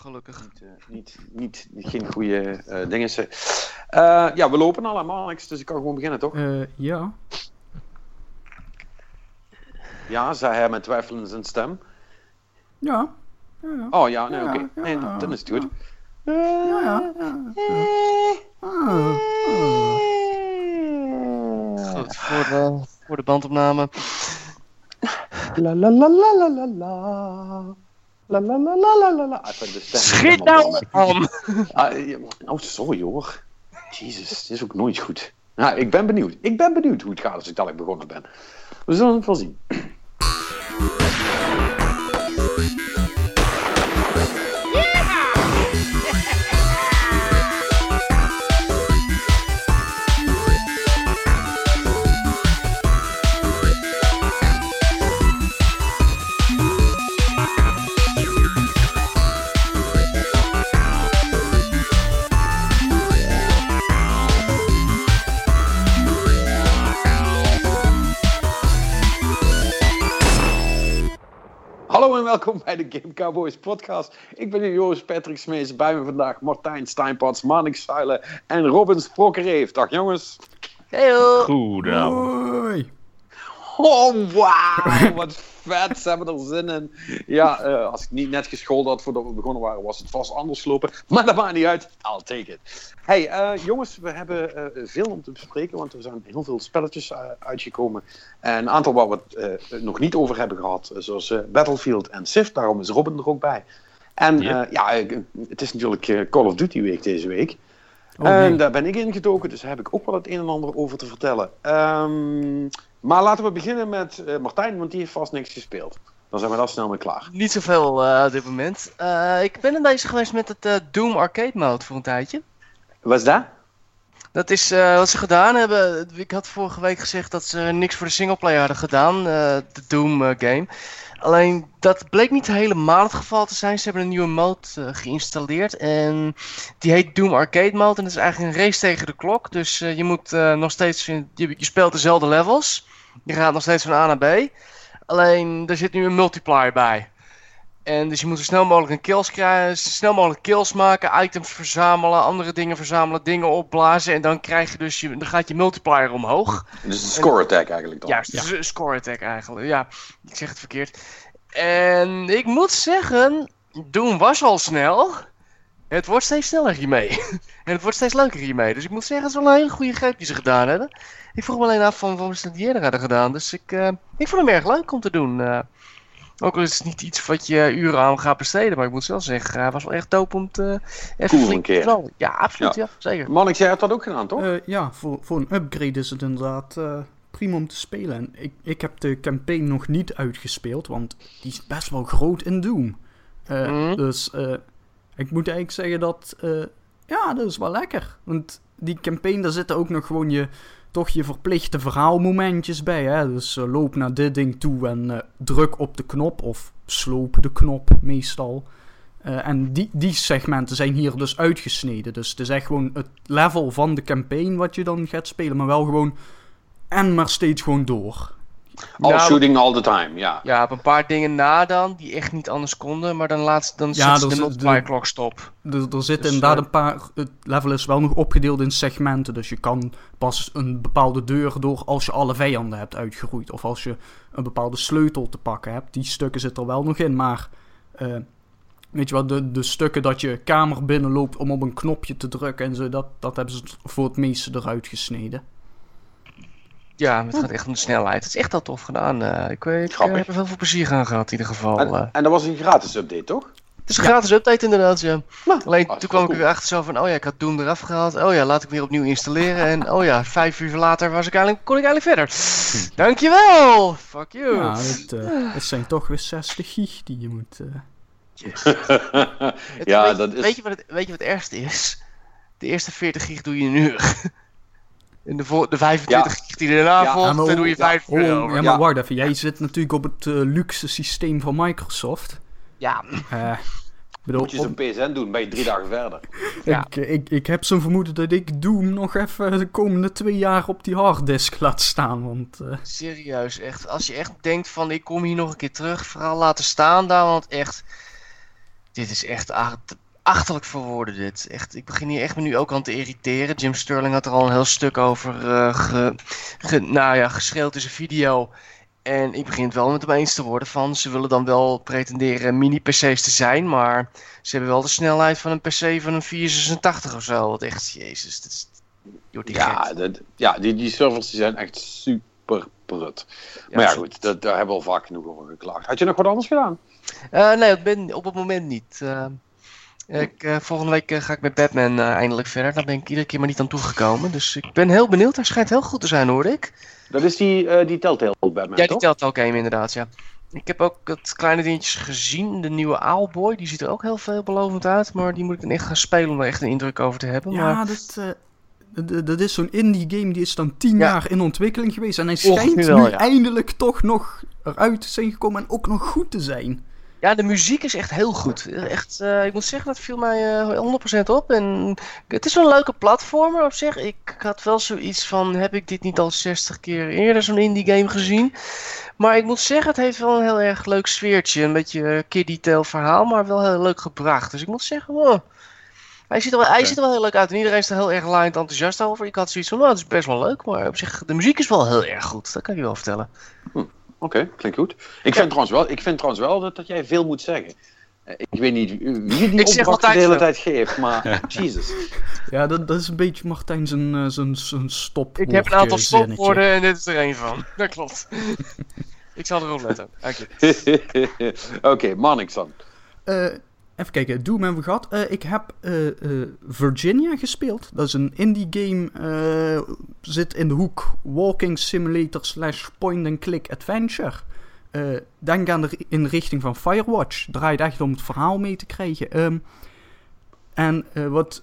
Gelukkig. Niet, eh, niet, niet, niet, geen goede eh dingen. Eh, ja, we lopen allemaal, Alex, dus ik kan gewoon beginnen, toch? Eh, ja. Ja, zei hij met twijfel in zijn stem. Ja. Ja, ja. Oh ja, nee, Ja, oké. Nee, ja. dan is het goed. Ja, ja. ja. Ah, ah. Goed, voor de, voor de bandopname. La la la la la la la. La nou aan! Ah, oh, sorry hoor. Jezus, het is ook nooit goed. Nou, ik ben benieuwd. Ik ben benieuwd hoe het gaat als ik dadelijk begonnen ben. We zullen het wel zien. Welkom bij de Game Cowboys podcast. Ik ben Joris Patrick Smees. Bij me vandaag Martijn Steinpats, Manik Zuilen en Robin Sprokkereef. Dag jongens. Heyo! Goedenavond. Hoi. Oh, wauw. Wat vet. Ze hebben er zin in. Ja, eh, als ik niet net gescholden had voordat we begonnen waren, was het vast anders lopen. Maar dat maakt niet uit. I'll take it. Hey, eh, jongens, we hebben eh, veel om te bespreken, want er zijn heel veel spelletjes uitgekomen. En een aantal waar we het nog niet over hebben gehad, eh, zoals Battlefield en Civ. Daarom is Robin er ook bij. En Ja. het is natuurlijk Call of Duty week deze week. Oh, en daar ben ik ingedoken, dus daar heb ik ook wel het een en ander over te vertellen. Ehm, maar laten we beginnen met eh, Martijn, want die heeft vast niks gespeeld. Dan zijn we daar snel mee klaar. Niet zoveel eh, op dit moment. Eh, ik ben een bezig geweest met het eh, Doom Arcade Mode voor een tijdje. Wat is dat? Dat is eh, wat ze gedaan hebben. Ik had vorige week gezegd dat ze niks voor de singleplayer hadden gedaan, eh, de Doom eh, game. Alleen dat bleek niet helemaal het geval te zijn. Ze hebben een nieuwe mode geïnstalleerd en die heet Doom Arcade Mode. En dat is eigenlijk een race tegen de klok. Dus je moet nog steeds, je, je speelt dezelfde levels. Je gaat nog steeds van A naar B. Alleen er zit nu een multiplier bij. En dus je moet zo snel mogelijk een kills krijgen, zo snel mogelijk kills maken, items verzamelen, andere dingen verzamelen, dingen opblazen en dan krijg je dus je, dan gaat je multiplier omhoog. Dus de score attack eigenlijk dan. Juist, dus een score attack eigenlijk. Ja, ik zeg het verkeerd. En ik moet zeggen, Doom was al snel. Het wordt steeds sneller hiermee. en het wordt steeds leuker hiermee. Dus ik moet zeggen, het is wel een hele goede greep die ze gedaan hebben. Ik vroeg me alleen af van waarom ze het eerder hadden gedaan. Dus ik, eh, ik vond hem erg leuk om te doen. eh. Ook al is het niet iets wat je uren aan gaat besteden. Maar ik moet wel zeggen, hij was wel echt dope om te even Cool, een keer. te. Ja, absoluut. Ja. zeker. Mannix, jij hebt dat ook gedaan, toch? Eh, ja, voor, voor een upgrade is het inderdaad eh, prima om te spelen. En ik, ik heb de campaign nog niet uitgespeeld, want die is best wel groot in Doom. Eh, Mhm. Dus eh, ik moet eigenlijk zeggen dat, eh, ja, dat is wel lekker. Want die campaign, daar zitten ook nog gewoon je, toch je verplichte verhaalmomentjes bij. Hè? Dus eh, loop naar dit ding toe en eh, druk op de knop, of sloop de knop meestal. Eh, en die, die segmenten zijn hier dus uitgesneden. Dus het is echt gewoon het level van de campaign wat je dan gaat spelen, maar wel gewoon en maar steeds gewoon door. All Nou, shooting all the time, ja. Ja, op een paar dingen na dan, die echt niet anders konden. Maar dan, laat, dan Ja, zet ze de de- klok stop. Er, er zitten Dus, inderdaad eh, een paar. Het level is wel nog opgedeeld in segmenten. Dus je kan pas een bepaalde deur door als je alle vijanden hebt uitgeroeid. Of als je een bepaalde sleutel te pakken hebt. Die stukken zitten er wel nog in. Maar eh, weet je wat, de, de stukken dat je kamer binnenloopt om op een knopje te drukken en zo, dat, dat hebben ze voor het meeste eruit gesneden. Ja, het gaat echt om de snelheid. Het is echt al tof gedaan. eh. ik ik Grappig. heb er veel veel plezier aan gehad in ieder geval. En, eh. en dat was een gratis update, toch? Het is een gratis update inderdaad, ja. Nou, Alleen hartstikke toen kwam ik cool. er achter zo van, oh ja, ik had Doom eraf gehaald. Oh ja, laat ik weer opnieuw installeren. En oh ja, vijf uur later was ik eigenlijk, kon ik eigenlijk verder. Dankjewel! Fuck you! Ja, het, eh, het zijn toch weer 60 gig die je moet. ja, weet, dat is- weet, je wat het, weet je wat het ergste is? De eerste 40 gig doe je in een uur. En de, voor, de 25 gig die erna Ja, volgt, daar doe je ja, 5 Oh, uur ja, maar Ja. wacht even. Jij zit natuurlijk op het eh, luxe systeem van Microsoft. Ja, Eh, bedoel, Moet je zo'n PSN doen, ben je drie dagen verder. Ja. ik, ik, ik heb zo'n vermoeden dat ik Doom nog even de komende twee jaar op die harddisk laat staan. Want eh, serieus, echt. Als je echt denkt van, ik kom hier nog een keer terug, vooral laten staan daar, want echt... dit is echt achterlijk voor woorden dit. Echt, ik begin hier echt me nu ook aan te irriteren. Jim Sterling had er al een heel stuk over uh, ge, nou ja, geschreeuwd in zijn video. En ik begin het wel met hem eens te worden van... ze willen dan wel pretenderen mini-PC's te zijn... maar ze hebben wel de snelheid van een PC van een 486 of zo. Wat echt, jezus, dat is... Ja, dat, ja die, die servers die zijn echt super prut. maar ja, goed, dat, daar hebben we al vaak genoeg over geklaagd. Had je nog wat anders gedaan? Uh, nee, ben, op het moment niet. Uh, ik, uh, volgende week ga ik met Batman eindelijk verder. Daar ben ik iedere keer maar niet aan toegekomen. Dus ik ben heel benieuwd. Hij schijnt heel goed te zijn, hoor ik. Dat is die, die Telltale Batman, Ja, die Telltale game inderdaad, ja. Ik heb ook het kleine dingetjes gezien. De nieuwe Owlboy, die ziet er ook heel veelbelovend uit. Maar die moet ik dan echt gaan spelen om er echt een indruk over te hebben. Ja, maar... dat, dat is zo'n indie game die is dan tien jaar in ontwikkeling geweest. En hij schijnt nu eindelijk toch nog eruit te zijn gekomen en ook nog goed te zijn. Ja, de muziek is echt heel goed. Echt, uh, ik moet zeggen, dat viel mij uh, 100% op. En het is wel een leuke platformer op zich. Ik had wel zoiets van, heb ik dit niet al 60 keer eerder zo'n indie game gezien? Maar ik moet zeggen, het heeft wel een heel erg leuk sfeertje. Een beetje kiddie tale verhaal, maar wel heel leuk gebracht. Dus ik moet zeggen, wow, hij ziet, er wel, hij ziet er wel heel leuk uit en iedereen is er heel erg laaiend enthousiast over. Ik had zoiets van, nou, het is best wel leuk, maar op zich, de muziek is wel heel erg goed. Dat kan je wel vertellen. Hm, Oké, klinkt goed. Ik, vind trouwens wel, ik vind trouwens wel dat, dat jij veel moet zeggen. Eh, ik weet niet wie die opdracht de hele tijd geeft, maar Jesus. Ja, dat, dat is een beetje Martijn zijn, uh, zijn, zijn stop. Ik heb een aantal stopwoorden en dit is er een van. Dat klopt. ik zal erop letten. Oké, okay, Mannix dan. Uh, Even kijken, Doom hebben we gehad. Uh, ik heb uh, Virginia gespeeld. Dat is een indie game. zit in de hoek walking simulator slash point-and-click adventure. denk aan de in richting van Firewatch. Draait echt om het verhaal mee te krijgen. Um, en wat...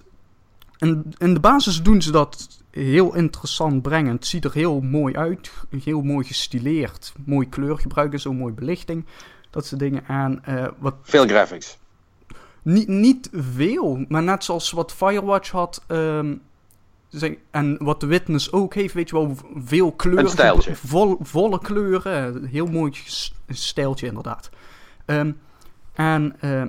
In, in de basis doen ze dat heel interessant brengen. Het ziet er heel mooi uit. Heel mooi gestileerd. Mooi kleurgebruik en zo, mooi belichting. Dat soort dingen. En, wat... Veel graphics. Niet, niet veel, maar net zoals wat Firewatch had. Um, en wat de Witness ook heeft, weet je wel, veel kleuren. Vol, volle kleuren. Heel mooi stijltje, inderdaad. Um, en uh,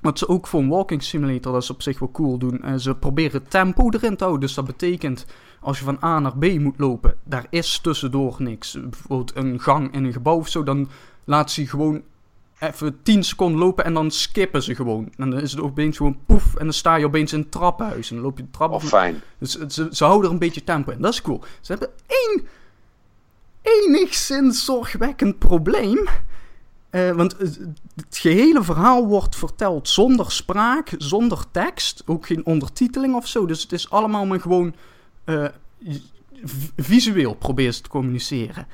wat ze ook voor een walking simulator, dat is op zich wel cool doen. Uh, ze proberen tempo erin te houden. Dus dat betekent, als je van A naar B moet lopen, daar is tussendoor niks. Bijvoorbeeld een gang in een gebouw of zo, dan laat ze gewoon even 10 seconden lopen en dan skippen ze gewoon. En dan is het opeens gewoon poef en dan sta je opeens in het trappenhuis. En dan loop je de trap oh, fijn. Dus ze, ze houden er een beetje tempo in. Dat is cool. Ze hebben één enigszins zorgwekkend probleem. Uh, want het gehele verhaal wordt verteld zonder spraak, zonder tekst. Ook geen ondertiteling of zo. Dus het is allemaal maar gewoon uh, visueel proberen ze te communiceren.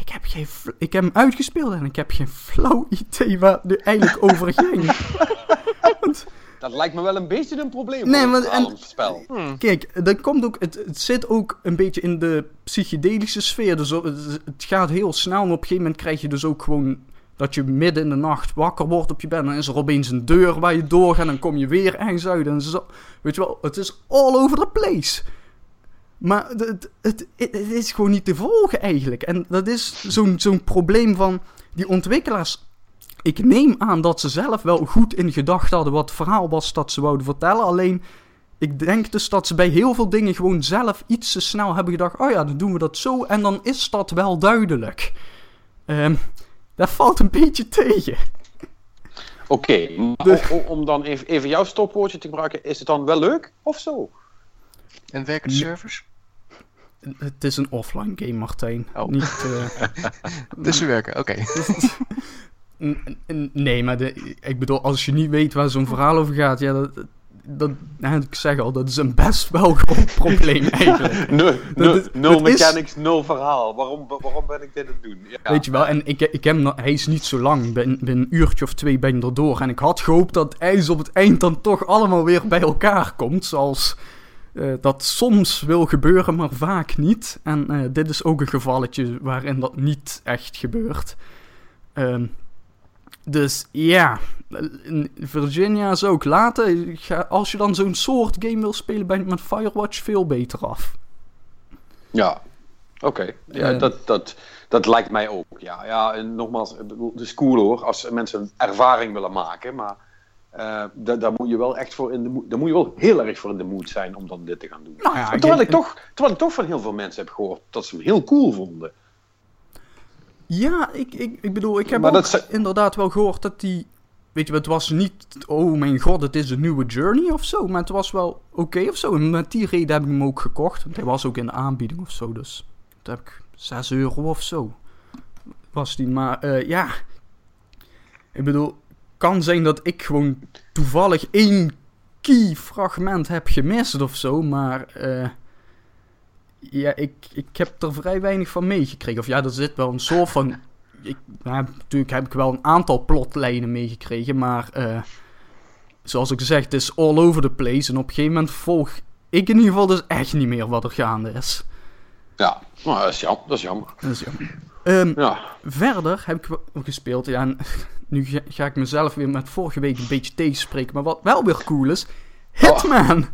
Ik heb, geen ik heb hem uitgespeeld en ik heb geen flauw idee waar het eigenlijk over ging. dat lijkt me wel een beetje een probleem nee, maar, en, spel. Hmm. Kijk, dat komt ook, het, het, zit ook een beetje in de psychedelische sfeer. Dus het, gaat heel snel en op een gegeven moment krijg je dus ook gewoon dat je midden in de nacht wakker wordt op je bed. En dan is er opeens een deur waar je doorgaat en dan kom je weer ergens uit. En zo, weet je wel, het is all over the place. Maar het, het, het, is gewoon niet te volgen eigenlijk. En dat is zo'n zo'n probleem van die ontwikkelaars. Ik neem aan dat ze zelf wel goed in gedachten hadden wat het verhaal was dat ze wouden vertellen. Alleen, ik denk dus dat ze bij heel veel dingen gewoon zelf iets te snel hebben gedacht. Oh ja, dan doen we dat zo en dan is dat wel duidelijk. Um, dat valt een beetje tegen. Oké, om, om, dan even, even jouw stopwoordje te gebruiken, is het dan wel leuk of zo? En werken de servers? Het is een offline game, Martijn. Oh. Niet, uh... dus ze werken, oké. nee, maar de, ik bedoel, als je niet weet waar zo'n verhaal over gaat, ja, dat, dat, ik zeg al, dat is een best wel groot probleem eigenlijk. no, no, no mechanics, is... no verhaal. Waarom, waarom ben ik dit aan het doen? Ja. Weet je wel, en ik, ik heb, hij is niet zo lang. Binnen, binnen een uurtje of twee ben ik erdoor. En ik had gehoopt dat ijs op het eind dan toch allemaal weer bij elkaar komt. Zoals uh, dat soms wil gebeuren, maar vaak niet. En uh, dit is ook een gevalletje waarin dat niet echt gebeurt. Uh, dus ja, Virginia zou ook laten. Als je dan zo'n soort game wil spelen, ben je met Firewatch veel beter af. Ja, oké. Ja, uh, dat, dat, dat lijkt mij ook. Ja, ja en nogmaals, het is cool hoor, als mensen ervaring willen maken, maar eh, daar, moet je wel echt voor in de moed, daar moet je wel heel erg voor in de moed zijn om dan dit te gaan doen. Nou ja, terwijl, ik- ik toch, terwijl ik toch van heel veel mensen heb gehoord dat ze hem heel cool vonden. Ja, ik, ik, ik bedoel, ik heb ook dat inderdaad wel gehoord dat die... Weet je, het was niet, oh mijn god, het is een nieuwe Journey of zo. Maar het was wel oké of zo. En met die reden heb ik hem ook gekocht. Want hij was ook in de aanbieding of zo. Dus toen heb ik 6 euro of zo. Was die, maar eh, ja. Ik bedoel, kan zijn dat ik gewoon toevallig één key fragment heb gemist of zo. Maar eh, ja, ik, ik heb er vrij weinig van meegekregen. Of ja, er zit wel een soort van. Ik, natuurlijk heb ik wel een aantal plotlijnen meegekregen, maar eh, zoals ik zeg, het is all over the place. En op een gegeven moment volg ik in ieder geval dus echt niet meer wat er gaande is. Ja, nou, dat is jammer. Dat is jammer. Dat is jammer. Ehm, Ja. Verder heb ik gespeeld. Ja, en nu ga, ga ik mezelf weer met vorige week een beetje tegenspreken. Maar wat wel weer cool is: Hitman!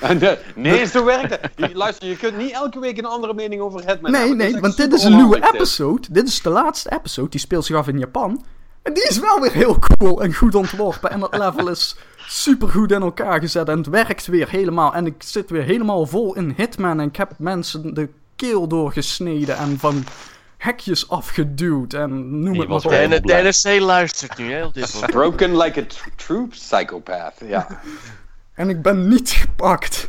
En, eh, nee, zo werkt het. Luister, je kunt niet elke week een andere mening over Hitman nee, hebben. Nee, want dit is een nieuwe onhandig, dit. episode. Dit is de laatste episode. Die speelt zich af in Japan. En die is wel weer heel cool en goed ontworpen. En dat level is super goed in elkaar gezet. En het werkt weer helemaal. En ik zit weer helemaal vol in Hitman. En ik heb mensen de keel doorgesneden. En van hekjes afgeduwd. En noem het maar op. En de. NRC luistert nu hè, dit. Broken like a tr- true psychopath. Ja. En ik ben niet gepakt.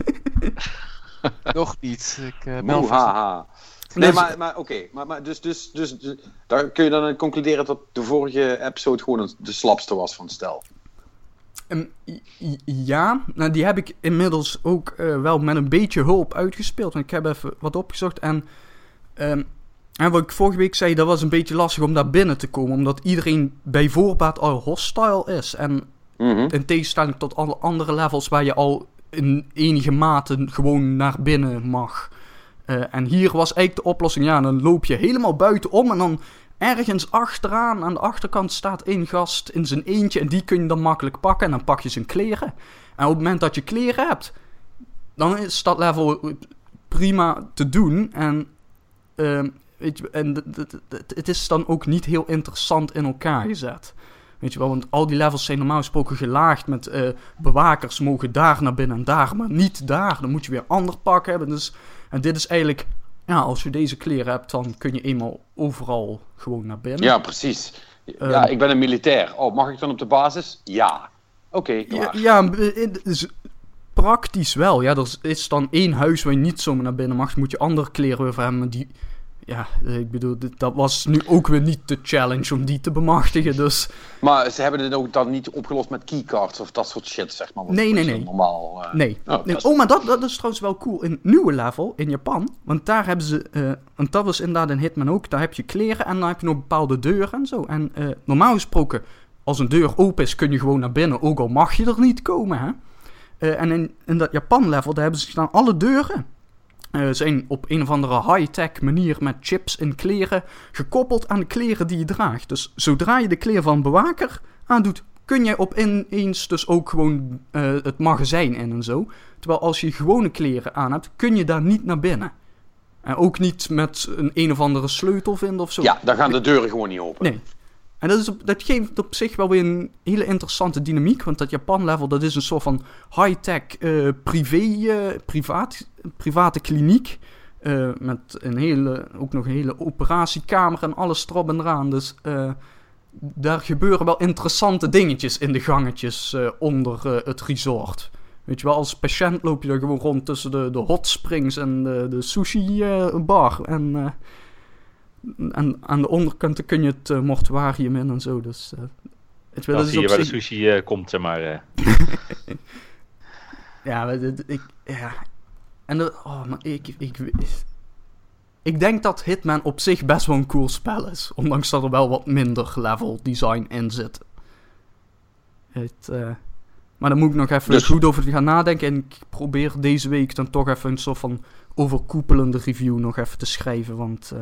Nog niet. Ik eh, Moehaha. Nee, Dus- maar, maar oké. Maar, maar dus, dus, dus, dus- daar kun je dan concluderen dat de vorige episode gewoon de slapste was van stel. Ehm, ja, nou, die heb ik inmiddels ook eh, wel met een beetje hulp uitgespeeld. Want ik heb even wat opgezocht. En, ehm, en wat ik vorige week zei, dat was een beetje lastig om daar binnen te komen. Omdat iedereen bij voorbaat al hostile is. En Mhm. in tegenstelling tot alle andere levels waar je al in enige mate gewoon naar binnen mag. Eh, en hier was eigenlijk de oplossing, ja, dan loop je helemaal buitenom en dan ergens achteraan, aan de achterkant staat één gast in zijn eentje en die kun je dan makkelijk pakken en dan pak je zijn kleren. En op het moment dat je kleren hebt, dan is dat level prima te doen en, ehm, weet je, en het is dan ook niet heel interessant in elkaar gezet. Weet je wel, want al die levels zijn normaal gesproken gelaagd met eh, bewakers mogen daar naar binnen en daar, maar niet daar. Dan moet je weer ander pak hebben. Dus, en dit is eigenlijk, ja, als je deze kleren hebt, dan kun je eenmaal overal gewoon naar binnen. Ja, precies. Ehm. Ja, ik ben een militair. Oh, mag ik dan op de basis? Ja. Oké, Ja, klaar. ja, het is praktisch wel. Ja, er is dan één huis waar je niet zomaar naar binnen mag. Moet je andere kleren weer voor hebben. Die, ja, eh, ik bedoel, dat was nu ook weer niet de challenge om die te bemachtigen. Dus Maar ze hebben het ook dan niet opgelost met keycards of dat soort shit, zeg maar. Nee, nee, nee. Normaal. eh, nee. Oh, Nee, Oh, maar dat, dat is trouwens wel cool. In het nieuwe level in Japan. Want daar hebben ze. eh, want dat was inderdaad in Hitman ook. Daar heb je kleren en dan heb je nog bepaalde deuren en zo. En normaal gesproken, als een deur open is, kun je gewoon naar binnen. Ook al mag je er niet komen, hè. En in, in dat Japan-level, daar hebben ze gedaan alle deuren. Zijn op een of andere high-tech manier met chips in kleren gekoppeld aan de kleren die je draagt. Dus zodra je de kleren van bewaker aandoet, kun jij op ineens dus ook gewoon eh, het magazijn in en zo. Terwijl als je gewone kleren aan hebt, kun je daar niet naar binnen. En ook niet met een een of andere sleutel vinden of zo. Ja, dan gaan de deuren gewoon niet open. Nee. En dat, is dat geeft op zich wel weer een hele interessante dynamiek. Want dat Japan-level, dat is een soort van high-tech eh, privé, eh, privaat, private kliniek. eh, met een hele, ook nog een hele operatiekamer en alles erop en eraan. Dus daar gebeuren wel interessante dingetjes in de gangetjes onder het resort. Weet je wel, als patiënt loop je daar gewoon rond tussen de, de hot springs en de, de sushi bar. En... en aan de onderkant kun je het eh, mortuarium in en zo. Dus, eh, het, Dan dat is zie je op waar de sushi eh, komt, zeg maar. Ja, maar dit- ik, ja. En oh, maar ik, ik, ik denk dat Hitman op zich best wel een cool spel is. Ondanks dat er wel wat minder level design in zit. Het, maar daar moet ik nog even Dus- goed over gaan nadenken. En ik probeer deze week dan toch even een soort van overkoepelende review nog even te schrijven. Want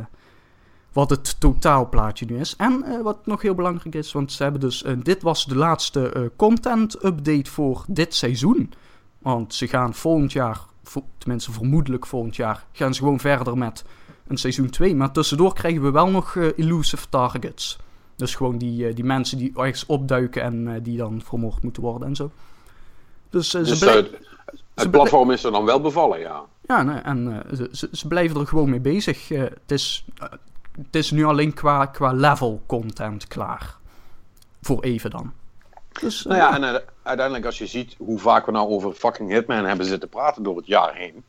wat het totaalplaatje nu is. En eh, wat nog heel belangrijk is, want ze hebben dus... eh, dit was de laatste eh, content update voor dit seizoen. Want ze gaan volgend jaar, vo- tenminste vermoedelijk volgend jaar, gaan ze gewoon verder met een seizoen 2. Maar tussendoor krijgen we wel nog elusive targets. Dus gewoon die, die mensen die ergens opduiken en die dan vermoord moeten worden en zo. Dus, Dus ze, blij- het, het platform is er dan wel bevallen, ja. ja, nee, en ze, ze, blijven er gewoon mee bezig. Het, is, het is nu alleen qua, qua level content klaar. Voor even dan. Dus, eh, Nou ja, en eh, uiteindelijk als je ziet hoe vaak we nou over fucking Hitman hebben zitten praten door het jaar heen.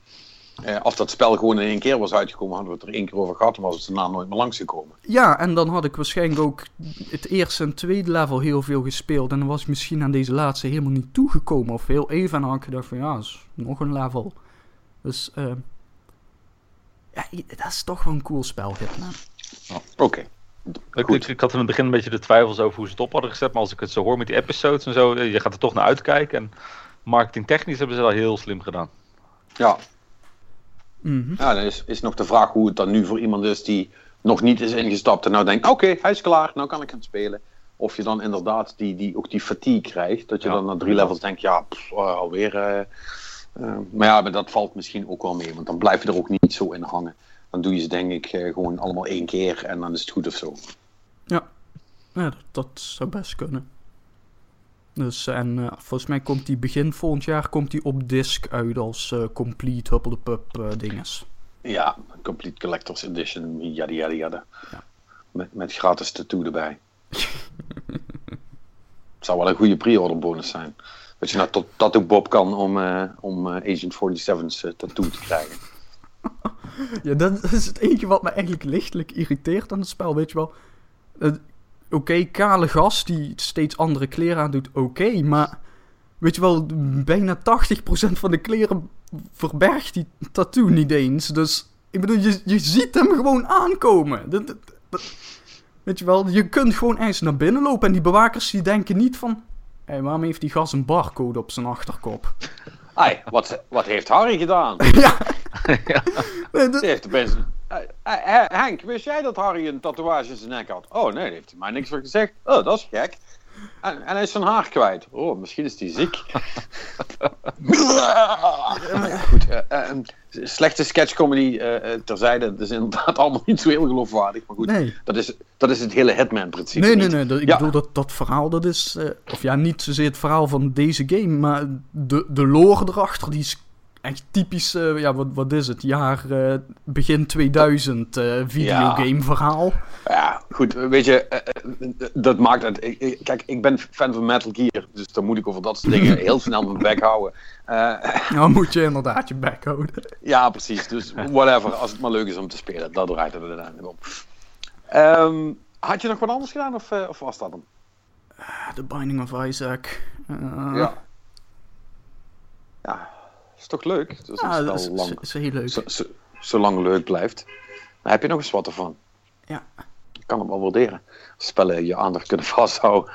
Eh, als dat spel gewoon in één keer was uitgekomen, hadden we het er één keer over gehad en was het daarna nooit meer langsgekomen. Ja, en dan had ik waarschijnlijk ook het eerste en tweede level heel veel gespeeld. En dan was ik misschien aan deze laatste helemaal niet toegekomen. Of heel even en dan had ik gedacht van ja, is nog een level. Dus eh, ja, dat is toch wel een cool spel, Hitman. Oké. Ik, Goed. ik, ik had in het begin een beetje de twijfels over hoe ze het op hadden gezet. Maar als ik het zo hoor met die episodes en zo, eh, je gaat er toch naar uitkijken. En marketingtechnisch hebben ze dat heel slim gedaan. Ja, Mhm. ja dan is, is nog de vraag hoe het dan nu voor iemand is die nog niet is ingestapt en nou denkt, oké, hij is klaar, nou kan ik gaan spelen. Of je dan inderdaad die, die, ook die fatigue krijgt, dat je Ja. dan na drie levels denkt, ja, pff, eh, alweer. eh, eh, maar ja, maar dat valt misschien ook wel mee, want dan blijf je er ook niet zo in hangen. Dan doe je ze denk ik eh, gewoon allemaal één keer en dan is het goed of zo. Ja, dat, dat zou best kunnen. Dus, en eh, volgens mij komt die begin volgend jaar komt die op disc uit als eh, complete Huppel de Pup eh, dinges. Ja, Complete Collector's Edition, yada yada yada. Ja. Met, met gratis tattoo erbij. Het zou wel een goede pre-order bonus zijn. Dat je naar tot Tattoo Bob kan om, om Agent 47's eh, tattoo te krijgen. Ja, dat is het enige wat me eigenlijk lichtelijk irriteert aan het spel, weet je wel. Oké, kale gast die steeds andere kleren aandoet, oké, maar... Weet je wel, bijna 80% van de kleren verbergt die tattoo niet eens. Dus, ik bedoel, je, je ziet hem gewoon aankomen. Dat, dat- dat- weet je wel, je kunt gewoon eens naar binnen lopen en die bewakers die denken niet van... Hé, waarom heeft die gast een barcode op zijn achterkop? Ai, wat, wat heeft Harry gedaan? ja. Nee, dat- heeft eh, Henk, wist jij dat Harry een tatoeage in zijn nek had? Oh nee, daar heeft hij mij niks voor gezegd. Oh, dat is gek. En, en hij is zijn haar kwijt. Oh, misschien is hij ziek. Goed, een slechte sketchcomedy eh, terzijde. Het is inderdaad allemaal niet zo heel geloofwaardig. Maar goed, Nee. dat, is, dat is het hele Hitman-principe. Nee, nee, nee. dat- ik Ja. bedoel, dat, dat verhaal, dat is... of ja, niet zozeer het verhaal van deze game, maar de, de lore erachter, die is echt typisch... eh, ja, wat, wat is het? Jaar eh, begin 2000 eh videogame verhaal. Ja, goed, weet je, dat maakt het. ik- ik- Kijk, ik ben fan van Metal Gear, dus dan moet ik over dat soort dingen heel snel mijn bek houden. Nou moet je inderdaad je bek houden. ja, precies, dus whatever, als het maar leuk is om te spelen, dat draait het uiteindelijk om. Ehm, had je nog wat anders gedaan of, of was dat hem? The Binding of Isaac. Ja. Ja, is toch leuk? Ja, dat is, lang, is heel leuk. zo, zo, zolang leuk blijft. Dan heb je nog eens wat ervan. Ja. Ik kan het wel waarderen. Als spellen je aandacht kunnen vasthouden.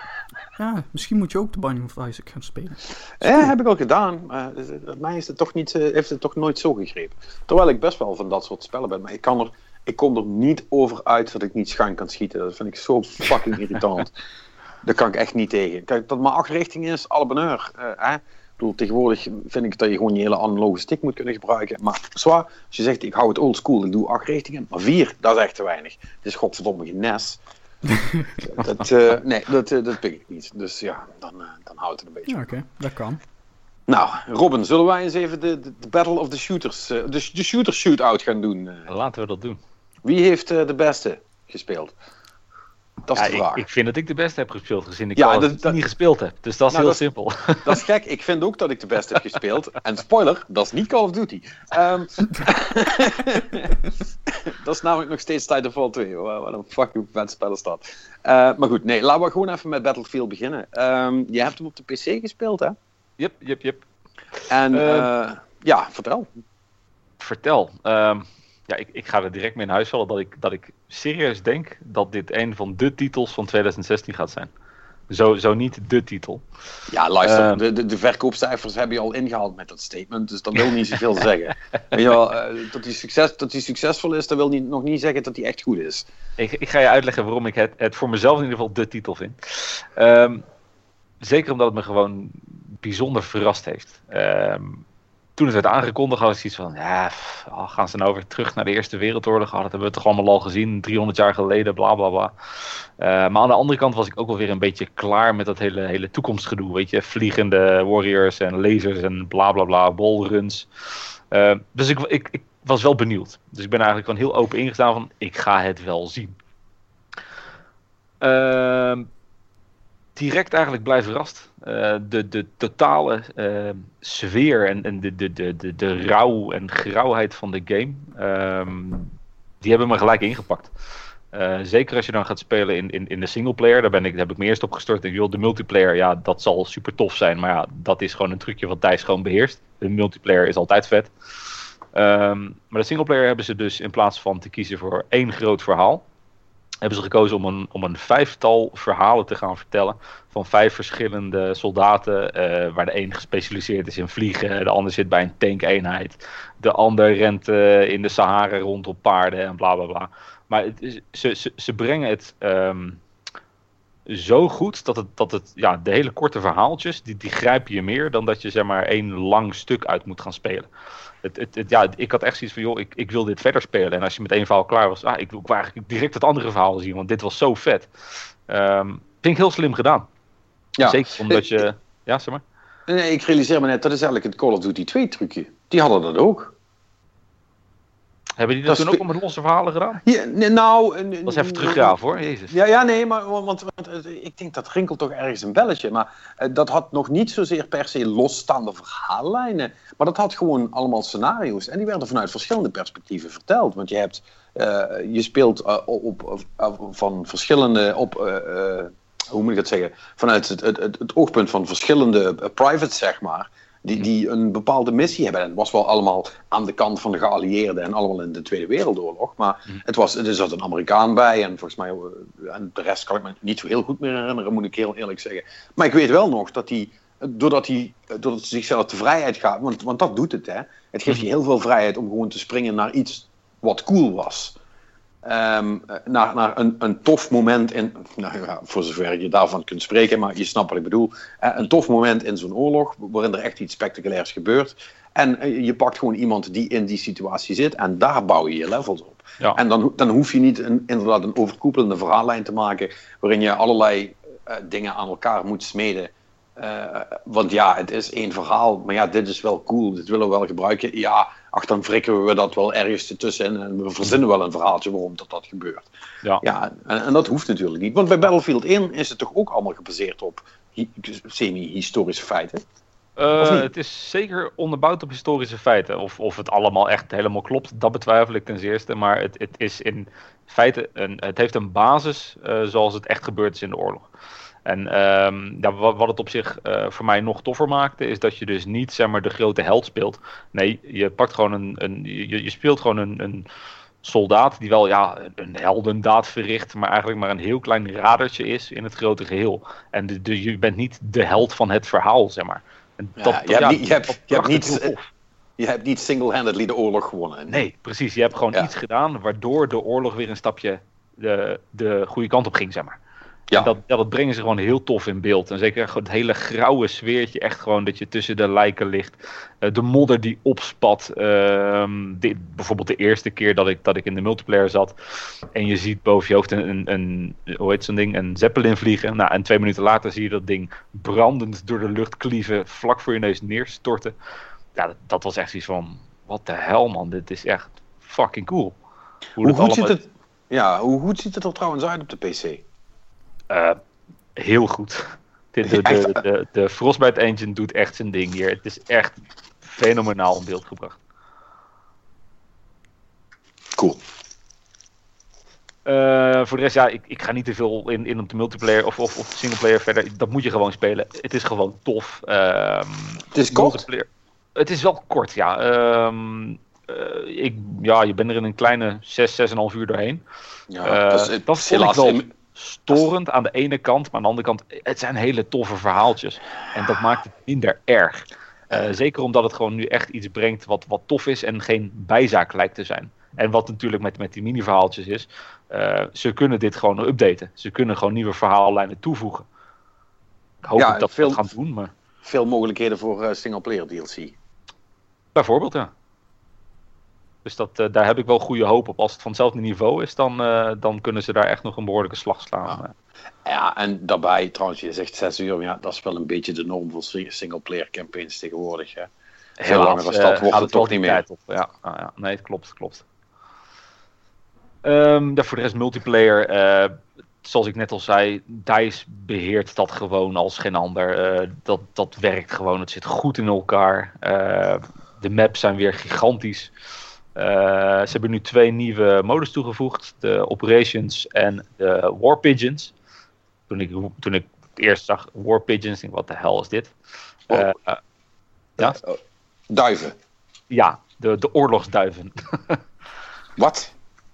Ja, misschien moet je ook The Binding of Isaac gaan spelen. Ja, heb ik al gedaan. Maar eh, mij is het toch niet, eh, heeft het toch nooit zo gegrepen. Terwijl ik best wel van dat soort spellen ben. Maar ik, kan er, ik kom er niet over uit dat ik niet schuin kan schieten. Dat vind ik zo fucking irritant. Daar kan ik echt niet tegen. Kijk, dat maar acht richting is, alle bonheur. Eh, hè? Bedoel, tegenwoordig vind ik dat je gewoon je hele analoge stick moet kunnen gebruiken. Maar zwaar, als je zegt, ik hou het old school, ik doe acht richtingen. Maar vier, dat is echt te weinig. Het is godverdomme geen NES. dat, eh, nee, dat, eh, dat pik ik niet. Dus ja, dan, eh, dan houdt het een beetje Ja, oké. Dat kan. nou, Robin, zullen wij eens even de, de, de Battle of the Shooters, eh, de, de shooter shootout gaan doen? eh? Laten we dat doen. wie heeft eh, de beste gespeeld? Dat is Ja, ik, vind dat ik de beste heb gespeeld, gezien ik Ja, dat- dat- niet gespeeld heb. Dus dat is Nou, heel dat- simpel. Dat is gek. Ik vind ook dat ik de beste heb gespeeld. En spoiler, dat is niet Call of Duty. Ehm, dat is namelijk nog steeds Titanfall 2. Wat wat een fucking vet spel is dat. Eh, maar goed, nee, laten we gewoon even met Battlefield beginnen. Ehm, je hebt hem op de PC gespeeld, hè? Yep, yep, yep. En Eh, eh, ja, vertel. Vertel. Ehm, ja, ik, ik ga er direct mee in huis vallen dat ik, dat ik serieus denk dat dit een van de titels van 2016 gaat zijn. Zo, zo niet de titel. Ja, luister, Ehm. de, de, de verkoopcijfers heb je al ingehaald met dat statement, dus dat wil niet zoveel zeggen. Wel, eh, dat, hij succes, dat hij succesvol is, dat wil niet, nog niet zeggen dat hij echt goed is. Ik, ik ga je uitleggen waarom ik het, het voor mezelf in ieder geval de titel vind. Ehm, zeker omdat het me gewoon bijzonder verrast heeft. Ehm, toen het werd aangekondigd, had ik zoiets van, ja, oh, gaan ze nou weer terug naar de Eerste Wereldoorlog? Oh, dat hebben we toch allemaal al gezien, 300 jaar geleden, bla bla bla. Eh, maar aan de andere kant was ik ook wel weer een beetje klaar met dat hele, hele toekomstgedoe, weet je. Vliegende warriors en lasers en bla bla bla, wallruns. Uh, dus ik, ik, ik was wel benieuwd. Dus ik ben eigenlijk gewoon heel open ingestaan van, ik ga het wel zien. Uh, direct eigenlijk blij verrast. Uh, de, de totale uh, sfeer en, en de, de, de, de, de rouw en grauwheid van de game, um, die hebben me gelijk ingepakt. Uh, zeker als je dan gaat spelen in, in, in de singleplayer, daar ben ik, heb ik me eerst op gestort. Ik de multiplayer, ja, dat zal super tof zijn. Maar ja, dat is gewoon een trucje wat Thijs gewoon beheerst. De multiplayer is altijd vet. Um, maar de singleplayer hebben ze dus in plaats van te kiezen voor één groot verhaal, hebben ze gekozen om een, om een vijftal verhalen te gaan vertellen. Van vijf verschillende soldaten. Uh, waar de een gespecialiseerd is in vliegen. De ander zit bij een tankeenheid. De ander rent uh, in de Sahara rond op paarden en bla bla bla. Maar het ze, ze, ze brengen het um, zo goed dat het, dat het ja, de hele korte verhaaltjes. Die, die grijp je meer dan dat je zeg maar één lang stuk uit moet gaan spelen. Het, het, het, ja, ik had echt zoiets van, joh, ik, ik wil dit verder spelen. En als je met één verhaal klaar was, ah, ik wil eigenlijk direct het andere verhaal zien, want dit was zo vet. Um, vind ik heel slim gedaan. Ja. Zeker omdat je... Ja, zeg maar. Nee, ik realiseer me net, dat is eigenlijk het Call of Duty 2 trucje. Die hadden dat ook. Hebben die dat, dat toen ook met losse verhalen gedaan? Ja, nou... Dat was even teruggraven hoor, jezus. Ja, ja nee, maar want, want, want, ik denk dat rinkelt toch ergens een belletje. Maar uh, dat had nog niet zozeer per se losstaande verhaallijnen. Maar dat had gewoon allemaal scenario's. En die werden vanuit verschillende perspectieven verteld. Want je hebt... Uh, je speelt uh, op, van verschillende... Op, hoe moet ik dat zeggen? Vanuit het, het, het, het oogpunt van verschillende privates, zeg maar die, die een bepaalde missie hebben. En het was wel allemaal aan de kant van de geallieerden en allemaal in de Tweede Wereldoorlog. Maar mm. het was, er zat een Amerikaan bij en volgens mij, en de rest kan ik me niet zo heel goed meer herinneren, moet ik heel eerlijk zeggen. Maar ik weet wel nog dat hij, doordat hij, doordat hij zichzelf de vrijheid gaat, want, want dat doet het hè. Het geeft je heel veel vrijheid om gewoon te springen naar iets wat cool was. Um, naar, naar een, een tof moment in, nou ja, voor zover je daarvan kunt spreken, maar je snapt wat ik bedoel. Uh, een tof moment in zo'n oorlog, waarin er echt iets spectaculairs gebeurt. En uh, je pakt gewoon iemand die in die situatie zit en daar bouw je je levels op. Ja. En dan, dan hoef je niet een, inderdaad een overkoepelende verhaallijn te maken, waarin je allerlei uh, dingen aan elkaar moet smeden. want ja, het is één verhaal, maar ja, dit is wel cool, dit willen we wel gebruiken. Ja, ach, dan wrikken we dat wel ergens ertussen en we verzinnen wel een verhaaltje waarom dat, dat gebeurt. Ja, ja en, en, dat hoeft natuurlijk niet. Want bij Battlefield 1 is het toch ook allemaal gebaseerd op semi-historische feiten? Uh, het is zeker onderbouwd op historische feiten. Of, of het allemaal echt helemaal klopt, dat betwijfel ik ten zeerste. Maar het, het is in feite een, het heeft een basis uh, zoals het echt gebeurd is in de oorlog. En um, ja, wat, wat, het op zich uh, voor mij nog toffer maakte, is dat je dus niet zeg maar, de grote held speelt. Nee, je pakt gewoon een. een je, je speelt gewoon een, een soldaat die wel ja, een heldendaad verricht, maar eigenlijk maar een heel klein radertje is in het grote geheel. En de, de, je bent niet de held van het verhaal, zeg maar. En dat, ja, je, ja, hebt niet, je, hebt, je hebt niet, je hebt niet single-handedly de oorlog gewonnen. Nee, precies. Je hebt gewoon iets gedaan waardoor de oorlog weer een stapje de, de goede kant op ging, zeg maar. Ja. Dat, ja, dat brengen ze gewoon heel tof in beeld. En zeker het hele grauwe sfeertje. Echt gewoon dat je tussen de lijken ligt. Uh, de modder die opspat. Uh, dit, bijvoorbeeld de eerste keer dat ik, dat ik in de multiplayer zat. En je ziet boven je hoofd een, een, een hoe heet zo'n ding? Een zeppelin vliegen. Nou, en twee minuten later zie je dat ding brandend door de lucht klieven. Vlak voor je neus neerstorten. Ja, dat, dat was echt iets van... Wat de hel man, dit is echt fucking cool. Hoe, hoe goed allemaal... ziet het... Ja, hoe goed ziet het er trouwens uit op de PC? Uh, heel goed. De, de, de, de, Frostbite Engine doet echt zijn ding hier. Het is echt fenomenaal in beeld gebracht. Cool. Uh, voor de rest, ja, ik, ik ga niet te veel in, in op de multiplayer of, of, of singleplayer verder. Dat moet je gewoon spelen. Het is gewoon tof. Uh, het is kort? Het is wel kort, ja. Uh, ik, ja, je bent er in een kleine 6, 6,5 uur doorheen. Ja, dat is, dat helaas wel storend aan de ene kant, maar aan de andere kant, het zijn hele toffe verhaaltjes. En dat maakt het minder erg. Uh, zeker omdat het gewoon nu echt iets brengt wat, wat tof is en geen bijzaak lijkt te zijn. En wat natuurlijk met, met die mini-verhaaltjes is, uh, ze kunnen dit gewoon updaten. Ze kunnen gewoon nieuwe verhaallijnen toevoegen. Ik hoop ja, dat veel, dat gaan doen, maar... Veel mogelijkheden voor uh, single-player DLC. Bijvoorbeeld, ja. Dus dat, eh, daar heb ik wel goede hoop op. Als het van hetzelfde niveau is, dan, eh, dan kunnen ze daar echt nog een behoorlijke slag slaan. Ja. Ja, en daarbij, trouwens, je zegt 6 uur, maar ja, dat is wel een beetje de norm voor single-player campaigns tegenwoordig. Hè. Veel langer dan dat eh, wordt het toch niet meer. Op. Ja, ja, nee, het klopt, klopt. Ja, voor de rest multiplayer, eh, zoals ik net al zei, DICE beheert dat gewoon als geen ander. Eh, dat, dat werkt gewoon, het zit goed in elkaar. Eh, de maps zijn weer gigantisch. Eh, ze hebben nu twee nieuwe modus toegevoegd, de Operations en de War Pigeons. Toen ik, toen ik het eerst zag War Pigeons, denk ik, wat de hel is dit? Oh. Eh, eh, ja? Oh, Duiven. ja, de, de oorlogsduiven. Wat?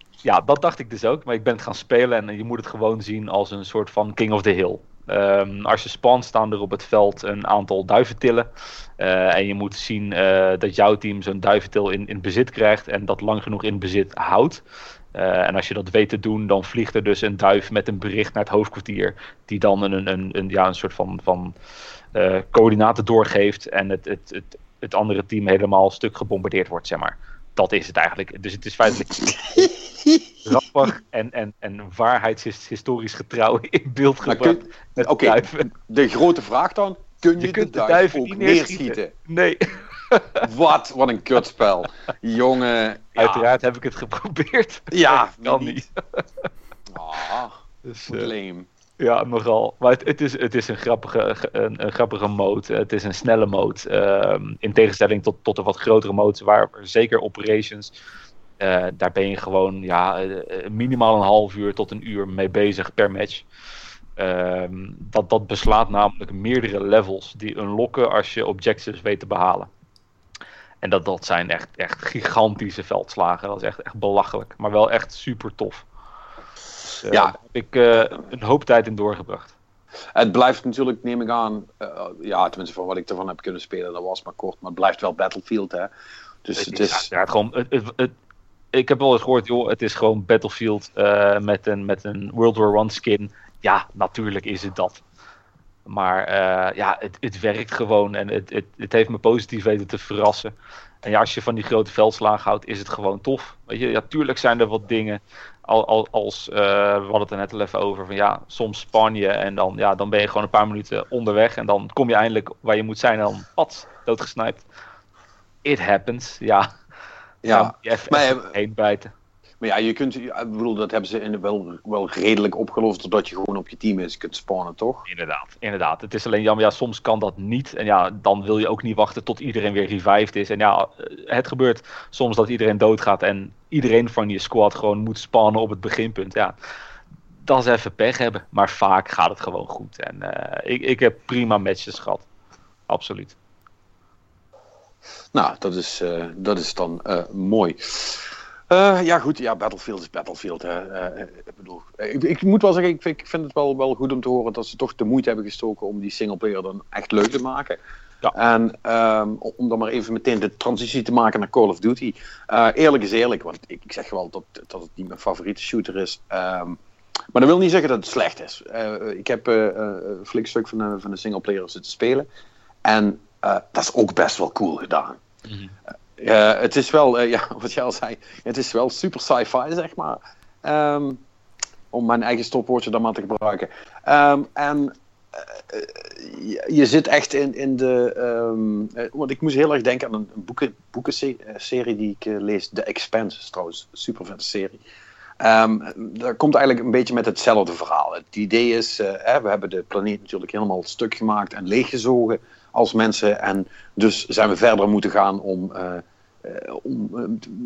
Ja, dat dacht ik dus ook. Maar ik ben het gaan spelen en je moet het gewoon zien als een soort van King of the Hill. Ehm, als je spant, staan er op het veld een aantal duiventillen. Eh, en je moet zien eh, dat jouw team zo'n duiventil in, in bezit krijgt en dat lang genoeg in bezit houdt. Eh, en als je dat weet te doen, dan vliegt er dus een duif met een bericht naar het hoofdkwartier. Die dan een, een, een, ja, een soort van, van coördinaten doorgeeft. En het, het, het, het andere team helemaal stuk gebombardeerd wordt, zeg maar. Dat is het eigenlijk. Dus het is feitelijk grappig en, en, en waarheidshistorisch getrouw in beeld gebracht. Oké, de grote vraag dan, kun je, Je kunt de de duif ook neerschieten? Nee, Wat? Wat een kutspel. Jongen. Ja. uiteraard heb ik het geprobeerd. Ja, kan wie niet. Ah, Dus, lame. Ja, nogal. Maar het, is, het is een grappige, een, grappige mode. Het is een snelle mode. Ehm, in tegenstelling tot, tot de wat grotere modes, waar zeker operations. eh, daar ben je gewoon ja, eh, minimaal een half uur tot een uur mee bezig per match. Ehm, dat, dat beslaat namelijk meerdere levels die unlocken als je objectives weet te behalen. En dat, dat zijn echt, echt gigantische veldslagen. Dat is echt, echt belachelijk. Maar wel echt super tof. Dus, eh, Ja. daar heb ik eh, een hoop tijd in doorgebracht. Het blijft natuurlijk, neem ik aan, eh, ja, tenminste van wat ik ervan heb kunnen spelen, dat was maar kort, maar het blijft wel Battlefield, hè. Dus het is, Ja, het gewoon, het, het, het- ik heb wel eens gehoord, joh, het is gewoon Battlefield eh, met, een, met een World War One skin. Ja, natuurlijk is het dat. Maar eh, ja, het, het werkt gewoon en het, het, het heeft me positief weten te verrassen. En ja, als je van die grote veldslagen houdt, is het gewoon tof. Weet je, ja, tuurlijk zijn er wat dingen. Al, al, als, eh, we hadden het er net al even over, van ja, soms span je en dan, ja, dan ben je gewoon een paar minuten onderweg. En dan kom je eindelijk waar je moet zijn en dan, pats, doodgesnijpt. It happens, ja. ja. Even, Maar, even heen bijten. Maar ja, je kunt, ik bedoel, dat hebben ze in wel, wel redelijk opgelost, doordat je gewoon op je team is kunt spawnen, toch? Inderdaad, inderdaad. Het is alleen jammer, ja, soms kan dat niet. En ja, dan wil je ook niet wachten tot iedereen weer revived is. En ja, eh, het gebeurt soms dat iedereen doodgaat en iedereen van je squad gewoon moet spannen op het beginpunt. Ja, dat is even pech hebben. Maar vaak gaat het gewoon goed. En eh, ik, ik heb prima matches gehad. Absoluut. Nou, dat is, eh, dat is dan eh, mooi. Eh, ja, goed. Ja, Battlefield is Battlefield. Hè. Eh, ik bedoel, ik, ik moet wel zeggen, ik vind, ik vind het wel, wel goed om te horen dat ze toch de moeite hebben gestoken om die singleplayer dan echt leuk te maken. Ja. En ehm, om dan maar even meteen de transitie te maken naar Call of Duty. Eh, eerlijk is eerlijk, want ik, ik zeg wel dat, dat het niet mijn favoriete shooter is. Ehm, maar dat wil niet zeggen dat het slecht is. Eh, ik heb eh, eh, een flink stuk van de, van de singleplayer zitten spelen. En eh, dat is ook best wel cool gedaan. Eh, het is wel, eh, ja, wat jij al zei, het is wel super sci-fi, zeg maar. Ehm, om mijn eigen stopwoordje dan maar te gebruiken. Ehm, en eh, je, zit echt in, in de. ehm, eh, want ik moest heel erg denken aan een boeken, boekenserie die ik lees. The Expanse trouwens super vette serie. Dat komt eigenlijk een beetje met hetzelfde verhaal. Het idee is, hè, we hebben de planeet natuurlijk helemaal stuk gemaakt en leeggezogen als mensen. En dus zijn we verder moeten gaan om,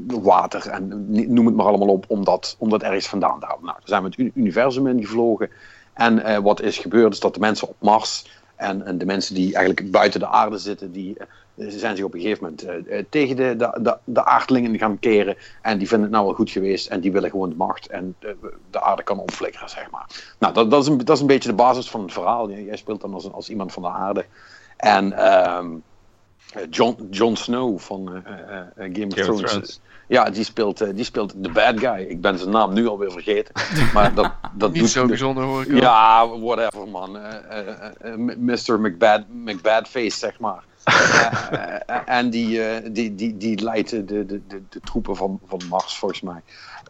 water en noem het maar allemaal op, om dat, om dat ergens vandaan te halen. Nou, daar zijn we het uni- universum ingevlogen. En eh, wat is gebeurd is dat de mensen op Mars en, de mensen die eigenlijk buiten de aarde zitten, die eh, ze zijn zich op een gegeven moment eh, eh, tegen de, de, de, de aardlingen gaan keren. En die vinden het nou wel goed geweest en die willen gewoon de macht en de, de aarde kan omflikkeren, zeg maar. Nou, dat, dat, is een, dat is een beetje de basis van het verhaal. Jij speelt dan als, als iemand van de aarde. En ehm, Eh, John, Jon Snow van eh, eh, eh, Game of Game of Thrones. Thrones. Ja, die speelt, eh, die speelt de bad guy. Ik ben zijn naam nu alweer vergeten. Maar dat, dat Niet doet zo bijzonder hoor ik al. Ja, whatever man. Eh, eh, eh, Mr. McBad, McBadface, zeg maar. Eh, eh, en die, eh, die, die, die leidt de, de, de, de troepen van, van Mars, volgens mij.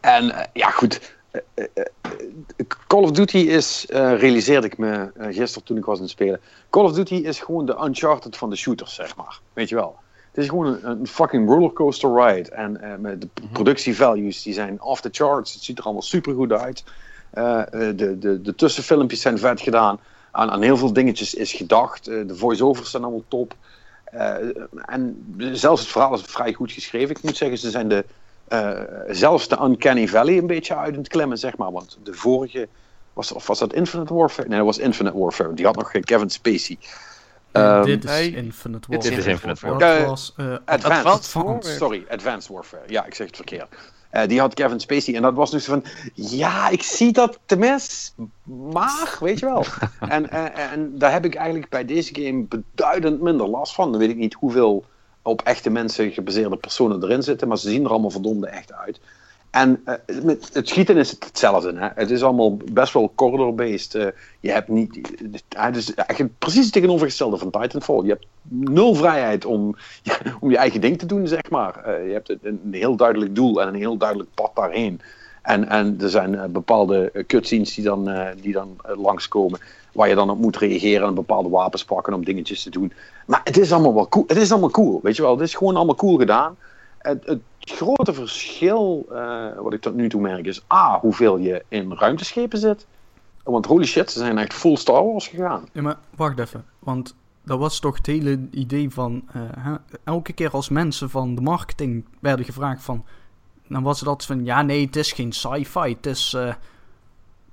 En eh, ja, goed. Call of Duty is, eh, realiseerde ik me eh, gisteren toen ik was aan het spelen. Call of Duty is gewoon de Uncharted van de shooters, zeg maar. Weet je wel. Het is gewoon een, een fucking rollercoaster ride. En eh, met de productievalues die zijn off the charts. Het ziet er allemaal super goed uit. De, de, de tussenfilmpjes zijn vet gedaan. Aan, aan heel veel dingetjes is gedacht. De voice-overs zijn allemaal top. En zelfs het verhaal is vrij goed geschreven. Ik moet zeggen, ze zijn de, eh, zelfs de Uncanny Valley een beetje uit het klemmen, zeg maar. Want de vorige, was, of was dat Infinite Warfare? Nee, dat was Infinite Warfare. Die had nog geen Kevin Spacey. Ehm, dit is nee, Infinite dit is Warfare. Infinite Warfare. was eh, Advanced, Advanced Warfare. Sorry, Advanced Warfare. Ja, ik zeg het verkeerd. Eh, die had Kevin Spacey en dat was dus van, ja, ik zie dat te mis, maar, weet je wel. en, eh, en daar heb ik eigenlijk bij deze game beduidend minder last van. Dan weet ik niet hoeveel op echte mensen gebaseerde personen erin zitten, maar ze zien er allemaal verdomde echt uit. En eh, met het schieten is het hetzelfde. Hè? Het is allemaal best wel corridor-based. eh, je hebt niet. Het is eigenlijk precies het tegenovergestelde van Titanfall. Je hebt nul vrijheid om, om je eigen ding te doen, zeg maar. Eh, je hebt een, heel duidelijk doel en een heel duidelijk pad daarheen. En, en er zijn eh, bepaalde eh, cutscenes die dan, eh, die dan eh, langskomen. Waar je dan op moet reageren en bepaalde wapens pakken om dingetjes te doen. Maar het is allemaal wel cool. Het is allemaal cool, weet je wel. Het is gewoon allemaal cool gedaan. Het, het grote verschil, eh, wat ik tot nu toe merk, is A, hoeveel je in ruimteschepen zit. Want holy shit, ze zijn echt full Star Wars gegaan. Ja, maar wacht even. Want dat was toch het hele idee van... eh, hè, elke keer als mensen van de marketing werden gevraagd van... Dan was altijd van... Ja, nee, het is geen sci-fi. Het is eh,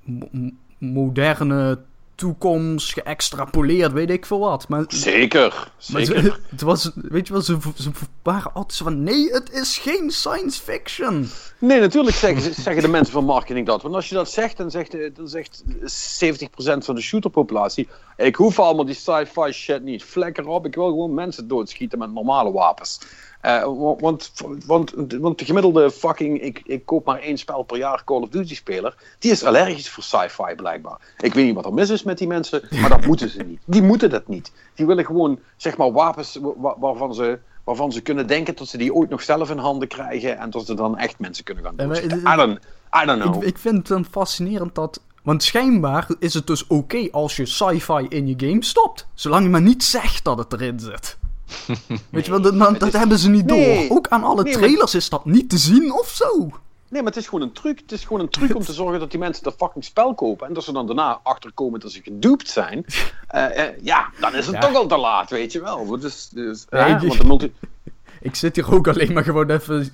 mo- mo- moderne toekomst, geëxtrapoleerd, weet ik veel wat. Maar, Zeker, maar zeker. ze- het was... Weet je wel, ze, ze waren altijd zo van... Nee, het is geen science fiction. Nee, natuurlijk zeggen, zeggen de mensen van marketing dat. Want als je dat zegt, dan zegt, eh, dan zegt 70% van de shooterpopulatie... Ik hoef allemaal die sci-fi shit niet. Vlekker op, ik wil gewoon mensen doodschieten met normale wapens. Eh, wa- want, want, want de gemiddelde fucking... Ik, ik koop maar één spel per jaar Call of Duty speler... Die is allergisch voor sci-fi blijkbaar. Ik weet niet wat er mis is met die mensen, maar dat moeten ze niet. Die moeten dat niet. Die willen gewoon, zeg maar, wapens wa- waarvan ze... Waarvan ze kunnen denken dat ze die ooit nog zelf in handen krijgen. En dat ze dan echt mensen kunnen gaan doodschieten. I don't, I don't know. Ik, ik vind het dan fascinerend dat... Want schijnbaar is het dus oké als je sci-fi in je game stopt. Zolang je maar niet zegt dat het erin zit. Weet je wel, dat, dat, het is- hebben ze niet Nee. door. Ook aan alle Nee, maar- trailers is dat niet te zien of zo. Nee, maar het is gewoon een truc. Het is gewoon een truc om te zorgen dat die mensen dat fucking spel kopen. En dat ze dan daarna achterkomen dat ze gedupt zijn. Eh, eh, ja, dan is het Ja. toch al te laat, weet je wel. Dus, dus, hè, want de multi... Ik zit hier ook alleen maar gewoon even een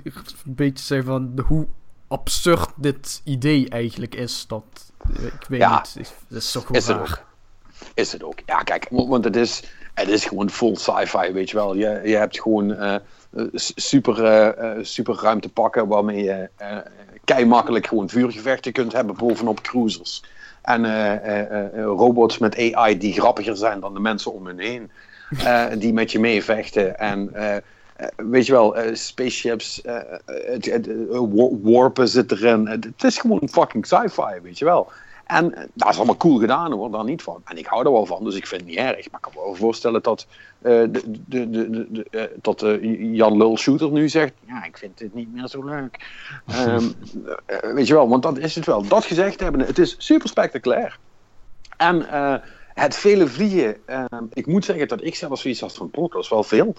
beetje te zeggen van hoe absurd dit idee eigenlijk is. Dat, ik weet Ja. niet, dat is toch gewoon Is het raar. ook. Is het ook. Ja, kijk, want het is, het is gewoon full sci-fi, weet je wel. Je, je hebt gewoon eh, eh, super, eh, super ruimtepakken waarmee je eh kei makkelijk gewoon vuurgevechten kunt hebben bovenop cruisers. En robots met AI die grappiger zijn dan de mensen om hun heen. die met je meevechten. En weet je wel, spaceships, warpen zit erin. Het is gewoon fucking sci-fi, weet je wel. En eh, dat is allemaal cool gedaan hoor, daar niet van. En ik hou er wel van, dus ik vind het niet erg. Maar ik kan me wel voorstellen dat, eh, de, de, de, eh, dat Jan Lul Shooter nu zegt: Ja, ik vind dit niet meer zo leuk. Ehm, eh, weet je wel, want dat is het wel. Dat gezegd hebben, het is super spectaculair. En het vele vliegen, ehm, ik moet zeggen dat ik zelfs zoiets had van: "Poh, dat is wel veel.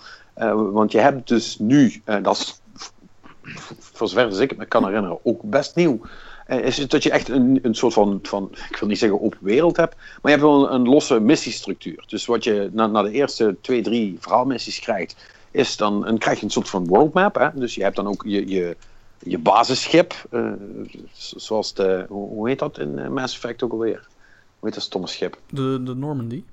Want je hebt dus nu, dat is voor zover als ik me kan herinneren, ook best nieuw. Eh, is het dat je echt een, een soort van, van, ik wil niet zeggen open wereld hebt, maar je hebt wel een, een losse missiestructuur. Dus wat je na, na de eerste twee, drie verhaalmissies krijgt, is dan, dan krijg je een soort van worldmap. Hè? Dus je hebt dan ook je, je, je basisschip, eh, zoals de, hoe hoe heet dat in eh, Mass Effect ook alweer? Hoe heet dat stomme schip? De, de Normandy.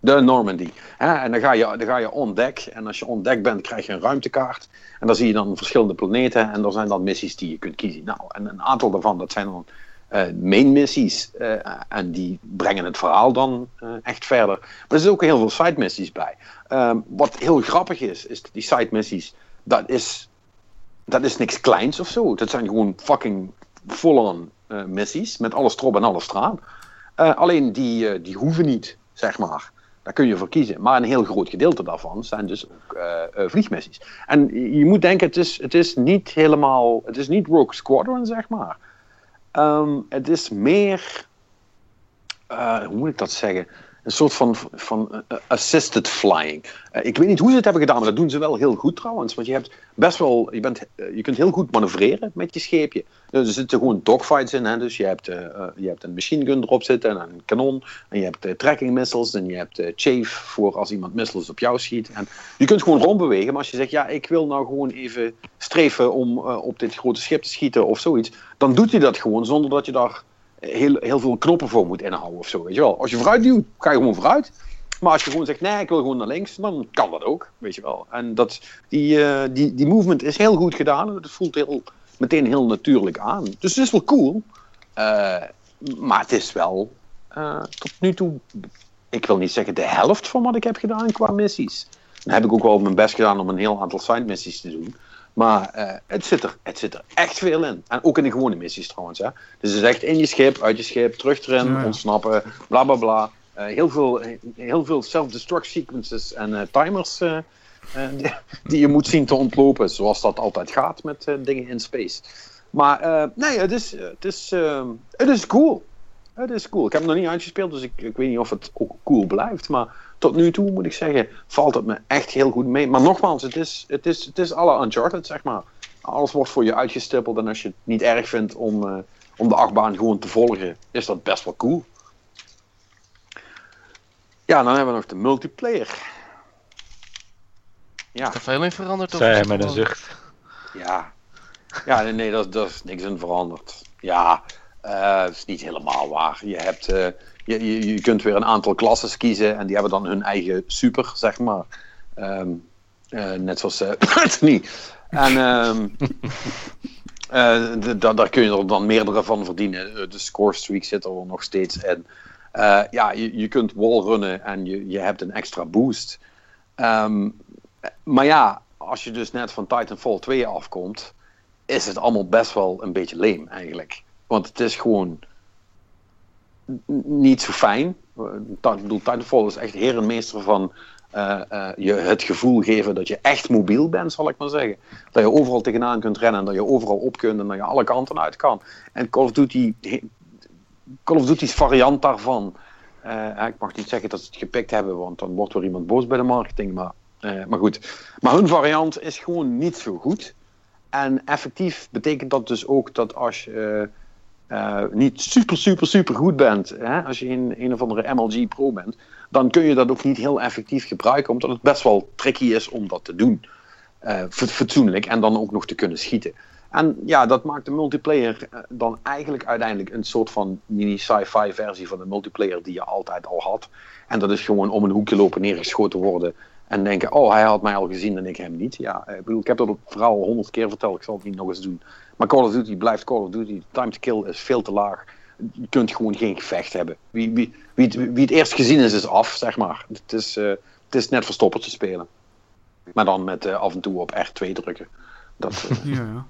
De Normandy. En dan ga, je, dan ga je on deck. En als je on deck bent, krijg je een ruimtekaart. En dan zie je dan verschillende planeten. En er zijn dan missies die je kunt kiezen. Nou, en een aantal daarvan, dat zijn dan eh, main missies. eh, en die brengen het verhaal dan eh, echt verder. Maar er zitten ook heel veel side missies bij. Ehm, wat heel grappig is, is die side missies, dat is, dat is niks kleins of zo. Dat zijn gewoon fucking full-on missies. Met alles erop en alles eraan. Alleen die, die hoeven niet, zeg maar. Daar kun je voor kiezen. Maar een heel groot gedeelte daarvan zijn dus ook eh, eh, vliegmissies. En je moet denken, het is, het is niet helemaal. Het is niet Rogue Squadron, zeg maar. Ehm, het is meer. eh, hoe moet ik dat zeggen? Een soort van, van eh, assisted flying. Eh, ik weet niet hoe ze het hebben gedaan, maar dat doen ze wel heel goed trouwens. Want je hebt best wel. Je, bent, eh, je kunt heel goed manoeuvreren met je scheepje. Er zitten gewoon dogfights in. Hè? Dus je hebt, je hebt een machine gun erop zitten en een kanon. En je hebt tracking missiles. En je hebt eh, chafe voor als iemand missiles op jou schiet. En je kunt gewoon rondbewegen. Maar als je zegt, ja, ik wil nou gewoon even streven om op dit grote schip te schieten of zoiets. Dan doet hij dat gewoon zonder dat je daar heel, heel veel knoppen voor moet inhouden of zo. Weet je wel. Als je vooruit duwt, ga je gewoon vooruit. Maar als je gewoon zegt, nee, ik wil gewoon naar links, dan kan dat ook, weet je wel. En dat, die, eh, die, die movement is heel goed gedaan. Het voelt heel, meteen heel natuurlijk aan. Dus het is wel cool. Eh, maar het is wel eh, tot nu toe, ik wil niet zeggen de helft van wat ik heb gedaan qua missies. Dan heb ik ook wel mijn best gedaan om een heel aantal side missies te doen. Maar eh, het, zit er, het zit er echt veel in. En ook in de gewone missies trouwens. Hè. Dus het is echt in je schip, uit je schip, terug erin, Ja, ontsnappen, bla bla bla. Eh, heel veel, heel veel self-destruct sequences en eh, timers die, die je moet zien te ontlopen. Zoals dat altijd gaat met dingen in space. Maar nee, het is, het, is, het is cool. Het is cool. Ik heb hem nog niet uitgespeeld, dus ik, ik weet niet of het ook cool blijft. Maar tot nu toe moet ik zeggen, valt het me echt heel goed mee. Maar nogmaals, het is, het is, het is alle Uncharted, zeg maar. Alles wordt voor je uitgestippeld. En als je het niet erg vindt om, eh, om de achtbaan gewoon te volgen, is dat best wel cool. Ja, dan hebben we nog de multiplayer. Ja, Is er veel in veranderd? het met een zucht. ja. Ja, nee, nee dat, dat is niks in veranderd. Ja, eh, het is niet helemaal waar. Je, hebt, eh, je, je, je kunt weer een aantal klasses kiezen en die hebben dan hun eigen super, zeg maar. Ehm, eh, net zoals Anthony. En d- da- daar kun je er dan meerdere van verdienen. De score streak zit er nog steeds in. Ja, je, je kunt wallrunnen en je, je hebt een extra boost. Ehm, maar ja, als je dus net van Titanfall 2 afkomt, is het allemaal best wel een beetje leem eigenlijk. Want het is gewoon niet zo fijn. Ik bedoel, Titanfall is echt heer en meester van eh, eh, je het gevoel geven dat je echt mobiel bent, zal ik maar zeggen. Dat je overal tegenaan kunt rennen en dat je overal op kunt en dat je alle kanten uit kan. En Call of Duty, Call Duty's variant daarvan. eh, ik mag niet zeggen dat ze het gepikt hebben, want dan wordt weer iemand boos bij de marketing. Maar, maar goed. Maar hun variant is gewoon niet zo goed. En effectief betekent dat dus ook dat als je eh, niet super, super, super goed bent, hè, als je een, een of andere MLG Pro bent, dan kun je dat ook niet heel effectief gebruiken, omdat het best wel tricky is om dat te doen. Fat- fatsoenlijk en dan ook nog te kunnen schieten. En ja, dat maakt de multiplayer eh, dan eigenlijk uiteindelijk een soort van mini sci-fi versie van de multiplayer die je altijd al had. En dat is gewoon om een hoekje lopen, neergeschoten worden en denken, oh, hij had mij al gezien en ik hem niet. Ja, ik bedoel, ik heb dat verhaal honderd keer verteld, ik zal het niet nog eens doen. Maar Call of Duty blijft Call of Duty. Time to kill is veel te laag. Je kunt gewoon geen gevecht hebben. Wie, wie, wie, het, wie het eerst gezien is, is af, zeg maar. Het is, eh, het is net verstoppertje spelen. Maar dan met eh, af en toe op R2 drukken. Dat, eh, Ja, ja.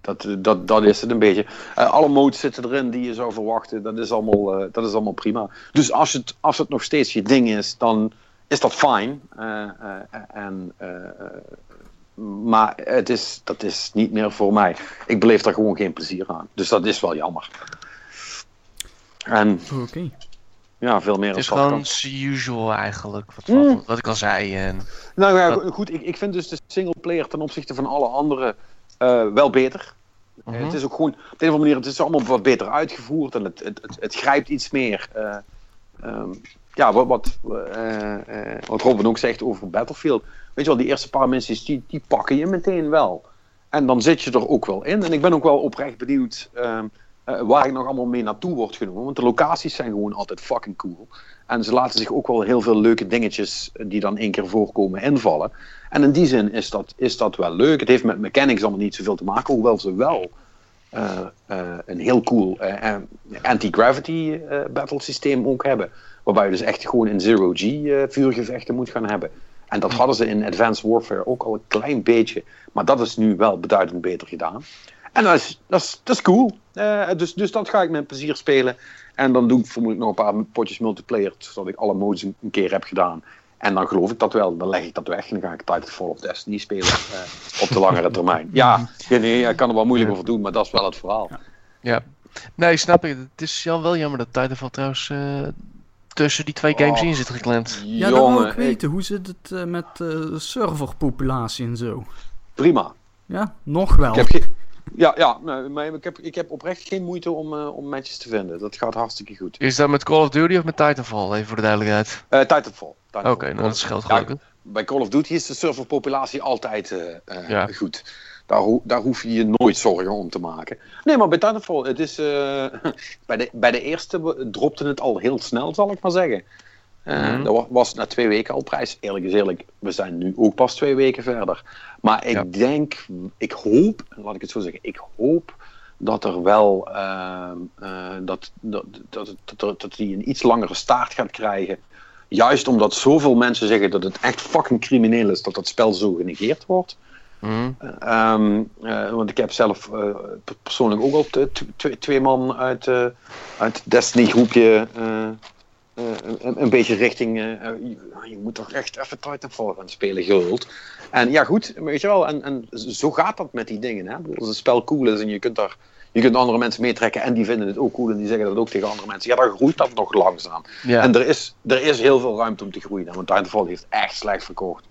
dat, dat, dat is het een beetje. Alle modes zitten erin die je zou verwachten. Dat is allemaal, dat is allemaal prima. Dus als het, als het nog steeds je ding is, dan is dat fijn. En, maar het is, dat is niet meer voor mij. Ik beleef daar gewoon geen plezier aan. Dus dat is wel jammer. En Oké. ja, veel meer Het is gewoon as usual eigenlijk. Wat, Mm. wat, wat ik al zei. En, Nou ja, Dat- goed, ik, ik vind dus de singleplayer ten opzichte van alle andere eh, wel beter. Eh, Mhm. Het is ook gewoon, op een of andere manier, het is allemaal wat beter uitgevoerd en het, het, het, het grijpt iets meer. eh, ehm, ja, wat, wat, eh, wat Robin ook zegt over Battlefield. Weet je wel, die eerste paar missies, die, die pakken je meteen wel. En dan zit je er ook wel in. En ik ben ook wel oprecht benieuwd ehm, eh, waar ik nog allemaal mee naartoe word genomen. Want de locaties zijn gewoon altijd fucking cool. En ze laten zich ook wel heel veel leuke dingetjes die dan één keer voorkomen invallen. En in die zin is dat, is dat wel leuk. Het heeft met mechanics allemaal niet zoveel te maken, hoewel ze wel een heel cool eh, anti-gravity battle systeem ook hebben. Waarbij je dus echt gewoon in zero-G vuurgevechten moet gaan hebben. En dat hadden ze in Advanced Warfare ook al een klein beetje. Maar dat is nu wel beduidend beter gedaan. En dat is, dat is, dat is cool. dus, dus dat ga ik met plezier spelen. En dan doe ik vermoedelijk nog een paar potjes multiplayer. Zodat ik alle modes een, keer heb gedaan. En dan geloof ik dat wel. Dan leg ik dat weg. En dan ga ik Titanfall of Destiny spelen. op de langere termijn. Ja, nee, ik kan er wel moeilijk over doen. Maar dat is wel het verhaal. Ja. Nee, snap ik. Het is wel jammer dat Titanfall trouwens uh, tussen die twee games in zit geklemd. Ja, dat wil ik weten. Hoe zit het uh, met uh, serverpopulatie en zo? Prima. Ja, nog wel. Ik heb ja, ja maar ik heb, ik heb oprecht geen moeite om, uh, om matches te vinden. Dat gaat hartstikke goed. Is dat met Call of Duty of met Titanfall? Even voor de duidelijkheid. Uh, Titanfall. Titanfall. Oké, okay, nou dat scheelt gelukkig. Ja, bij Call of Duty is de serverpopulatie altijd uh, ja. goed. Daar, ho daar, hoef je je nooit zorgen om te maken. Nee, maar bij Titanfall, het is, bij, de, bij de eerste dropte het al heel snel, zal ik maar zeggen. Uh, Dat was na twee weken al prijs. Eerlijk is eerlijk, we zijn nu ook pas twee weken verder. Maar ik denk, ik hoop, laat ik het zo zeggen, ik hoop dat er wel uh, uh, dat, dat, dat, dat, dat die een iets langere staart gaat krijgen. Juist omdat zoveel mensen zeggen dat het echt fucking crimineel is dat dat spel zo genegeerd wordt. Mm. Um, want ik heb zelf persoonlijk ook al twee man uit, uit Destiny groepje uh, een, een, beetje richting. Uh, je moet toch echt even Titanfall gaan spelen, gehuld. En ja, goed, weet je wel. En, en zo gaat dat met die dingen. Hè? Als het spel cool is en je kunt daar. Je kunt andere mensen meetrekken en die vinden het ook cool en die zeggen dat ook tegen andere mensen. Ja, dan groeit dat nog langzaam. En er is, er is heel veel ruimte om te groeien. Want Titanfall heeft echt slecht verkocht.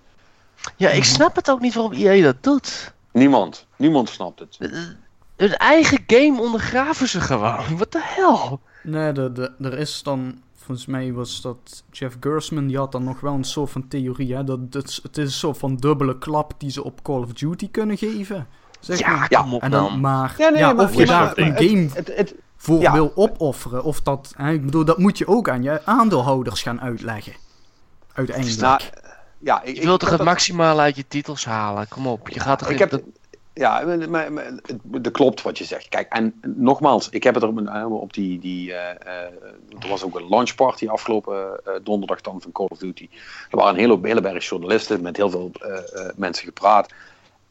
Ja, ik snap het ook niet waarom EA dat doet. Niemand. Niemand snapt het. Hun eigen game ondergraven ze gewoon. Wat de hel? Nee, de, de, er is dan volgens mij was dat Jeff Gersman, die had dan nog wel een soort van theorie, hè, dat het, het is een soort van dubbele klap die ze op Call of Duty kunnen geven. Zeg ja, maar. ja, en dan, maar ja, of je daar een game het, het, voor wil opofferen, of dat, hè, ik bedoel, dat moet je ook aan je aandeelhouders gaan uitleggen. Uiteindelijk. Nou, ja, ik, je wilt toch het maximale uit je titels halen? Kom op, je gaat toch... Ik heb, ja, maar, maar, dat klopt wat je zegt. Kijk, en nogmaals, ik heb het er eh, op die. die uh, er was ook een launchparty afgelopen uh, donderdag dan van Call of Duty. Er waren een hele, hele berg journalisten met heel veel mensen gepraat.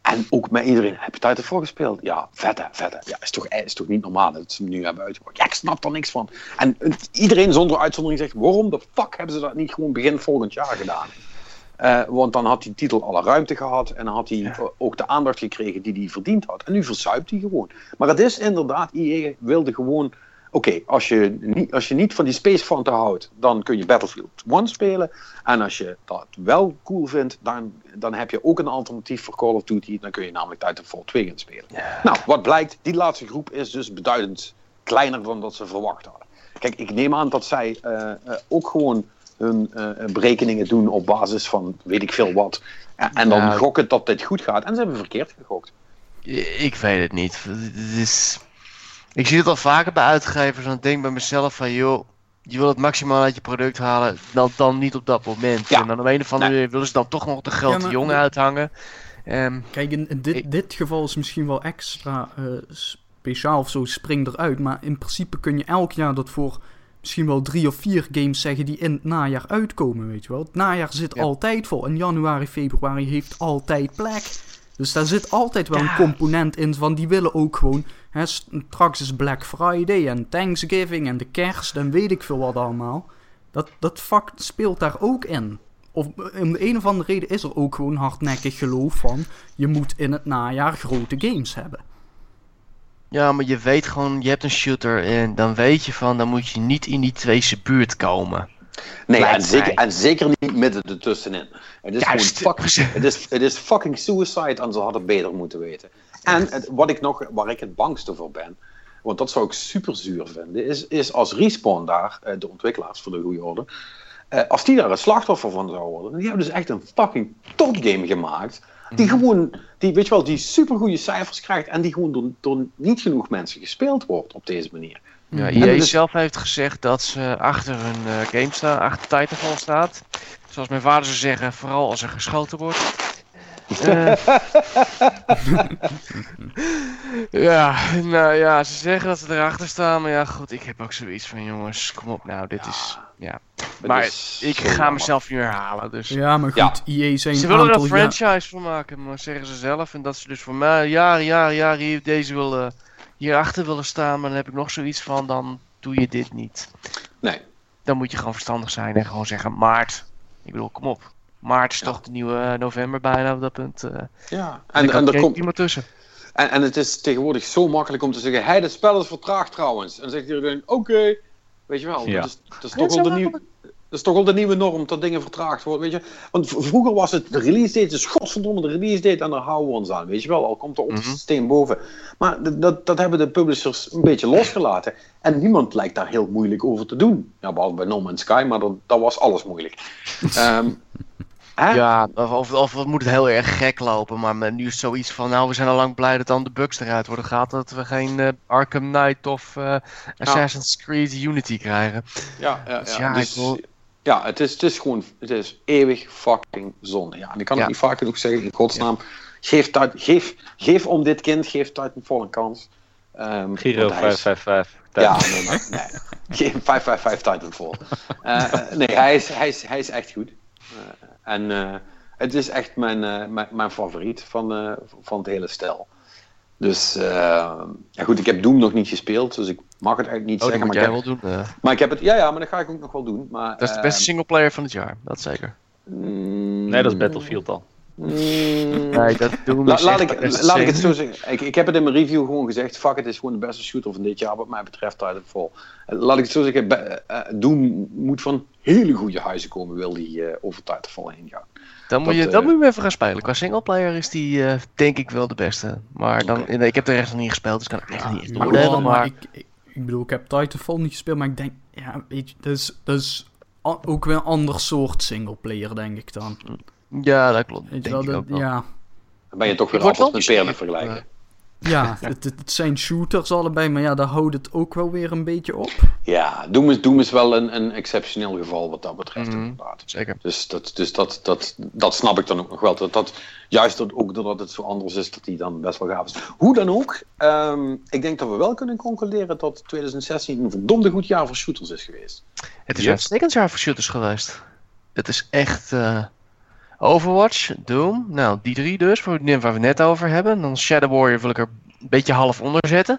En ook met iedereen, heb je tijd ervoor gespeeld? Ja, vette, vette. Ja, is toch, is toch niet normaal dat ze hem nu hebben uitgebracht? Ja, ik snap er niks van. En iedereen zonder uitzondering zegt, waarom de fuck hebben ze dat niet gewoon begin volgend jaar gedaan? Uh, want dan had die titel alle ruimte gehad en dan had hij ook de aandacht gekregen die hij verdiend had. En nu verzuipt hij gewoon. Maar het is inderdaad, IE wilde gewoon. Oké, als, je niet, als je niet van die Space Frontier houdt, dan kun je Battlefield 1 spelen. En als je dat wel cool vindt, dan, dan heb je ook een alternatief voor Call of Duty. Dan kun je namelijk Titanfall 2 gaan spelen. Nou, wat blijkt, die laatste groep is dus beduidend kleiner dan dat ze verwacht hadden. Kijk, ik neem aan dat zij uh, uh, ook gewoon hun uh, berekeningen doen op basis van weet ik veel wat. En, en dan gokken dat dit goed gaat. En ze hebben verkeerd gegokt. Ik weet het niet. Het is... Ik zie het al vaker bij uitgevers. En ik denk bij mezelf van joh, je wil het maximaal uit je product halen. Dan, dan niet op dat moment. Ja. En dan op een of andere manier willen ze dan toch nog de grote ja, jongen uithangen. Um, Kijk, in, in dit, ik... dit geval is misschien wel extra uh, speciaal of zo, spring eruit. Maar in principe kun je elk jaar dat voor misschien wel drie of vier games zeggen die in het najaar uitkomen, weet je wel. Het najaar zit altijd vol. En januari, februari heeft altijd plek. Dus daar zit altijd wel een component in van die willen ook gewoon. Hè, straks is Black Friday en Thanksgiving en de kerst en weet ik veel wat allemaal. Dat, dat vak speelt daar ook in. Of om de een of andere reden is er ook gewoon hardnekkig geloof van. Je moet in het najaar grote games hebben. Ja, maar je weet gewoon, je hebt een shooter en dan weet je van, dan moet je niet in die tweede buurt komen. Nee, en zeker, en zeker niet midden ertussenin. Het is, Juist. fucking, het, is, het is fucking suicide en ze hadden beter moeten weten. En het, wat ik nog, waar ik het bangste voor ben, want dat zou ik super zuur vinden, is, is als Respawn daar, eh, de ontwikkelaars voor de goede orde, eh, als die daar het slachtoffer van zouden worden, die hebben dus echt een fucking topgame gemaakt die mhm. gewoon, die, weet je wel, die supergoeie cijfers krijgt en die gewoon door, door niet genoeg mensen gespeeld wordt op deze manier. Ja, EA dus... zelf heeft gezegd dat ze achter hun uh, game staan, achter Titanfall staat. Zoals mijn vader zou zeggen, vooral als er geschoten wordt. Eh. ja, nou ja, ze zeggen dat ze erachter staan, maar ja, goed, ik heb ook zoiets van, jongens, kom op nou, dit is, ja. Maar is ik ga jammer. mezelf nu herhalen, dus. Ja, maar Ja. goed, EA zijn Ze willen er een franchise van maken, maar zeggen ze zelf. En dat ze dus voor mij jaren, jaren, jaren hier, deze willen, hierachter willen staan. Maar dan heb ik nog zoiets van, dan doe je dit niet. Nee. Dan moet je gewoon verstandig zijn en gewoon zeggen, maart. Ik bedoel, kom op. Maart is Ja. toch de nieuwe eh, november bijna op dat punt. eh Ja. en En, en, er komt, iemand tussen. en, en het is tegenwoordig zo makkelijk om te zeggen: hey, het spel is vertraagd trouwens. En dan zegt iedereen: oké. Weet je wel, Ja. dat, is, dat, is toch wel de nieuwe, dat is toch wel de nieuwe norm dat dingen vertraagd worden. Weet je? Want vroeger was het de release date, dus godverdomme de release date en daar houden we ons aan. Weet je wel, al komt er op het Mhm. systeem boven. Maar d- dat, dat hebben de publishers een beetje losgelaten. En niemand lijkt daar heel moeilijk over te doen. Ja, behalve bij No Man's Sky, maar dat, dat was alles moeilijk. Ehm, hè? Ja, of, of, moet het heel erg gek lopen. Maar met- nu is zoiets van, nou, we zijn al lang blij dat dan de bugs eruit worden gehaald. Dat we geen eh, Arkham Knight of eh, Assassin's Creed Unity krijgen. Ja, ja, Dus ja. ja, Dus, wil- ja het, is, het is gewoon het is eeuwig fucking zonde. Ja, en ik kan het niet vaak genoeg zeggen, in godsnaam. Geef, Titan- geef, geef om dit kind, geef Titanfall een kans. Ehm, Giro want hij is- 555. Ja, nee, maar, nee. Geef 555 Titanfall. Eh, eh, nee, hij is, hij, is, hij is echt goed. En eh, het is echt mijn, eh, mijn, mijn favoriet van, eh, van het hele stel. Dus ja, goed, ik heb Doom nog niet gespeeld, dus ik mag het eigenlijk niet Oh, dat zeggen. Maar jij ik, wel heb, doen. eh. maar ik heb het, ja, ja, maar dat ga ik ook nog wel doen. Maar, dat is de beste singleplayer van het jaar, dat zeker. mm, Nee, dat is Battlefield al. mm, Nee, dat doen La- laat, ik, laat ik het zo zeggen. Ik, ik heb het in mijn review gewoon gezegd. Fuck, het is gewoon de beste shooter van dit jaar wat mij betreft Titanfall. Laat ik het zo zeggen. Be- eh, Doom moet van hele goede huizen komen. Wil die eh, over Titanfall heen gaan. Dan moet, dat, je, eh, dan moet je even gaan spelen. Qua singleplayer is die eh, denk ik wel de beste. Maar dan, nee, ik heb de rest nog niet gespeeld, dus kan ik echt niet echt Maar, oordelen. wel, maar Maar ik, ik, ik bedoel, ik heb Titanfall niet gespeeld, maar ik denk, ja, weet je, dat is, dat is ook weer een ander soort singleplayer, denk ik dan. ja, dat klopt. Weet je Denk wel, ik dat, ja, Dan ben je toch weer appels met peren vergelijken. Ja het, zijn shooters allebei, maar ja, daar houdt het ook wel weer een beetje op. Ja, Doom is, Doom is wel een, een exceptioneel geval wat dat betreft Mhm. inderdaad. Zeker. Dus, dat, dus dat, dat, dat snap ik dan ook nog wel. Dat, dat, juist dat, ook doordat het zo anders is, dat die dan best wel gaaf is. Hoe dan ook, ehm, ik denk dat we wel kunnen concluderen dat 2016 een verdomde goed jaar voor shooters is geweest. Het is een uitstekend jaar voor shooters geweest. Het is echt eh, Overwatch, Doom, nou die drie dus, waar we het net over hebben. Dan Shadow Warrior wil ik er een beetje half onder zetten.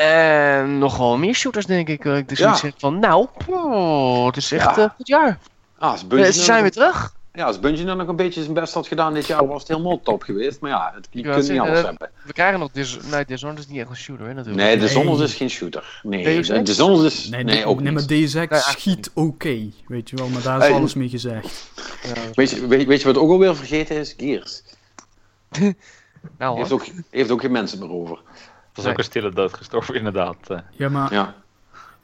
En nog wel meer shooters denk ik. dus Ja. zeg van, nou, oh, het is echt Ja. een goed jaar. Ah, Eh, ze nou zijn weer terug. Ja, als Bungie nou nog een beetje zijn best had gedaan dit jaar, was het helemaal top geweest. Maar ja, het, je kunt niet alles eh, hebben. We krijgen nog Dis nee, Dishonored is niet echt een shooter, hè, natuurlijk. Nee, de Nee. Is geen shooter. Nee, Zonners is... Nee, Nee, ook nee maar niet. DSX schiet oké, weet je wel, maar daar is alles mee gezegd. Ja, Weet je, weet, weet je wat ook alweer vergeten is? Gears. nou, Heeft ook, heeft ook geen mensen meer over. Dat is ook een stille dood gestorven, inderdaad. eh. Ja, maar Ja.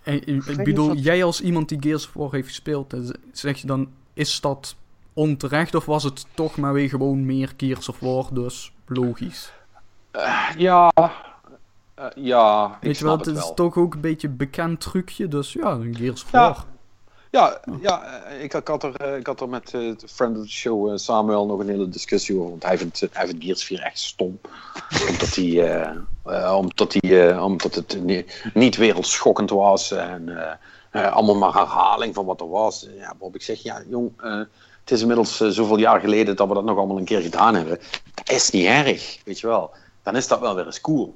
En, ik- bedoel, jij als iemand die Gears War heeft gespeeld, eh, zeg je dan, is dat onterecht of was het toch maar weer gewoon meer Gears of War, dus logisch? Ja, eh, ja, ik Weet je wel, het is toch ook een beetje een bekend trucje, dus ja, een Gears of Ja. War. Ja, ja eh, ik, ik, had er, eh, ik had er met eh, de friend of the show eh, Samuel nog een hele discussie over. Want hij vindt, eh, hij vindt Gears 4 echt stom. omdat, hij, eh, eh, omdat, hij, eh, omdat het ni- niet wereldschokkend was. En eh, eh, allemaal maar herhaling van wat er was. Ja, waarop ik zeg, ja jong, eh, het is inmiddels eh, zoveel jaar geleden dat we dat nog allemaal een keer gedaan hebben. Dat is niet erg, weet je wel. Dan is dat wel weer eens cool.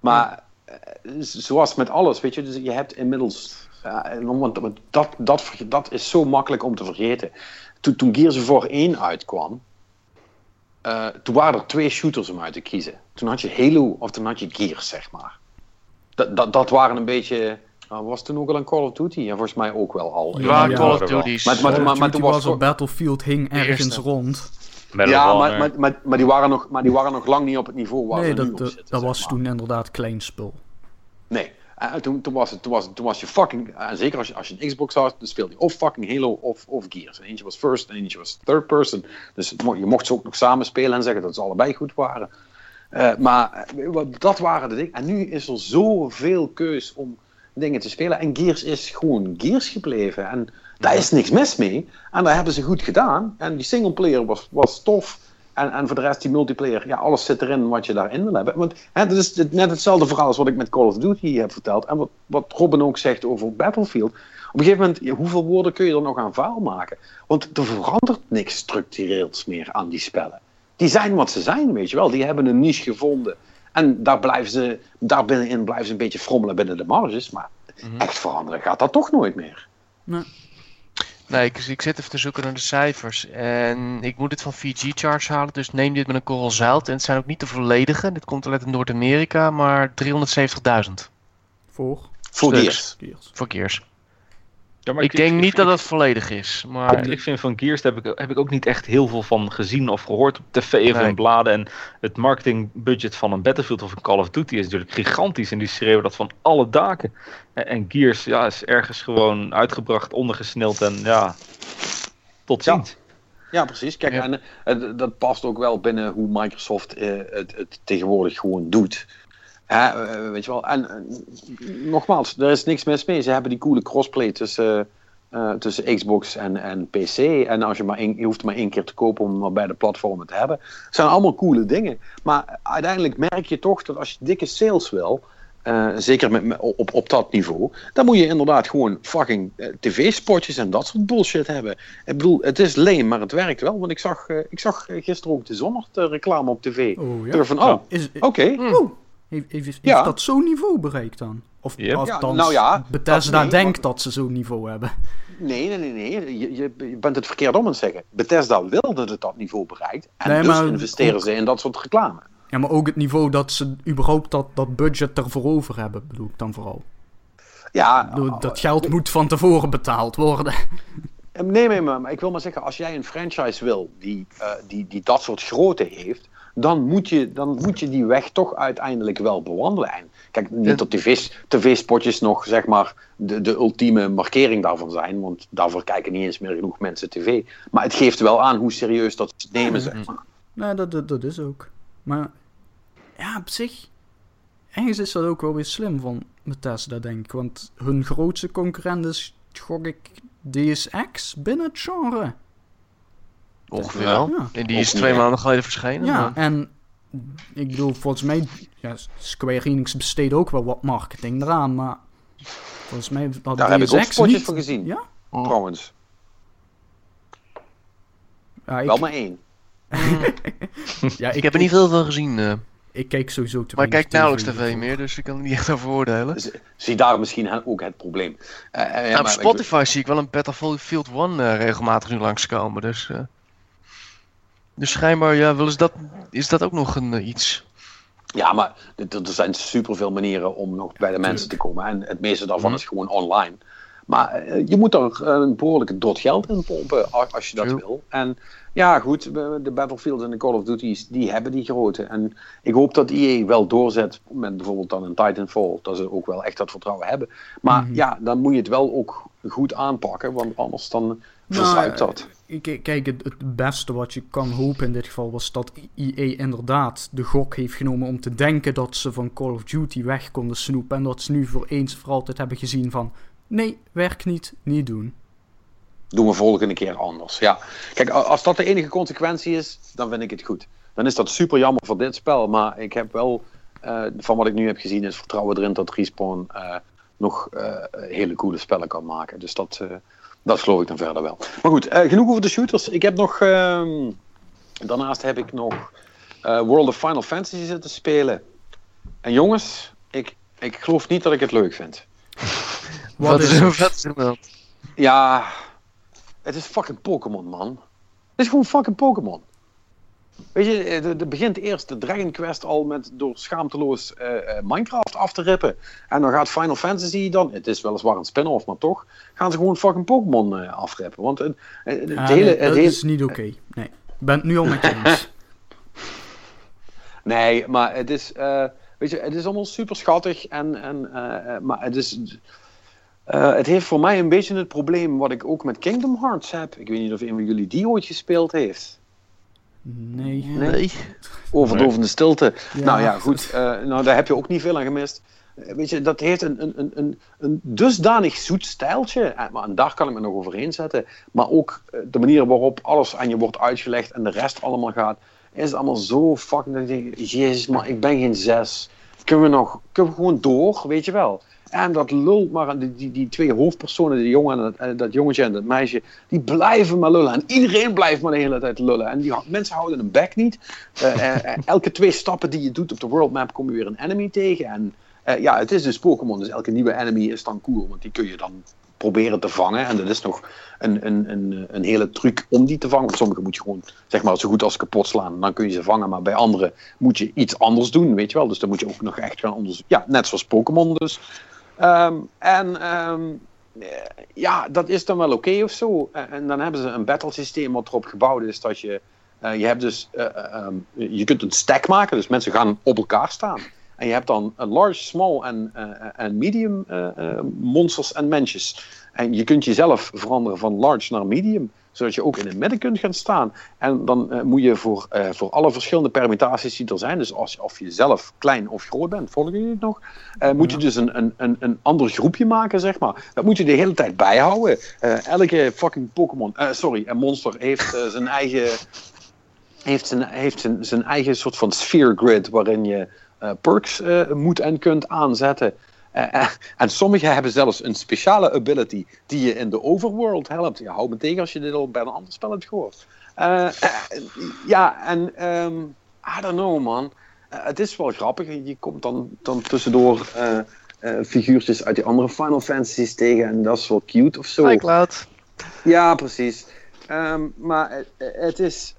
Maar eh, zoals met alles, weet je, dus je hebt inmiddels. en want dat, dat, dat is zo makkelijk om te vergeten. Toen, toen Gears War 1 uitkwam, eh, toen waren er twee shooters om uit te kiezen. Toen had je Halo of toen had je Gears, zeg maar. Dat, dat, dat waren een beetje. Nou, was toen ook al een Call of Duty? Ja, volgens mij ook wel al. Ja, Ja, Call of dat. Duty's. Maar- maar- eh, Call of maar Duty toen was op Battlefield hing ergens rond. Ja, maar, maar, maar, maar, die waren nog, maar die waren nog lang niet op het niveau waar nee, we nu dat, op dat, zitten. dat was maar. toen inderdaad klein spul. Nee. Eh, toen, toen, was het, toen, was toen was je fucking. En zeker als je, als je een Xbox had, dan speelde je of fucking Halo of, of Gears. En eentje was first en eentje was third person. Dus je mocht ze ook nog samen spelen en zeggen dat ze allebei goed waren. Eh, maar eh, dat waren de dingen. En nu is er zoveel keus om dingen te spelen. En Gears is gewoon Gears gebleven. En daar is niks mis mee. En dat hebben ze goed gedaan. En die singleplayer was, was tof. En, en voor de rest die multiplayer, ja, alles zit erin wat je daarin wil hebben. Want hè, dat is het- net hetzelfde verhaal als wat ik met Call of Duty heb verteld. En wat, wat Robin ook zegt over Battlefield. Op een gegeven moment, ja, hoeveel woorden kun je er nog aan vuil maken? Want er verandert niks structureels meer aan die spellen. Die zijn wat ze zijn, weet je wel. Die hebben een niche gevonden. En daar blijven ze, daar binnenin blijven ze een beetje frommelen binnen de marges. Maar echt veranderen gaat dat toch nooit meer. Nee, ik, ik zit even te zoeken naar de cijfers. En ik moet dit van VG Charts halen, dus neem dit met een korrel zout. En het zijn ook niet de volledige. Dit komt uit Noord-Amerika, maar 370.000 Voor Voor. Gears. Gears. voor Gears. Ja, maar ik denk niet dat het volledig is, maar... Ik vind van Gears daar heb ik, heb ik ook niet echt heel veel van gezien of gehoord op tv of Nee. in bladen. En het marketingbudget van een Battlefield of een Call of Duty is natuurlijk gigantisch. En die schreeuwen dat van alle daken. En, en Gears ja, is ergens gewoon uitgebracht, ondergesneld en ja, tot ziens. Ja, precies. Kijk, Ja. en eh, dat past ook wel binnen hoe Microsoft eh, het, het tegenwoordig gewoon doet. Hè, eh, weet je wel. En eh, nogmaals, er is niks mis mee. Ze hebben die coole crossplay tussen, eh, tussen Xbox en, en PC. En als je, maar één, je hoeft maar één keer te kopen om maar beide platformen te hebben. Het zijn allemaal coole dingen. Maar uiteindelijk merk je toch dat als je dikke sales wil. zeker met, met- op, op dat niveau. Dan moet je inderdaad gewoon fucking tv-spotjes en dat soort bullshit hebben. Ik bedoel, het is lame, maar het werkt wel. Want ik zag, ik zag gisteren ook de eh, reclame op tv. Oh ja. van, oh, oké. oh, heeft, heeft, heeft Ja. dat zo'n niveau bereikt dan? Of Yep. althans, Ja, nou ja, Bethesda dat- nee, denkt maar- dat ze zo'n niveau hebben. Nee, nee, nee, nee. Je, je, bent het verkeerd om aan het zeggen. Bethesda wil dat het dat niveau bereikt. En Nee, dus maar investeren ook- ze in dat soort reclame. Ja, maar ook het niveau dat ze überhaupt dat, dat budget ervoor over hebben, bedoel ik dan vooral. Ja, bedoel, dat geld moet van tevoren betaald worden. Eh, Nee, nee, maar, maar ik wil maar zeggen, als jij een franchise wil die, eh, die, die dat soort grootte heeft, dan moet, je, dan moet je die weg toch uiteindelijk wel bewandelen. En kijk, niet dat tv tv-spotjes nog zeg maar de, de ultieme markering daarvan zijn, want daarvoor kijken niet eens meer genoeg mensen tv. Maar het geeft wel aan hoe serieus dat ze nemen, zeg maar. Nee, dat, dat, dat is ook. Maar ja, op zich, ergens is dat ook wel weer slim van Bethesda, denk ik. Want hun grootste concurrent is, gok ik, DSX binnen het genre. Ongeveer wel. Ja. En die is twee maanden geleden verschenen. Ja, maar- en ik bedoel, volgens mij, ja, Square Enix besteedt ook wel wat marketing eraan, maar volgens mij had Daar heb ik ook spotjes niet- van gezien, Ja? trouwens. Ja, ik, Wel maar één. ja, Ik heb er niet veel van gezien. eh, Ik kijk sowieso te maar ik kijk nauwelijks tv meer, dus ik kan er niet echt over oordelen. Dus, zie daar misschien ook het probleem. Eh, eh, ja, Nou, op maar- Spotify zie ik wel een Battlefield 1 eh, regelmatig nu langskomen. Dus, eh, dus schijnbaar ja, willen ze dat, is dat ook nog een, eh, iets. Ja, maar er zijn superveel manieren om nog bij de mensen te komen. En het meeste daarvan Mhm. is gewoon online. Maar eh, je moet er eh, een behoorlijke dot geld in pompen als je dat True. wil. En ja, goed, de Battlefield en de Call of Duty's, die hebben die grootte. En ik hoop dat EA wel doorzet met bijvoorbeeld dan een Titanfall. Dat ze ook wel echt dat vertrouwen hebben. Maar Mhm. ja, dan moet je het wel ook goed aanpakken. Want anders dan Nou, dat. Kijk, het, het beste wat je kan hopen in dit geval was dat EA inderdaad de gok heeft genomen om te denken dat ze van Call of Duty weg konden snoepen. En dat ze nu voor eens voor altijd hebben gezien van, nee, werkt niet, niet doen. doen we volgende keer anders. Ja. Kijk, als dat de enige consequentie is, dan vind ik het goed. Dan is dat super jammer voor dit spel. Maar ik heb wel, eh, van wat ik nu heb gezien, is vertrouwen erin dat Respawn eh, nog eh, hele coole spellen kan maken. Dus dat, dat geloof ik dan verder wel. Maar goed, eh, genoeg over de shooters. Ik heb nog, ehm, daarnaast heb ik nog eh, World of Final Fantasy zitten spelen. En jongens, ik, ik geloof niet dat ik het leuk vind. Wat is er dan? Ja, het is fucking Pokémon, man. Het is gewoon fucking Pokémon. Weet je, eh, er- er begint eerst de Dragon Quest al met door schaamteloos eh, eh, Minecraft af te rippen. En dan gaat Final Fantasy dan, het is weliswaar een spin-off, maar toch, gaan ze gewoon fucking Pokémon eh, afrippen. Want het, het, het Ja, hele... nee, het hele- is niet oké. Nee, ik ben het nu al met je eens. Nee, maar het is, eh, weet je, het is allemaal super schattig. En, en, eh, eh, maar het is. eh, het heeft voor mij een beetje het probleem wat ik ook met Kingdom Hearts heb. Ik weet niet of een van jullie die ooit gespeeld heeft. Nee. Nee. Overdovende stilte. Ja. Nou ja, goed. eh, nou, daar heb je ook niet veel aan gemist. Eh, Weet je, dat heeft een, een, een, een, een dusdanig zoet stijltje. Eh, maar, en daar kan ik me nog overheen zetten. Maar ook de manier waarop alles aan je wordt uitgelegd en de rest allemaal gaat. is het allemaal zo fucking... dat ik denk, Jezus, maar ik ben geen zes. Kunnen we nog... Kunnen we gewoon door, weet je wel? En dat lult maar die, die, die twee hoofdpersonen, die jongen en dat, en dat jongetje en dat meisje, die blijven maar lullen. En iedereen blijft maar de hele tijd lullen. En die mensen houden hun bek niet. Eh, eh, eh, elke twee stappen die je doet op de world map kom je weer een enemy tegen. En eh, ja, het is dus Pokémon, dus elke nieuwe enemy is dan cool, want die kun je dan proberen te vangen. En dat is nog een, een, een, een hele truc om die te vangen. Want sommige moet je gewoon zeg maar, zo goed als kapot slaan. Dan kun je ze vangen. Maar bij andere moet je iets anders doen, weet je wel. Dus dan moet je ook nog echt gaan onderzoeken. Ja, net zoals Pokémon dus. Ehm, en ehm, eh, ja, dat is dan wel oké of zo. En, dan hebben ze een battle systeem wat erop gebouwd is dat je... eh, je hebt dus... eh, eh, ehm, je kunt een stack maken, dus mensen gaan op elkaar staan. En je hebt dan een large, small en, medium monsters en mensjes. En je kunt jezelf veranderen van large naar medium, zodat je ook in het midden kunt gaan staan. En dan eh, moet je voor, eh, voor alle verschillende permutaties die er zijn, dus als, of je zelf klein of groot bent, volgen jullie het nog? Eh, moet je dus een, een, een, een ander groepje maken, zeg maar. Dat moet je de hele tijd bijhouden. Elke fucking Pokémon, sorry, een monster heeft zijn eigen heeft zijn, heeft zijn, zijn eigen soort van sphere grid waarin je perks moet en kunt aanzetten. Eh, eh, en sommigen hebben zelfs een speciale ability die je in de overworld helpt. Ja, hou me tegen als je dit al bij een ander spel hebt gehoord. Eh, ja, en ehm, I don't know man. Het is wel grappig. Je komt dan, dan tussendoor figuurtjes uit die andere Final Fantasies tegen en dat is wel cute of zo. Hi Cloud. Ja, precies. Ehm, maar het, het, is,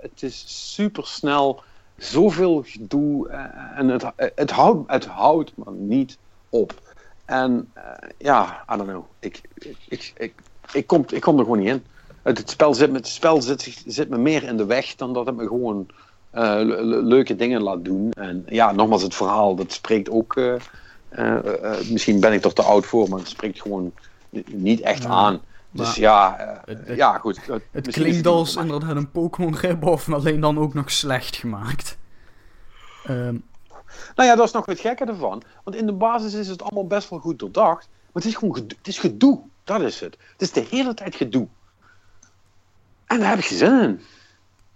het is super snel, zoveel gedoe eh, en het, het, houdt, het houdt maar niet op. En eh, ja, I don't know. Ik, ik, ik, ik, kom, ik kom er gewoon niet in. Het, spel, zit me, het spel zit, zit me meer in de weg dan dat het me gewoon eh, le- le- leuke dingen laat doen. En ja, nogmaals, het verhaal, dat spreekt ook. misschien ben ik er te oud voor, maar het spreekt gewoon niet echt Ja, Dus ja, eh, het- het- ja, goed. Het misschien is klinkt als inderdaad een Pokémon rip-off, maar alleen dan ook nog slecht gemaakt. Ehm, Nou ja, dat is nog het gekke ervan. Want in de basis is het allemaal best wel goed doordacht. Maar het is gewoon gedoe. Het is gedoe. Dat is het. Het is de hele tijd gedoe. En daar heb ik geen zin in.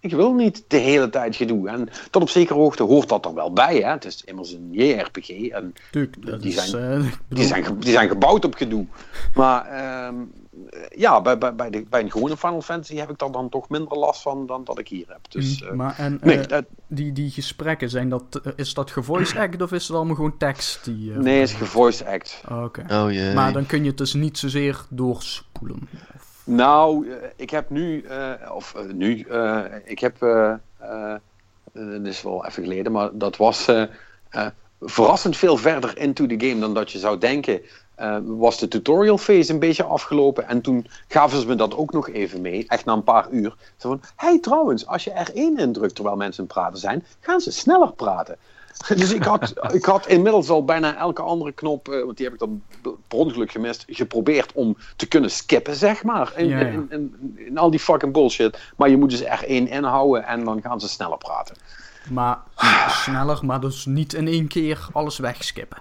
Ik wil niet de hele tijd gedoe. En tot op zekere hoogte hoort dat er wel bij. Hè? Het is immers een JRPG. En tuurlijk, dat Die is, zijn- eh, die zijn, ge- die zijn gebouwd op gedoe. Maar ehm, ja, bij, bij, bij, de, bij een gewone Final Fantasy heb ik daar dan toch minder last van dan dat ik hier heb. Dus eh, mm, maar en, nee, eh, dat, die, die gesprekken, zijn dat, eh, is dat gevoice act of is het allemaal gewoon tekst? Die, eh, nee, het is gevoice act. Oh, Oké. Oh. Maar dan kun je het dus niet zozeer doorspoelen. Nou, eh, ik heb nu, eh, of eh, nu, eh, ik heb, eh eh, dat is wel even geleden, maar dat was eh, eh, verrassend veel verder into the game dan dat je zou denken. Eh, was de tutorial phase een beetje afgelopen en toen gaven ze me dat ook nog even mee, echt na een paar uur. Zo van, hey trouwens, als je R1 indrukt terwijl mensen praten zijn, gaan ze sneller praten. Dus ik had, ik had inmiddels al bijna elke andere knop, eh, want die heb ik dan per ongeluk gemist, geprobeerd om te kunnen skippen, zeg maar. In, Ja, ja. in, in, in al die fucking bullshit. Maar je moet dus R1 inhouden en dan gaan ze sneller praten. Maar sneller, maar dus niet in één keer alles wegskippen.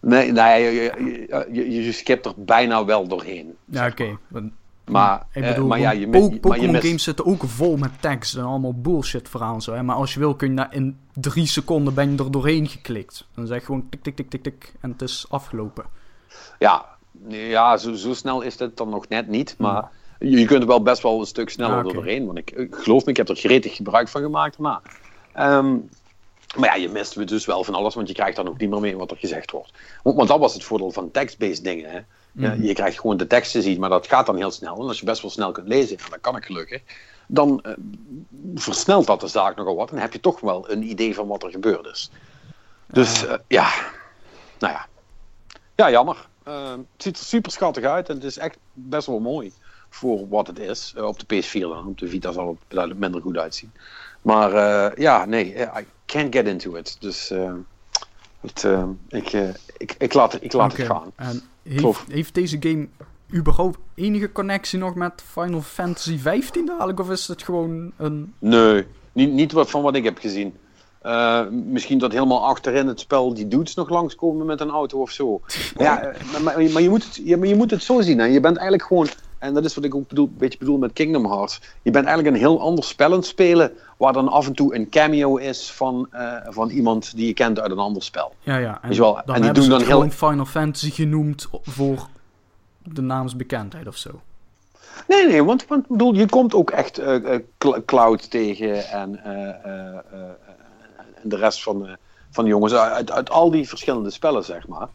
Nee, nee je, je, je, je skipt er bijna wel doorheen. Ja, oké. Maar, Ik eh, bedoel, maar ja, je, mi- maar je games zitten ook vol met tekst en allemaal bullshit verhaal zo. Hè? Maar als je wil kun je in drie seconden ben je er doorheen geklikt. Dan zeg je gewoon tik tik tik tik tik en het is afgelopen. Ja, ja zo, zo snel is het dan nog net niet. Maar je, je kunt er wel best wel een stuk sneller Ah, doorheen. Want ik, ik geloof me, ik heb er gretig gebruik van gemaakt daarna. Ehm, maar ja, je mist dus wel van alles, want je krijgt dan ook niet meer mee wat er gezegd wordt. Want, want dat was het voordeel van text-based dingen. Hè? Ja, Mhm. je krijgt gewoon de tekst te zien, maar dat gaat dan heel snel. En als je best wel snel kunt lezen, en dat kan ik gelukkig, dan eh, versnelt dat de zaak nogal wat. En heb je toch wel een idee van wat er gebeurd is. Dus eh, ja, nou ja. Ja, jammer. Eh, het ziet er super schattig uit en het is echt best wel mooi voor wat het is. Eh, op de PS4 dan. Op de Vita zal het duidelijk minder goed uitzien. Maar eh, ja, nee, eh, I can't get into it. Dus eh, het, ik, ik, ik laat, ik laat het gaan. En heeft, heeft deze game überhaupt enige connectie nog met Final Fantasy 15 dadelijk? Of is het gewoon een... Nee, niet, niet wat van wat ik heb gezien. Misschien dat helemaal achterin het spel die dudes nog langskomen met een auto of zo. Maar ja, maar, maar, maar je, moet het, ja, maar je moet het zo zien. Hè. Je bent eigenlijk gewoon En dat is wat ik ook bedoel, een beetje bedoel met Kingdom Hearts. Je bent eigenlijk een heel ander spel aan het spelen, waar dan af en toe een cameo is van, eh, van iemand die je kent uit een ander spel. Ja, ja. En, wel, dan en die hebben doen dan heel- Final Fantasy genoemd voor de naamsbekendheid of zo. Nee, nee, want, want ik bedoel, je komt ook echt eh, eh, Cl- Cloud tegen en, en de rest van, de van de jongens uit, uit al die verschillende spellen, zeg maar.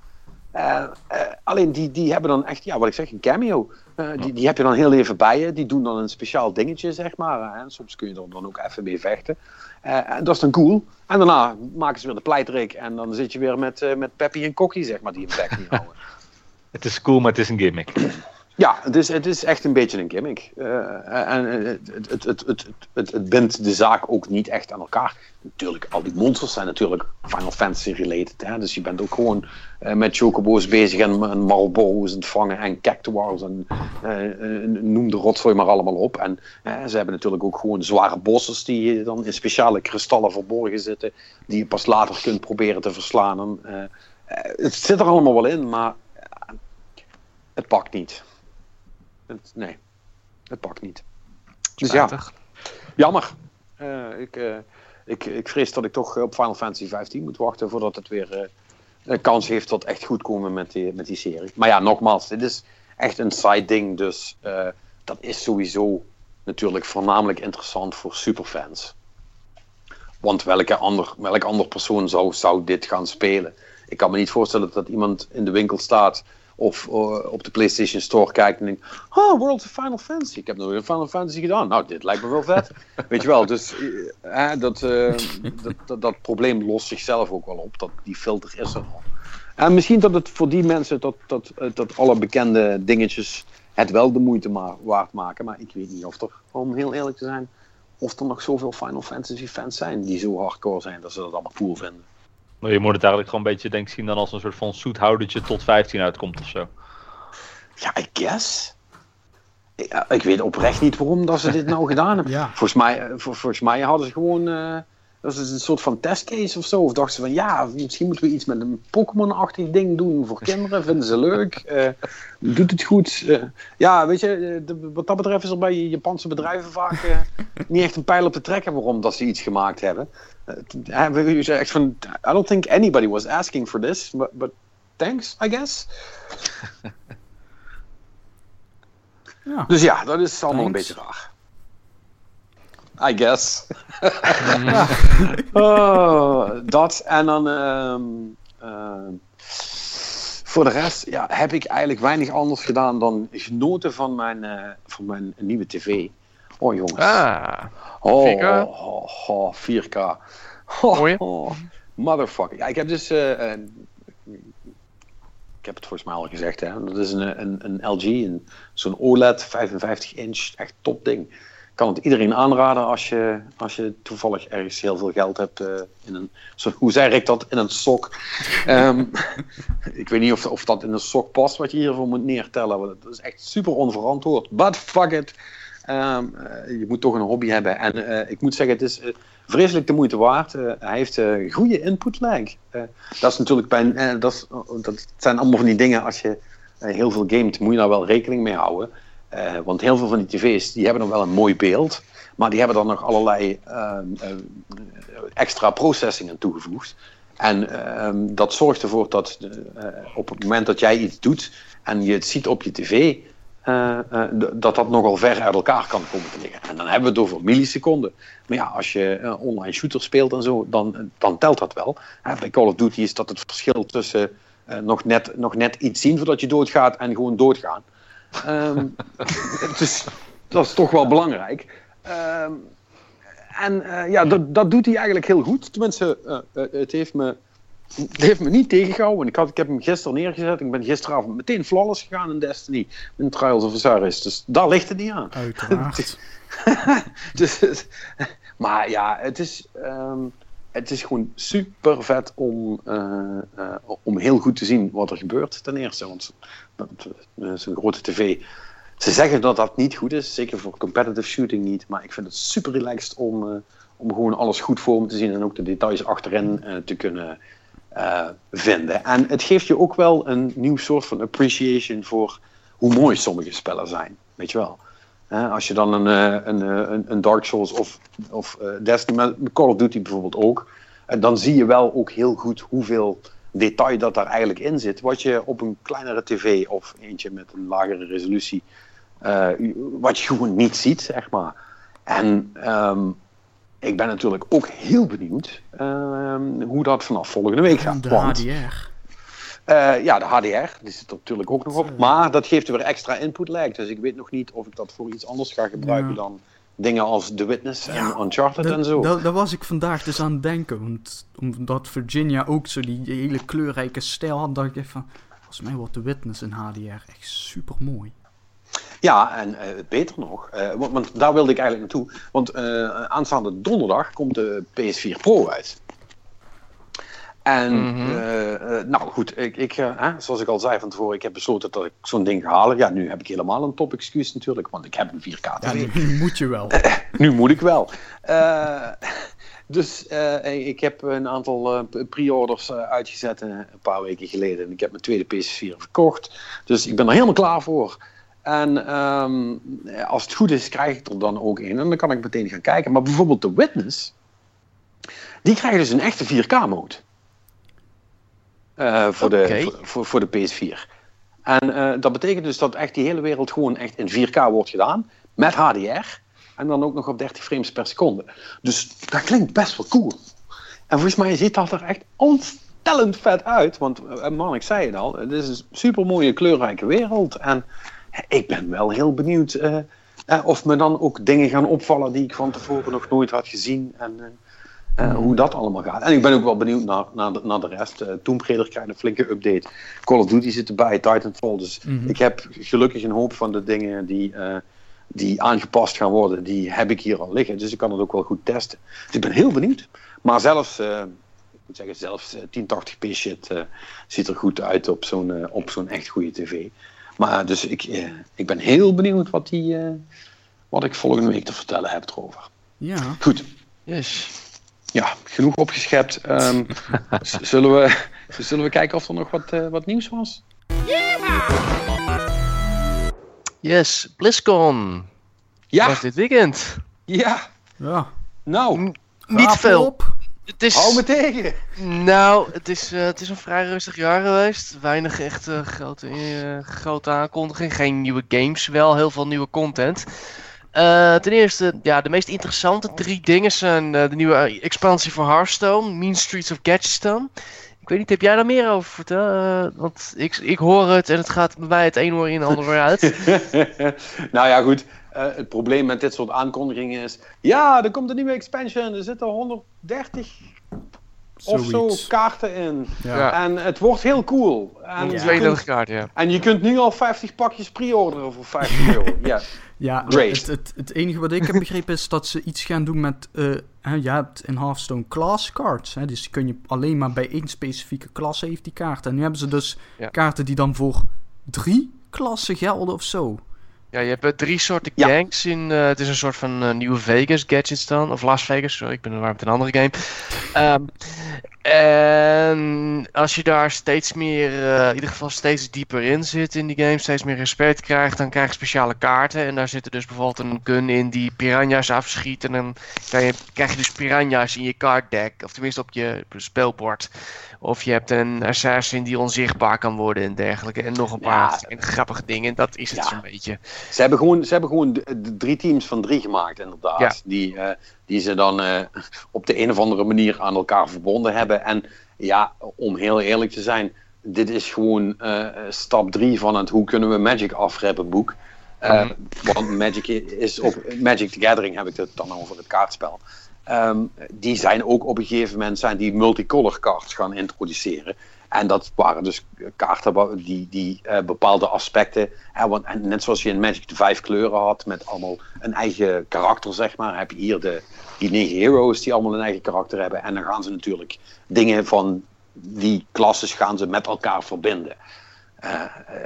Eh, eh, alleen die, die hebben dan echt, ja, wat ik zeg, een cameo. Eh, die, die heb je dan heel even bij je. Die doen dan een speciaal dingetje, zeg maar. En soms kun je er dan ook even mee vechten. En dat is dan cool. En daarna maken ze weer de pleitrik. En dan zit je weer met, met Peppy en Kokkie, zeg maar, die een bek niet houden. Het is cool, maar het is een gimmick. Ja, het is, het is echt een beetje een gimmick. Eh, en het, het, het, het, het, het, het bindt de zaak ook niet echt aan elkaar. Natuurlijk, al die monsters zijn natuurlijk Final Fantasy related. Hè? Dus je bent ook gewoon eh, met chocobo's bezig en, en marlboro's het vangen en cactuars en eh, eh, noem de rotzooi maar allemaal op. En eh, ze hebben natuurlijk ook gewoon zware bosses die dan in speciale kristallen verborgen zitten, die je pas later kunt proberen te verslaan. En, eh, eh, het zit er allemaal wel in, maar eh, het pakt niet. Het, nee, het pakt niet. Dus ja, Spijtig. jammer. Eh, ik, eh, ik, ik vrees dat ik toch op Final Fantasy 15 moet wachten voordat het weer eh, een kans heeft tot echt goed komen met die, met die serie. Maar ja, nogmaals, dit is echt een side ding, dus dat is sowieso natuurlijk voornamelijk interessant voor superfans. Want welke ander, welk ander persoon zou, zou dit gaan spelen? Ik kan me niet voorstellen dat iemand in de winkel staat of eh, op de PlayStation Store kijkt en denkt: Oh, World of Final Fantasy. Ik heb nog weer Final Fantasy gedaan. Nou, dit lijkt me wel vet. Weet je wel, dus eh, eh, dat, dat, dat, dat probleem lost zichzelf ook wel op. Dat, die filter is er al. En misschien dat het voor die mensen, dat, dat, dat alle bekende dingetjes het wel de moeite waard maken. Maar ik weet niet of er, om heel eerlijk te zijn, of er nog zoveel Final Fantasy fans zijn die zo hardcore zijn dat ze dat allemaal cool vinden. Maar je moet het eigenlijk gewoon een beetje denk ik, zien dan als een soort van zoethoudertje tot 15 uitkomt of zo. Ja, I guess. Ik, ik weet oprecht niet waarom dat ze dit nou gedaan hebben. Ja. Volgens, mij, eh, vol- volgens mij hadden ze gewoon. eh, dat is een soort van testcase of zo. Of dachten ze van ja, misschien moeten we iets met een Pokémon-achtig ding doen voor kinderen. Vinden ze leuk. eh, doet het goed. eh. ja, weet je, eh, de- wat dat betreft is er bij Japanse bedrijven vaak niet echt een pijl op te trekken waarom dat ze iets gemaakt hebben. Eh, zei echt van, I don't think anybody was asking for this, but, but thanks, I guess. Ja. Dus ja, dat is allemaal Thanks. een beetje raar. I guess. Oh, dat en dan. ehm, ehm, voor de rest ja, heb ik eigenlijk weinig anders gedaan dan genoten van mijn, eh, van mijn nieuwe tv. Oh jongens. Ah, oh, 4K? Oh, oh, oh, 4K. Oh, Mooi. oh, motherfucker. Ja, ik heb dus. eh, eh, ik heb het volgens mij al gezegd, hè. Dat is een, een, een LG, een, zo'n OLED 55 inch, echt top ding. Ik kan het iedereen aanraden als je, als je toevallig ergens heel veel geld hebt. eh, in een, zo, hoe zei Rick dat? In een sok. Ehm, ik weet niet of, of dat in een sok past wat je hiervoor moet neertellen. Want dat is echt super onverantwoord. But fuck it. Ehm, eh, je moet toch een hobby hebben. En eh, ik moet zeggen, het is vreselijk de moeite waard. Hij heeft goede input lag. Dat is natuurlijk bij, dat, is- dat zijn allemaal van die dingen. Als je heel veel gamet, moet je daar wel rekening mee houden. Eh, want heel veel van die tv's die hebben dan wel een mooi beeld. Maar die hebben dan nog allerlei ehm, eh, extra processing aan toegevoegd. En ehm, dat zorgt ervoor dat eh, op het moment dat jij iets doet en je het ziet op je tv, dat dat nogal ver uit elkaar kan komen te liggen. En dan hebben we het over milliseconden. Maar ja, als je online shooter speelt en zo, dan, dan telt dat wel. Bij Call of Duty is dat het verschil tussen nog, net, nog net iets zien voordat je doodgaat en gewoon doodgaan. Ehm, dus dat is toch wel belangrijk. Ehm, en eh, ja, dat, dat doet hij eigenlijk heel goed. Tenminste, eh, eh, het, heeft me, het heeft me niet tegengehouden. Ik, had, ik heb hem gisteren neergezet. Ik ben gisteravond meteen flawless gegaan in Destiny. In Trials of Osiris. Dus daar ligt het niet aan. Uiteraard. dus, het- maar ja, het is, ehm, het is gewoon super vet om, eh, eh, om heel goed te zien wat er gebeurt ten eerste. Want zo'n grote tv. Ze zeggen dat dat niet goed is, zeker voor competitive shooting niet. Maar ik vind het super relaxed om, eh, om gewoon alles goed voor me te zien en ook de details achterin eh, te kunnen eh, vinden. En het geeft je ook wel een nieuw soort van appreciation voor hoe mooi sommige spellen zijn. Weet je wel. Als je dan een, eh, een, eh, een, een Dark Souls of, of eh, Destiny, maar Call of Duty bijvoorbeeld ook. Dan zie je wel ook heel goed hoeveel detail dat daar eigenlijk in zit. Wat je op een kleinere tv of eentje met een lagere resolutie, eh, wat je gewoon niet ziet, zeg maar. En ehm, ik ben natuurlijk ook heel benieuwd ehm, hoe dat vanaf volgende week gaat. De Want, HDR. eh, ja, de HDR, die zit er natuurlijk ook nog op. Maar dat geeft weer extra input lag. Dus ik weet nog niet of ik dat voor iets anders ga gebruiken Ja. dan dingen als The Witness en Ja, Uncharted en zo. da- Daar was ik vandaag dus aan het denken. Want omdat Virginia ook zo die hele kleurrijke stijl had, dacht ik even van... Volgens mij wordt de Witness in HDR echt super mooi. Ja, en eh, beter nog, eh, want, want daar wilde ik eigenlijk naartoe. Want eh, aanstaande donderdag komt de PS4 Pro uit. En, Mhm. eh, eh, nou goed, ik, ik, eh, hè, zoals ik al zei van tevoren, ik heb besloten dat ik zo'n ding ga halen. Ja, nu heb ik helemaal een top excuus natuurlijk, want ik heb een 4K Ja, TV. nu moet je wel. Nu moet ik wel. Dus ik heb een aantal pre-orders uitgezet een paar weken geleden. En ik heb mijn tweede PS4 verkocht. Dus ik ben er helemaal klaar voor. En ehm, als het goed is, krijg ik er dan ook een. En dan kan ik meteen gaan kijken. Maar bijvoorbeeld The Witness, die krijgen dus een echte 4K-mode. Eh, voor, de, voor, voor, voor de PS4. En eh, dat betekent dus dat echt die hele wereld gewoon echt in 4K wordt gedaan. Met HDR. En dan ook nog op 30 frames per seconde. Dus dat klinkt best wel cool. En volgens mij ziet dat er echt ontstellend vet uit. Want eh, man, ik zei het al. Het is een super mooie kleurrijke wereld. En ik ben wel heel benieuwd of me dan ook dingen gaan opvallen die ik van tevoren nog nooit had gezien. En eh, eh, hoe dat allemaal gaat. En ik ben ook wel benieuwd naar, naar, de, naar de rest. Uh, Tomb Raider krijgt een flinke update. Call of Duty zit erbij, Titanfall. Dus Mhm. ik heb gelukkig een hoop van de dingen die, eh, die aangepast gaan worden. Die heb ik hier al liggen. Dus ik kan het ook wel goed testen. Dus ik ben heel benieuwd. Maar zelfs, eh, ik moet zeggen, zelfs eh, 1080p shit eh, ziet er goed uit op zo'n eh, op zo'n echt goede tv. Maar dus ik, eh, ik ben heel benieuwd wat, die, eh, wat ik volgende week te vertellen heb erover. Ja. Goed, Yes. Ja, genoeg opgeschept. Ehm, zullen, we, zullen we kijken of er nog wat, eh, wat nieuws was? Yes, BlizzCon. Ja, Was dit weekend. ja. Ja. Nou, Niet veel. Op. Het is, hou me tegen. nou, het is, eh, het is een vrij rustig jaar geweest. Weinig echt eh, grote, eh, grote aankondiging. Geen nieuwe games, wel heel veel nieuwe content. Eh, ten eerste, ja, de meest interessante drie dingen zijn eh, de nieuwe expansie voor Hearthstone, Mean Streets of Gadgetstone. Ik weet niet, heb jij daar meer over vertellen? Eh, want ik, ik hoor het en het gaat bij mij het een oor in, het andere oor uit. nou ja, goed. Eh, het probleem met dit soort aankondigingen is... Ja, er komt een nieuwe expansion. Er zitten 130 of zo kaarten in. Ja. Ja. En het wordt heel cool. En, je 32 kunt, kaarten, ja. en je kunt nu al 50 pakjes pre-orderen voor 50 euro. Ja. Ja, Great. het, het, het enige wat ik heb begrepen is dat ze iets gaan doen met... eh hè, je hebt in Hearthstone class cards. Hè, dus die kun je alleen maar bij één specifieke klasse heeft die kaart. En nu hebben ze dus Ja. kaarten die dan voor drie klassen gelden of zo. Ja, je hebt eh, drie soorten Ja. gangs in. eh, het is een soort van nieuwe Vegas gadgets dan. Of Las Vegas, sorry, ik ben er waar met een andere game. Ehm, en als je daar steeds meer, eh, in ieder geval steeds dieper in zit in die game, steeds meer respect krijgt, dan krijg je speciale kaarten. En daar zitten dus bijvoorbeeld een gun in die piranha's afschiet. En dan krijg je, krijg je dus piranha's in je card deck, of tenminste op je speelbord. Of je hebt een assassin die onzichtbaar kan worden en dergelijke. En nog een paar Ja. grappige dingen. Dat is het Ja. zo'n beetje. Ze hebben gewoon, ze hebben gewoon drie teams van drie gemaakt, inderdaad. Ja. Die, eh, die ze dan eh, op de een of andere manier aan elkaar verbonden hebben. En ja, om heel eerlijk te zijn, dit is gewoon eh, stap drie van het hoe kunnen we Magic afrappen boek. Eh, Mhm. Want Magic is op Magic the Gathering heb ik het dan over het kaartspel. Ehm, die zijn ook op een gegeven moment zijn die multicolor cards gaan introduceren. En dat waren dus kaarten die, die eh, bepaalde aspecten. Hè, want, en net zoals je in Magic de vijf kleuren had, met allemaal een eigen karakter, zeg maar, heb je hier de, die negen heroes die allemaal een eigen karakter hebben. En dan gaan ze natuurlijk dingen van die klasses gaan ze met elkaar verbinden. Eh,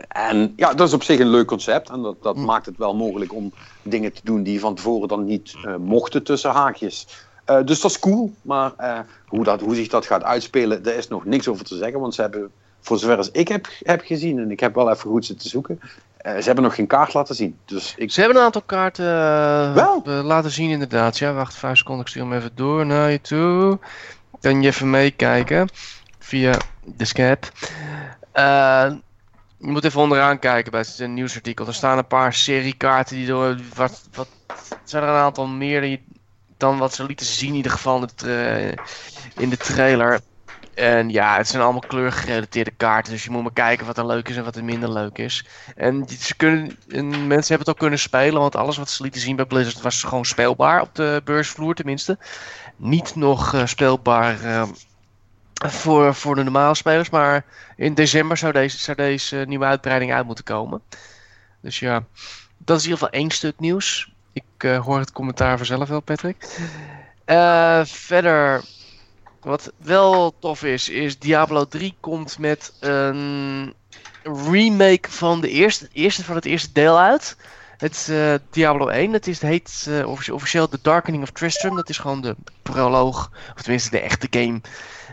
en ja, dat is op zich een leuk concept. En dat, dat maakt het wel mogelijk om dingen te doen die van tevoren dan niet eh, mochten tussen haakjes. Eh, dus dat is cool. Maar eh, hoe, dat, hoe zich dat gaat uitspelen, daar is nog niks over te zeggen. Want ze hebben, voor zover als ik heb, heb gezien, en ik heb wel even goed zitten zoeken, Eh, ze hebben nog geen kaart laten zien. Dus ik... Ze hebben een aantal kaarten Wel? laten zien inderdaad. Ja, wacht, vijf seconden. Ik stuur hem even door naar je toe. Kan je even meekijken via de Skype. Je moet even onderaan kijken bij het nieuwsartikel. Er staan een paar seriekaarten die door... Wat, wat, zijn er een aantal meer die- dan wat ze lieten zien in ieder geval in de, tra- in de trailer. En ja, het zijn allemaal kleurgerelateerde kaarten. Dus je moet maar kijken wat er leuk is en wat er minder leuk is. En ze kunnen, en mensen hebben het ook kunnen spelen, want alles wat ze lieten zien bij Blizzard was gewoon speelbaar op de beursvloer tenminste. Niet nog eh, speelbaar eh, voor, voor de normale spelers, maar in december zou deze, zou deze nieuwe uitbreiding uit moeten komen. Dus ja, dat is in ieder geval één stuk nieuws. Ik eh, hoor het commentaar vanzelf wel, Patrick. Eh, verder, wat wel tof is, is Diablo 3 komt met een remake van, de eerste, eerste, van het eerste deel uit. Het eh, Diablo 1, dat is, heet officie- officieel The Darkening of Tristram. Dat is gewoon de proloog, of tenminste de echte game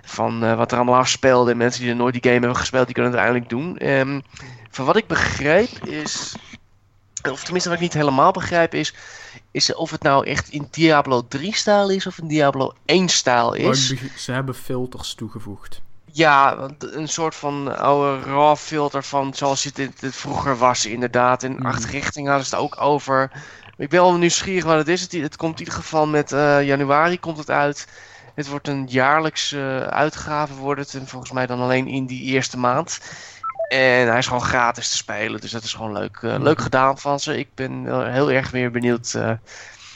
van wat er allemaal afspeelde. En mensen die er nooit die game hebben gespeeld, die kunnen het eindelijk doen. Ehm, van wat ik begreep is, of tenminste wat ik niet helemaal begrijp is, is of het nou echt in Diablo 3 stijl is of in Diablo 1 stijl Maar is. ik beg- Ze hebben filters toegevoegd. Ja, een soort van oude raw filter van zoals het, het, het vroeger was inderdaad. En Mhm. acht richting hadden ze het ook over. Ik ben wel nieuwsgierig wat het is. Het, het komt in ieder geval met eh, januari komt het uit. Het wordt een jaarlijkse uitgave wordt het. En volgens mij dan alleen in die eerste maand. En hij is gewoon gratis te spelen. Dus dat is gewoon leuk, eh, leuk gedaan van ze. Ik ben heel erg weer benieuwd eh,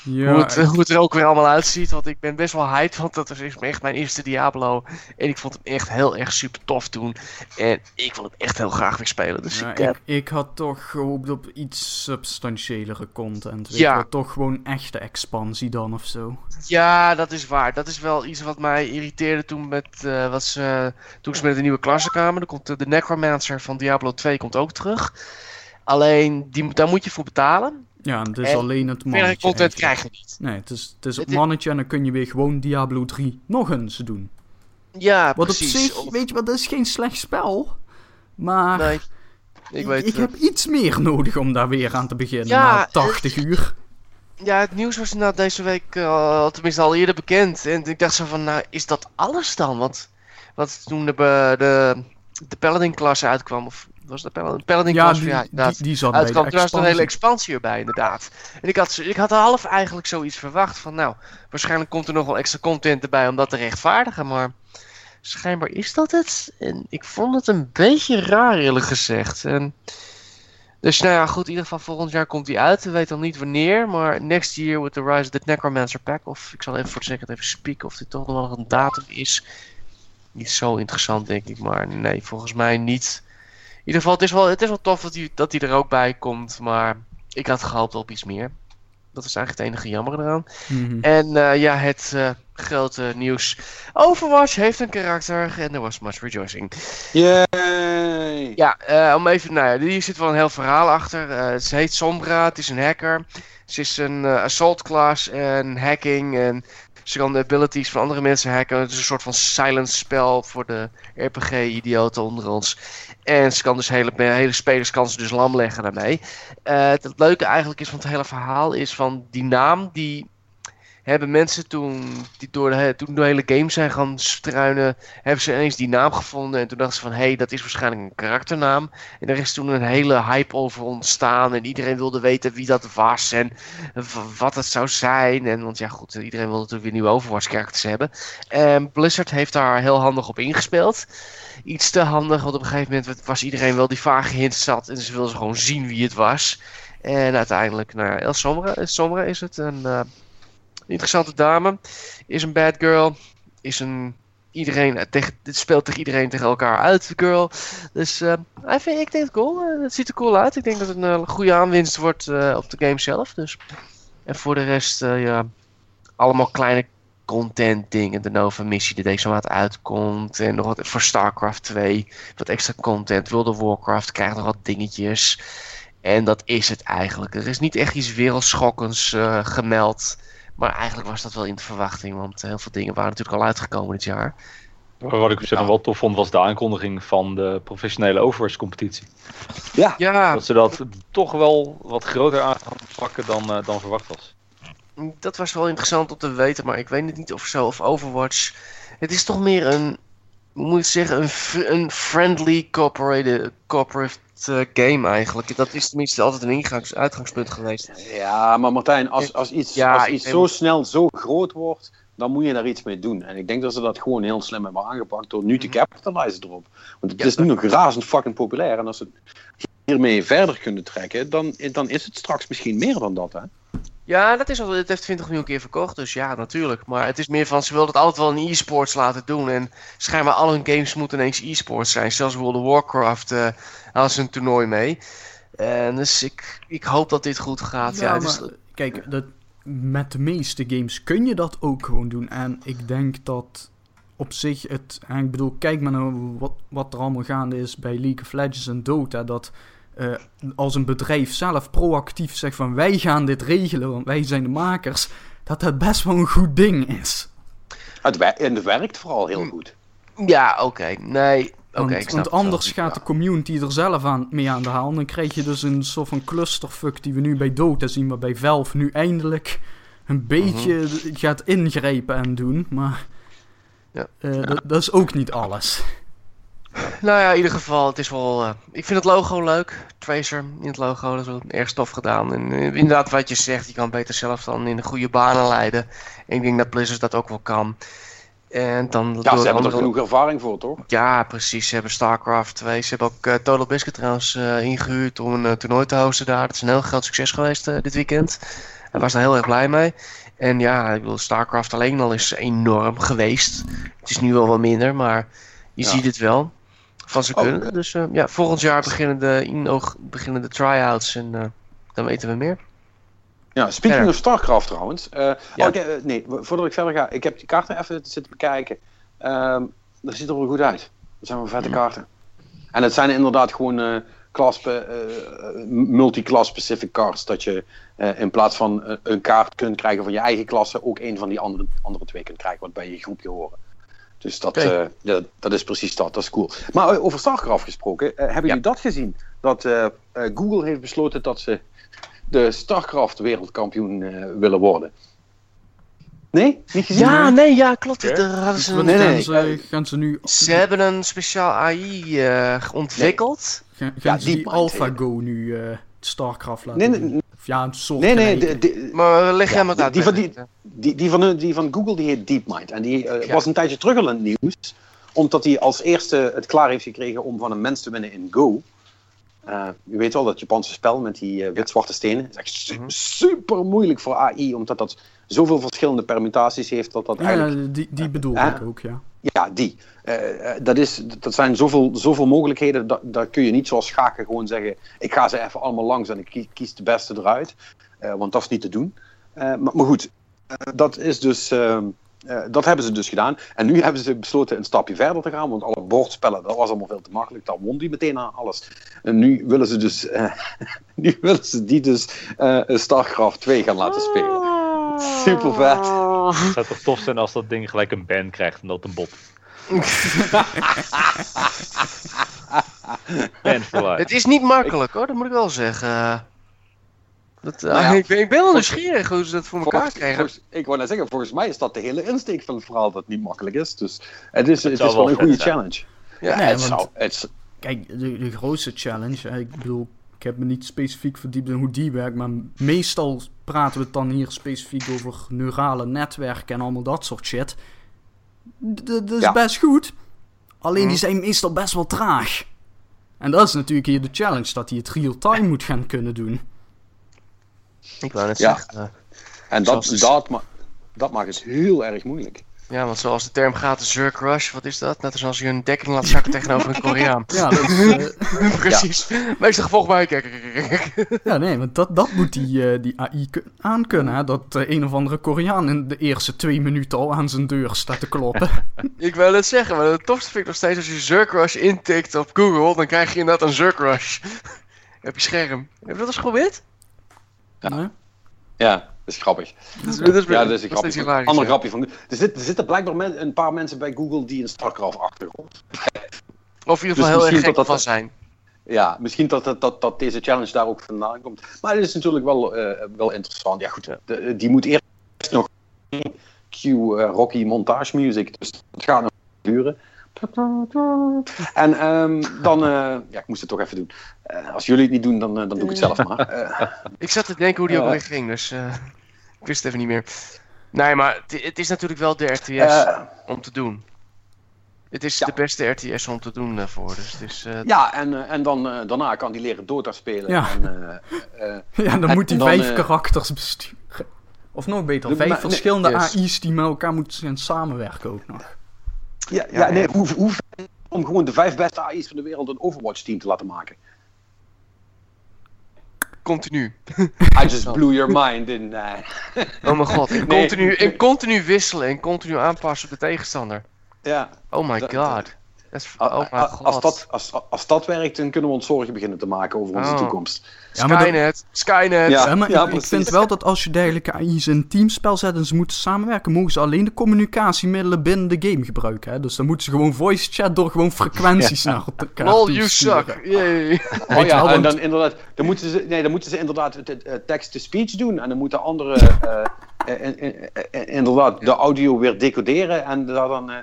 Ja, hoe, het, ik- hoe het er ook weer allemaal uitziet. Want ik ben best wel hyped, want dat is echt mijn eerste Diablo. En ik vond hem echt heel erg super tof toen. En ik wil hem echt heel graag weer spelen. Dus ja, ik, eh, ik, ik had toch gehoopt op iets substantiëlere content. Weet Ja. toch gewoon echte expansie dan of zo. ja, dat is waar. Dat is wel iets wat mij irriteerde toen, met, eh, wat ze, toen ze met de nieuwe klasse kwamen. Er komt de, de Necromancer van Diablo 2 komt ook terug. Alleen, die, daar moet je voor betalen. Ja, en het is En alleen het mannetje. content krijg je niet. Nee, het is, het is het Het is- mannetje en dan kun je weer gewoon Diablo 3 nog eens doen. Ja, Wat precies. op zich, Of- weet je wat, dat is geen slecht spel. Maar nee, ik weet ik heb iets meer nodig om daar weer aan te beginnen Ja, na 80 uur. Ja, het nieuws was inderdaad deze week, eh, tenminste al eerder bekend. En ik dacht zo van, nou, is dat alles dan? Want, want toen de, de, de Paladin-klasse uitkwam, of was dat Paladin? Ja, Paladin-klasse, die, ja, die, die zat bij de Uitkwam, toen was er een hele expansie. expansie erbij, inderdaad. En ik had, ik had half eigenlijk zoiets verwacht van, nou, waarschijnlijk komt er nog wel extra content erbij om dat te rechtvaardigen, maar schijnbaar is dat het. En ik vond het een beetje raar, eerlijk gezegd. En, dus nou ja, goed, in ieder geval volgend jaar komt die uit. We weten nog niet wanneer, maar next year with the Rise of the Necromancer Pack. Of ik zal even voor de zekerheid even spieken of dit toch nog wel een datum is. Niet zo interessant, denk ik, maar nee, volgens mij niet. In ieder geval, het is wel, het is wel tof dat hij dat die er ook bij komt, maar ik had gehoopt op iets meer. Dat is eigenlijk het enige jammer eraan. Mhm. En eh, ja, het eh, grote nieuws. Overwatch heeft een karakter en er was much rejoicing. Yay! Ja, eh, om even, nou ja, hier zit wel een heel verhaal achter. Eh, ze heet Sombra, het is een hacker. Ze is een eh, assault class en hacking en ze kan de abilities van andere mensen hacken. Het is een soort van silence spel voor de RPG-idioten onder ons. En ze kan dus hele, hele spelers kan ze dus lam leggen daarmee. Eh, het leuke eigenlijk is van het hele verhaal is van die naam die hebben mensen toen, die door de, toen hele game zijn gaan struinen, hebben ze ineens die naam gevonden. En toen dachten ze van, hé, hey, dat is waarschijnlijk een karakternaam. En er is toen een hele hype over ontstaan. En iedereen wilde weten wie dat was en wat het zou zijn. En, want ja, goed, iedereen wilde natuurlijk weer nieuwe Overwatch-karakters hebben. En Blizzard heeft daar heel handig op ingespeeld. Iets te handig, want op een gegeven moment was iedereen wel die vage hint zat. En ze wilden gewoon zien wie het was. En uiteindelijk, nou El Sombra, El Sombra is het. Een eh, interessante dame. Is een bad girl. Is een iedereen eh, het speelt tegen iedereen tegen elkaar uit, girl. Dus eh, ik vind- ik denk het cool. Eh, het ziet er cool uit. Ik denk dat het een goede aanwinst wordt op de game zelf. Dus. En voor de rest, ja, allemaal kleine content dingen. De Nova missie die deze maand uitkomt. En nog wat voor StarCraft 2. Wat extra content. World of Warcraft krijgt nog wat dingetjes. En dat is het eigenlijk. Er is niet echt iets wereldschokkends gemeld. Maar eigenlijk was dat wel in de verwachting. Want heel veel dingen waren natuurlijk al uitgekomen dit jaar. Wat ik op zich Ja. wel tof vond, was de aankondiging van de professionele Overwatch-competitie. Ja, Ja, Dat ze dat toch wel wat groter aan gaan pakken dan, eh, dan verwacht was. dat was wel interessant om te weten, maar ik weet het niet of zo. Of Overwatch. Het is toch meer een, hoe moet ik zeggen, een, een friendly corporate eh, game eigenlijk. Dat is tenminste altijd een ingangs, uitgangspunt geweest. Ja, maar Martijn, als, als iets, Ja, als iets zo snel zo groot wordt, dan moet je daar iets mee doen. En ik denk dat ze dat gewoon heel slim hebben aangepakt door nu te Mhm. capitalizen erop. Want het is nu nog razend fucking populair. En als ze hiermee verder kunnen trekken, dan, dan is het straks misschien meer dan dat, hè? Ja, dat is al, het heeft 20 miljoen keer verkocht, dus ja, natuurlijk. Maar het is meer van, ze wilden het altijd wel in e-sports laten doen. En schijnbaar al hun games moeten ineens e-sports zijn. Zelfs World of Warcraft hadden ze een toernooi mee. En dus ik, ik hoop dat dit goed gaat. Ja, Ja, het is- maar kijk, dat, met de meeste games kun je dat ook gewoon doen. En ik denk dat op zich het... En ik bedoel, kijk maar naar wat, wat er allemaal gaande is bij League of Legends en Dota. Dat eh, als een bedrijf zelf proactief zegt van wij gaan dit regelen, want wij zijn de makers. Dat dat best wel een goed ding is. Het, en het werkt vooral heel Mm. goed. ja, oké. Nee, oké, Want, anders gaat de community er zelf aan, mee aan de haal. Dan krijg je dus een soort van clusterfuck die we nu bij Dota zien. Maar bij Valve nu eindelijk een beetje gaat ingrijpen en doen. Maar Ja. eh, Dat, dat is ook niet alles. Nou ja, in ieder geval, het is wel... eh, ik vind het logo leuk. Tracer in het logo, dat is wel erg stof gedaan. En eh, inderdaad, wat je zegt, je kan beter zelf dan in de goede banen leiden. En ik denk dat Blizzard dat ook wel kan. En dan Ja, ze hebben er genoeg ervaring voor, toch? Ja, precies. Ze hebben StarCraft 2. Ze hebben ook eh, Total Biscuit trouwens eh, ingehuurd om een toernooi te hosten daar. Dat is een heel groot succes geweest dit weekend. Hij was daar heel erg blij mee. En ja, ik bedoel, StarCraft alleen al is enorm geweest. Het is nu wel wat minder, maar je Ja. ziet het wel. Van ze Oh. kunnen. Dus eh, ja, volgend jaar beginnen de, beginnen de try-outs en eh, dan weten we meer. Ja, speaking Verder. of StarCraft trouwens. Ja. oh, eh, nee, voordat ik verder ga, ik heb die kaarten even zitten bekijken. Ehm dat ziet er wel goed uit. Dat zijn wel vette kaarten. En het zijn inderdaad gewoon eh class, eh, multi-class specific cards. Dat je in plaats van een kaart kunt krijgen van je eigen klasse, ook een van die andere, andere twee kunt krijgen, wat bij je groepje horen. Dus dat, eh, ja, dat is precies dat. Dat is cool. Maar eh, over StarCraft gesproken, eh, hebben Ja. jullie dat gezien? Dat eh, eh, Google heeft besloten dat ze de StarCraft wereldkampioen eh, willen worden. Nee? Niet gezien? Ja, nee, ja, klopt. Daar hadden ze, nee, nee, ze, gaan ze nu... ze hebben een speciaal AI eh, ontwikkeld. Gaan, Ja, gaan ze die. AlphaGo nu eh, StarCraft laten Nee, nee? Of ja, een soort nee, nee gelijke. de- de- Maar leg Ja, jij maar die- uit. die van die- die, die, van, die van Google die heet DeepMind. En die eh, Ja. was een tijdje terug al in het nieuws. Omdat hij als eerste het klaar heeft gekregen om van een mens te winnen in Go. Eh, je weet wel, dat Japanse spel met die eh, wit-zwarte stenen. is echt su- Mhm. super moeilijk voor AI. Omdat dat zoveel verschillende permutaties heeft. Dat dat Ja, eigenlijk die, die bedoel Ja. ik ook, ja. Ja, die. Eh, eh, dat, is, dat zijn zoveel, zoveel mogelijkheden. Dat, kun je niet zoals schaken gewoon zeggen: ik ga ze even allemaal langs en ik kie- kies de beste eruit. Eh, want dat is niet te doen. Maar, maar goed, dat is dus. dat hebben ze dus gedaan. En nu hebben ze besloten een stapje verder te gaan. Want alle bordspellen, dat was allemaal veel te makkelijk. Dan won die meteen aan alles. En nu willen ze dus. eh, nu willen ze die dus eh, StarCraft 2 gaan laten spelen. Super vet. Het zou toch tof zijn als dat ding gelijk een ban krijgt en dat een bot. Ban for life. Het is niet makkelijk hoor, dat moet ik wel zeggen. Dat, eh, Nou ja, ik, ben, ik ben wel nieuwsgierig hoe ze dat voor elkaar Volgens- krijgen. volgens- ik wou net zeggen, volgens mij is dat de hele insteek van het verhaal dat het niet makkelijk is. Dus het is, het is wel wel een goede zijn. challenge. Ja, Nee, het want- zou, het, Kijk, de, de grootste challenge, ik bedoel, ik heb me niet specifiek verdiept in hoe die werkt, maar meestal praten we het dan hier specifiek over neurale netwerken en allemaal dat soort shit. Dat is Ja. best goed, alleen Mhm. die zijn meestal best wel traag. En dat is natuurlijk hier de challenge, dat hij het real-time moet gaan kunnen doen. Ik wou net zeggen. eh, en dat, de- dat, ma- dat maakt het heel erg moeilijk. Ja, want zoals de term gaat, de Zerk Rush, wat is dat? Net als als je een dekking laat zakken tegenover een Koreaan. Ja, dat is, eh, Precies. Meeste gevolg bij. Ja nee, want dat, dat moet die, eh, die AI ku- aankunnen. Hè? Dat eh, een of andere Koreaan in de eerste twee minuten al aan zijn deur staat te kloppen. Ik wil het zeggen, maar het tofste vind ik nog steeds als je Zerk Rush intikt op Google, dan krijg je inderdaad een Zerk Rush. op je scherm. Heb je dat eens geprobeerd? Nee? Ja, is grappig. Dat is, dat is, Ja, dat is een grapje. hilarisch, Ander ja. grapje van. Er, zit, er zitten blijkbaar men- een paar mensen bij Google die een StarCraft achtergrond. Of in ieder Dus geval heel erg gek dat dat- van zijn. Ja, misschien dat, dat, dat, dat deze challenge daar ook vandaan komt. Maar het is natuurlijk wel, eh, wel interessant. Ja, goed. de- die moet eerst nog cue eh, Rocky montage music. Dus dat gaat nog duren. En ehm, dan, eh, ja, ik moest het toch even doen. Eh, als jullie het niet doen, dan, eh, dan doe ik het zelf maar. Eh, Ik zat te denken hoe die ook Ja. alweer ging, dus eh, ik wist het even niet meer. Nee, maar het, het is natuurlijk wel de RTS eh, om te doen. Het is Ja. de beste RTS om te doen daarvoor. Dus het is, eh, ja, en, eh, en dan, eh, daarna kan hij leren Dota spelen. Ja. En, eh, eh, Ja, dan En moet hij dan, vijf karakters besturen. Of nog beter, De- vijf maar- nee, verschillende yes. AI's die met elkaar moeten samenwerken ook nog. ja, ja, Ja, nee, hoe, hoe om gewoon de vijf beste AI's van de wereld een Overwatch-team te laten maken. Continu. I just blew your mind in. eh, Oh mijn god. En Nee. continu, en continu wisselen en continu aanpassen op de tegenstander. ja. Oh my Dat- god. Dat is, A- oh als, dat, als, als dat werkt, dan kunnen we ons zorgen beginnen te maken over onze Oh. toekomst. Ja, maar dat- Skynet, Skynet. Ja. Ja, maar ik, vind wel dat als je dergelijke AI's in een teamspel zet en ze moeten samenwerken, mogen ze alleen de communicatiemiddelen binnen de game gebruiken. Hè? Dus dan moeten ze gewoon voice chat door gewoon frequenties naar elkaar Lol, you suck. Yay. Oh je ja, en dan inderdaad, dan moeten ze, nee, dan moeten ze inderdaad text-to-speech doen. En dan moeten anderen eh, eh, eh, inderdaad de audio weer decoderen. En daar dan. eh,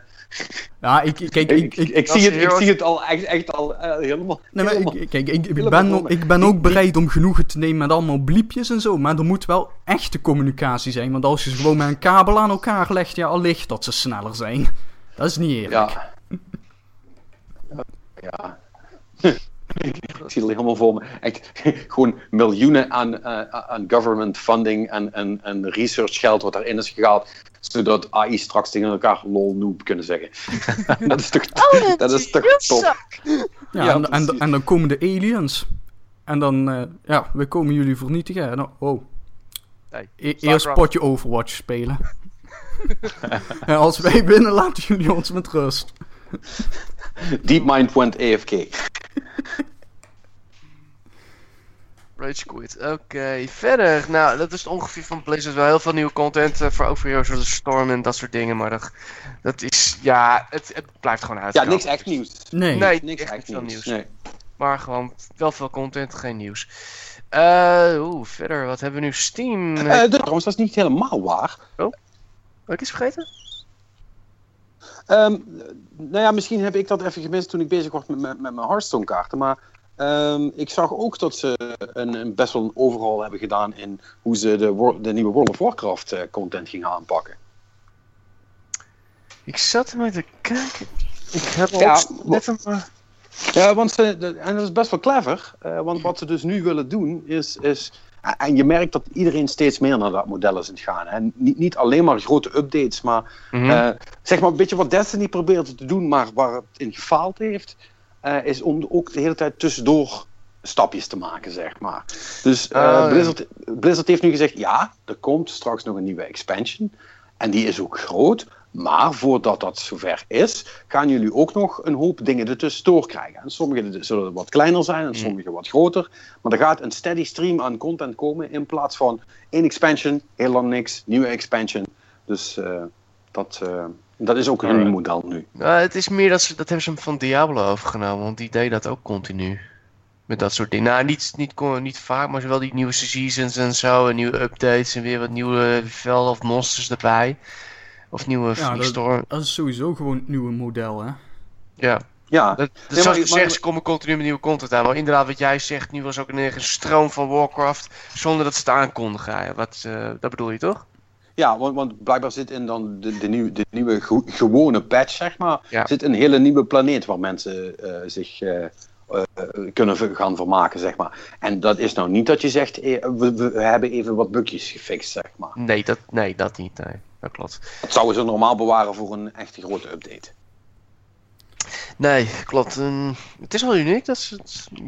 Ja, ik, kijk, ik, ik, zie het, ik zie het al echt, echt al eh, helemaal. nee, maar helemaal- ik, kijk, ik, ben, ik ben ook bereid om genoegen te nemen met allemaal bliepjes en zo. Maar er moet wel echte communicatie zijn. Want als je ze gewoon met een kabel aan elkaar legt, ja, allicht dat ze sneller zijn. Dat is niet eerlijk. Ja. Ja. Ik zie het helemaal voor me. Echt, gewoon miljoenen aan, eh, aan government funding en, en, en research geld wat daarin is gehaald. Zodat AI straks tegen elkaar lol noob kunnen zeggen. dat is toch, dat is toch top. Ja, Ja, en, en, en dan komen de aliens. En dan, eh, ja, we komen jullie vernietigen. En dan, oh, Hey, E- eerst potje Overwatch spelen. en als wij winnen, laten jullie ons met rust. DeepMind went AFK. Rage quit. Oké, verder. Nou, dat is het ongeveer van Blizzard. Wel heel veel nieuwe content eh, voor over Heroes of the Storm en dat soort dingen. Maar dat, dat is, ja, het, het blijft gewoon uit. Ja, niks echt nieuws. Nee. Nee, Niks echt nieuws. nieuws. Nee. Maar gewoon wel veel content, geen nieuws. Eh, Oeh, verder, wat hebben we nu? Steam. Eh, dat- trouwens, dat is niet helemaal waar. Heb ik iets vergeten? Ehm, nou ja, misschien heb ik dat even gemist toen ik bezig was met, met, met mijn Hearthstone kaarten. Maar ehm, ik zag ook dat ze een, een best wel een overhaul hebben gedaan in hoe ze de, de nieuwe World of Warcraft eh, content gingen aanpakken. Ik zat er maar te kijken. Ik heb Ja, ook net een paar... Ja, want ze, de- en dat is best wel clever. eh, want wat ze dus nu willen doen is. is en je merkt dat iedereen steeds meer naar dat model is aan het gaan. En niet, niet alleen maar grote updates, maar Mhm. Eh, zeg maar een beetje wat Destiny probeert te doen, maar waar het in gefaald heeft, eh, is om ook de hele tijd tussendoor stapjes te maken, zeg maar. Dus eh, ja. Blizzard, Blizzard heeft nu gezegd, ja, er komt straks nog een nieuwe expansion. En die is ook groot. Maar voordat dat zover is, gaan jullie ook nog een hoop dingen ertussendoor krijgen. En sommige zullen wat kleiner zijn en sommige wat groter. Maar er gaat een steady stream aan content komen in plaats van één expansion, heel lang niks, nieuwe expansion. Dus eh, dat, dat is ook hun Alright. model nu. Nou, het is meer dat ze, dat hebben ze hem van Diablo overgenomen, want die deed dat ook continu. Met dat soort dingen. Nou, niet, niet, niet vaak, maar wel die nieuwe seasons en zo. En nieuwe updates en weer wat nieuwe velden of monsters erbij. Of nieuwe Ja, dat- storm. Dat is sowieso gewoon het nieuwe model, hè. Ja, Ja, dat, dat zoals ik maar- zeg, ze komen continu met nieuwe content aan. Maar inderdaad, wat jij zegt, nu was ook een, een stroom van Warcraft zonder dat ze het aankondigen. Wat, eh, dat bedoel je toch? Ja want, want blijkbaar zit in dan de, de, nieuwe, de nieuwe gewone patch, zeg maar, Ja. zit een hele nieuwe planeet waar mensen eh, zich eh, eh, kunnen gaan vermaken, zeg maar. En dat is nou niet dat je zegt, we, we hebben even wat bugjes gefixt, zeg maar. Nee, dat, nee, dat niet. Nee, dat klopt. Dat zouden ze normaal bewaren voor een echte grote update. Nee, klopt. Het is wel uniek. Dat ze,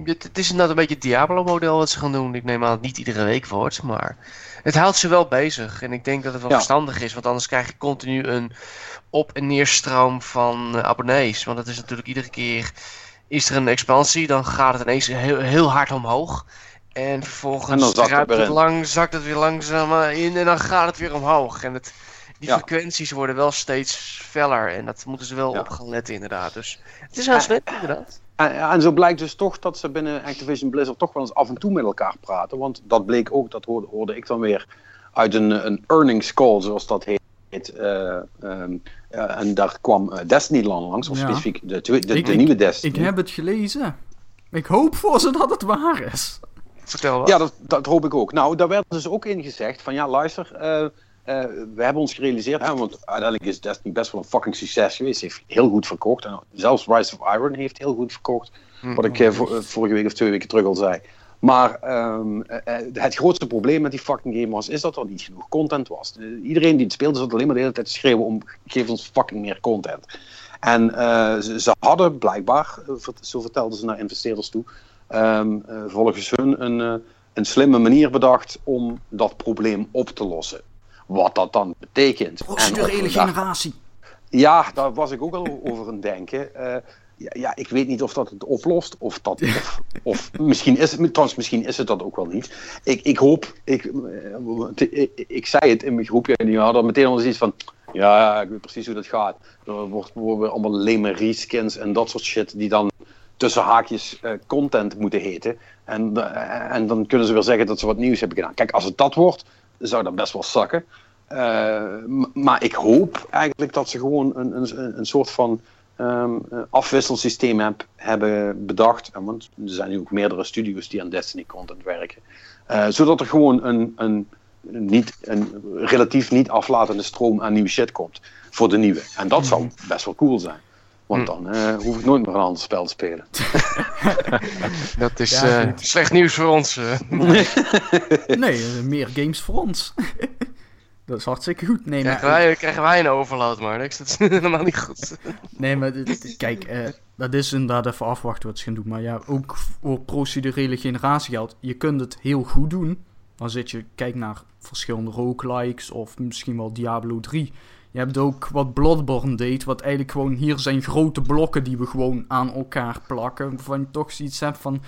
het, het is inderdaad een beetje het Diablo-model wat ze gaan doen. Ik neem aan dat het niet iedere week wordt, maar het houdt ze wel bezig. En ik denk dat het wel Ja. verstandig is, want anders krijg je continu een op- en neerstroom van eh, abonnees. Want dat is natuurlijk iedere keer, is er een expansie, dan gaat het ineens heel, heel hard omhoog. En vervolgens zakt het het in. lang, zakt het weer langzaam eh, in en dan gaat het weer omhoog. En het, die Ja. frequenties worden wel steeds feller en dat moeten ze wel Ja. op gaan letten inderdaad. Dus het is aan slim inderdaad. En, en zo blijkt dus toch dat ze binnen Activision Blizzard toch wel eens af en toe met elkaar praten. Want dat bleek ook, dat hoorde, hoorde ik dan weer uit een, een earnings call, zoals dat heet. eh, ehm, eh, en daar kwam eh, Destiny lan- langs, of Ja. specifiek de, de, Ik- de ik- nieuwe Destiny. Ik heb het gelezen. Ik hoop voor ze dat het waar is. Vertel wat. Ja, dat, dat hoop ik ook. Nou, daar werd dus ook in gezegd van ja, luister, eh, we hebben ons gerealiseerd, hè, want uiteindelijk is Destiny best wel een fucking succes geweest. Heeft heel goed verkocht. En zelfs Rise of Iron heeft heel goed verkocht. Wat ik eh, eh, vorige week of twee weken terug al zei. Maar ehm, eh, eh, het grootste probleem met die fucking game was, is dat er niet genoeg content was. Iedereen die het speelde zat alleen maar de hele tijd te schreeuwen om, geef ons fucking meer content. En ze, ze hadden blijkbaar, zo vertelden ze naar investeerders toe, ehm, eh, volgens hun een, een slimme manier bedacht om dat probleem op te lossen. Wat dat dan betekent. En of Procedurele generatie. ja, daar was ik ook al over aan het denken. Eh, ja, ja, ik weet niet of dat het oplost. Of, dat, of, of misschien, is het, trouwens, misschien is het dat ook wel niet. Ik, ik hoop, ik, eh, ik, ik zei het in mijn groepje en die hadden meteen al iets van. Ja, ik weet precies hoe dat gaat. Er wordt, worden allemaal lame reskins en dat soort shit die dan tussen haakjes eh, content moeten heten. En, en dan kunnen ze weer zeggen dat ze wat nieuws hebben gedaan. Kijk, als het dat wordt, zou dat best wel zakken. Eh, maar ik hoop eigenlijk dat ze gewoon een, een, een soort van ehm, eh, afwisselsysteem heb, hebben bedacht. En want er zijn nu ook meerdere studios die aan Destiny content werken. Eh, zodat er gewoon een, een, niet, een relatief niet aflatende stroom aan nieuwe shit komt voor de nieuwe. En dat zou best wel cool zijn. Want dan eh, hoef ik nooit meer een ander spel te spelen. Dat is Ja, eh, slecht nieuws voor ons. eh. Nee, meer games voor ons. dat is hartstikke goed. Nee, maar, krijgen, wij, krijgen wij een overload, maar niks. Dat is helemaal niet goed. nee, maar kijk, eh, dat is inderdaad even afwachten wat ze gaan doen. Maar ja, ook voor procedurele generatie geldt. Je kunt het heel goed doen. Dan zit je, kijk naar verschillende roguelikes of misschien wel Diablo 3. Je hebt ook wat Bloodborne deed, wat eigenlijk gewoon hier zijn grote blokken die we gewoon aan elkaar plakken. Waarvan je toch zoiets hebt van,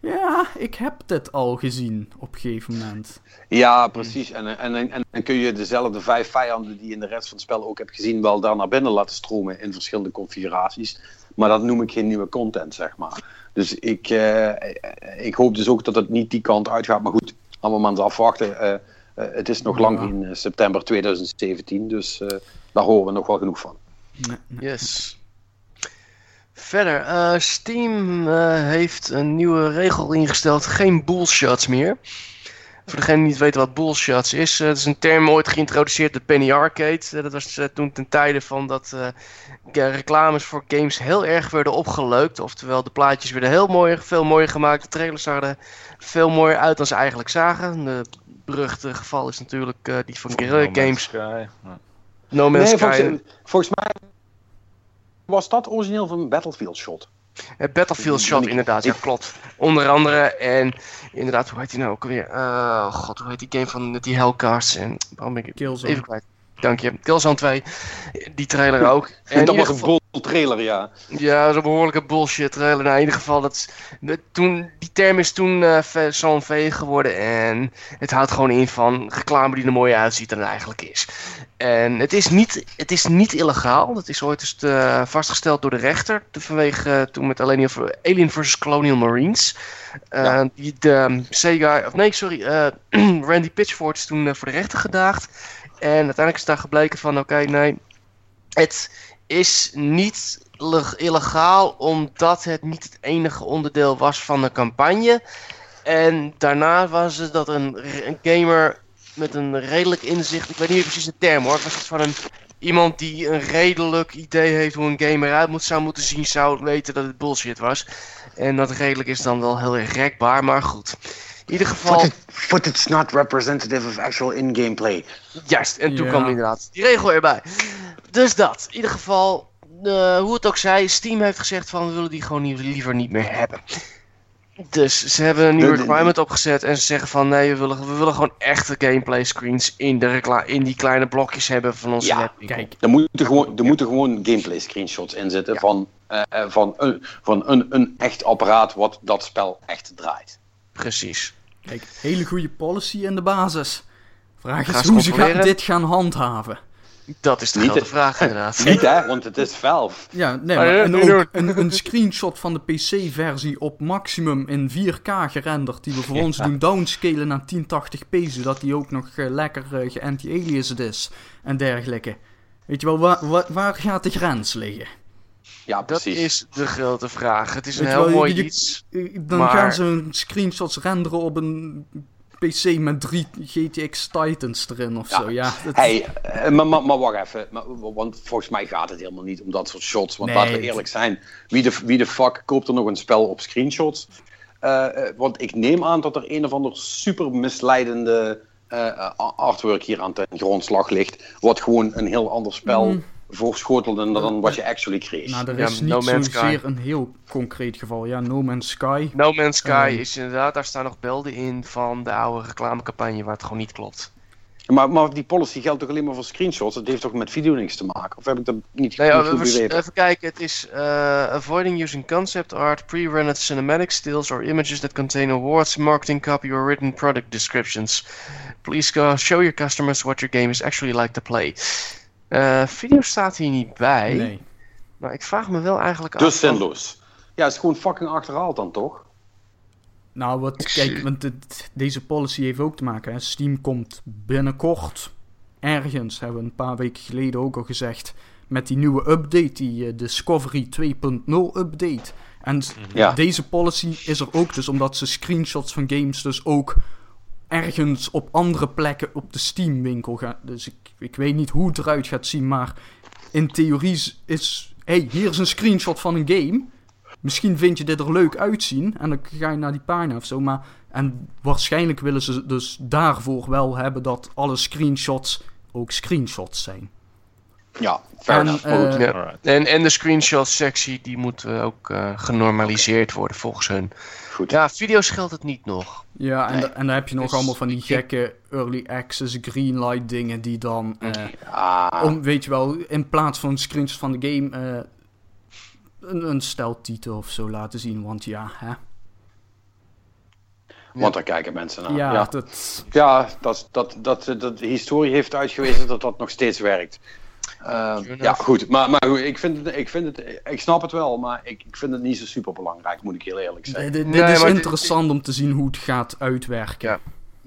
ja, ik heb dit al gezien op een gegeven moment. Ja, precies. En, en, en, dan kun je dezelfde vijf vijanden die je in de rest van het spel ook hebt gezien, wel daar naar binnen laten stromen in verschillende configuraties. Maar dat noem ik geen nieuwe content, zeg maar. Dus ik, eh, ik hoop dus ook dat het niet die kant uitgaat. Maar goed, allemaal maar afwachten. Eh, het is nog lang in eh, september 2017, dus eh, daar horen we nog wel genoeg van. Yes. Verder, eh, Steam eh, heeft een nieuwe regel ingesteld: geen bullshots meer. Voor degene die niet weten wat bullshots is, eh, dat is een term ooit geïntroduceerd door Penny Arcade. Eh, dat was eh, toen ten tijde van dat eh, reclames voor games heel erg werden opgeleukt. Oftewel, de plaatjes werden heel mooi, veel mooier gemaakt. De trailers zagen er veel mooier uit dan ze eigenlijk zagen. De beruchte geval is natuurlijk eh, die van Guerrilla No Man's Games. Sky, ja. No Man's Nee, Sky. volgens, volgens mij was dat origineel van Battlefield Shot. Het Battlefield Shot, Ik- inderdaad, ja, klopt. Onder andere, en inderdaad, hoe heet die nou ook alweer? Eh, god, hoe heet die game van die Hellcast? En waarom ben ik Killzone. even kwijt? Dank je. Killzone 2, die trailer ook. En dat was een trailer, ja. ja, zo'n behoorlijke bullshit trailer. Nou, in ieder geval, dat, toen, die term is toen ve- zo'n veeg geworden. En het houdt gewoon in van reclame die er mooier uitziet dan het eigenlijk is. En het is niet, het is niet illegaal. Dat is ooit eens eh, vastgesteld door de rechter. te- Vanwege eh, toen met Alien, Alien vs. Colonial Marines. Ja. die, de um, Sega, of nee, sorry. Randy Pitchford is toen voor de rechter gedaagd. En uiteindelijk is daar gebleken van, oké, nee. Het is niet leg- illegaal omdat het niet het enige onderdeel was van de campagne. En daarna was het dat een, gamer met een redelijk inzicht, ik weet niet precies de term hoor, het was iets van een, iemand die een redelijk idee heeft hoe een game eruit moet, zou moeten zien, zou weten dat het bullshit was. En dat redelijk is dan wel heel erg rekbaar, maar goed. In ieder geval, Footage not representative of actual in-game play. juist, en toen kwam inderdaad die regel erbij. Dus dat, in ieder geval, eh, hoe het ook zij, Steam heeft gezegd van we willen die gewoon niet- liever niet meer hebben. Dus ze hebben een nieuwe requirement opgezet en ze zeggen van nee, we willen, we willen gewoon echte gameplay screens in, de in die kleine blokjes hebben van onze Ja, webwinkel. Kijk, Er moeten gewoon, er moeten gewoon gameplay screenshots in zitten Ja. van, eh, eh, van, een, van een, een echt apparaat wat dat spel echt draait. Precies. Kijk, hele goede policy in de basis. Vraag is hoe ze gaan, dit gaan handhaven. Dat is de Niet grote de- vraag inderdaad. Niet hè, want het is Valve. Ja, nee, maar en ook een, een screenshot van de PC-versie op maximum in 4K gerenderd, die we voor ons doen downscalen naar 1080p, zodat die ook nog eh, lekker eh ge-anti-aliased is en dergelijke. Weet je wel, waar, waar, waar gaat de grens liggen? Ja, Dat precies. is de grote vraag. Het is een Weet heel wel, mooi je- iets. Dan Maar- gaan ze hun screenshots renderen op een PC met drie GTX Titans erin of Ja. zo. Ja, dat- Hey, eh, maar, maar, maar wacht even. Maar, want volgens mij gaat het helemaal niet om dat soort shots. Want Nee, laten we eerlijk zijn. Wie de, wie de fuck koopt er nog een spel op screenshots? Eh, eh, want ik neem aan dat er een of ander super misleidende artwork hier aan ten grondslag ligt. Wat gewoon een heel ander spel Mm. Voorschotelde dan wat je actually kreeg. nou, er Ja, is No niet Sky. zozeer een heel concreet geval. Ja, No Man's Sky. No Man's Sky Ehm. is inderdaad, daar staan nog beelden in van de oude reclamecampagne waar het gewoon niet klopt. maar, maar die policy geldt toch alleen maar voor screenshots? Dat heeft toch met video niks te maken? Of heb ik dat niet, Nee, oh, goed begrepen? even kijken, het is eh, avoiding using concept art, pre-rendered cinematic stills or images that contain awards, marketing copy or written product descriptions. Please go show your customers what your game is actually like to play. Eh, video staat hier niet bij, Nee. maar ik vraag me wel eigenlijk Dus af... van- zinloos. Ja, het is gewoon fucking achterhaald dan toch? Nou, wat, kijk, want het- deze policy heeft ook te maken. Hè. Steam komt binnenkort, ergens, hebben we een paar weken geleden ook al gezegd, met die nieuwe update, die eh, Discovery 2.0 update. En Ja. deze policy is er ook dus omdat ze screenshots van games dus ook ergens op andere plekken op de Steam winkel gaan. Dus ik, ik weet niet hoe het eruit gaat zien, maar in theorie is- hey, hier is een screenshot van een game. Misschien vind je dit er leuk uitzien en dan ga je naar die pagina of zo. Maar, en waarschijnlijk willen ze dus daarvoor wel hebben dat alle screenshots ook screenshots zijn. Ja, fair En, eh, Ja. En, en de screenshot sectie die moet eh, ook eh, genormaliseerd worden volgens hun. Goed. Ja, video's geldt het niet nog. Ja, en, Nee. da- en dan heb je nog Dus allemaal van die ik- gekke early access greenlight dingen die dan, eh, Ah, om, weet je wel, in plaats van screenshots van de game eh, een, een steltitel of zo laten zien. Want ja, hè. want daar kijken mensen naar. Ja, Ja, dat... ja dat, dat, dat, dat, de historie heeft uitgewezen dat dat nog steeds werkt. Eh, Sure ja, goed. Maar, maar goed, ik, vind het, ik, vind het, ik snap het wel, maar ik, ik vind het niet zo super belangrijk, moet ik heel eerlijk zeggen. dit Nee, is maar dit- interessant om te zien hoe het gaat uitwerken. Ja.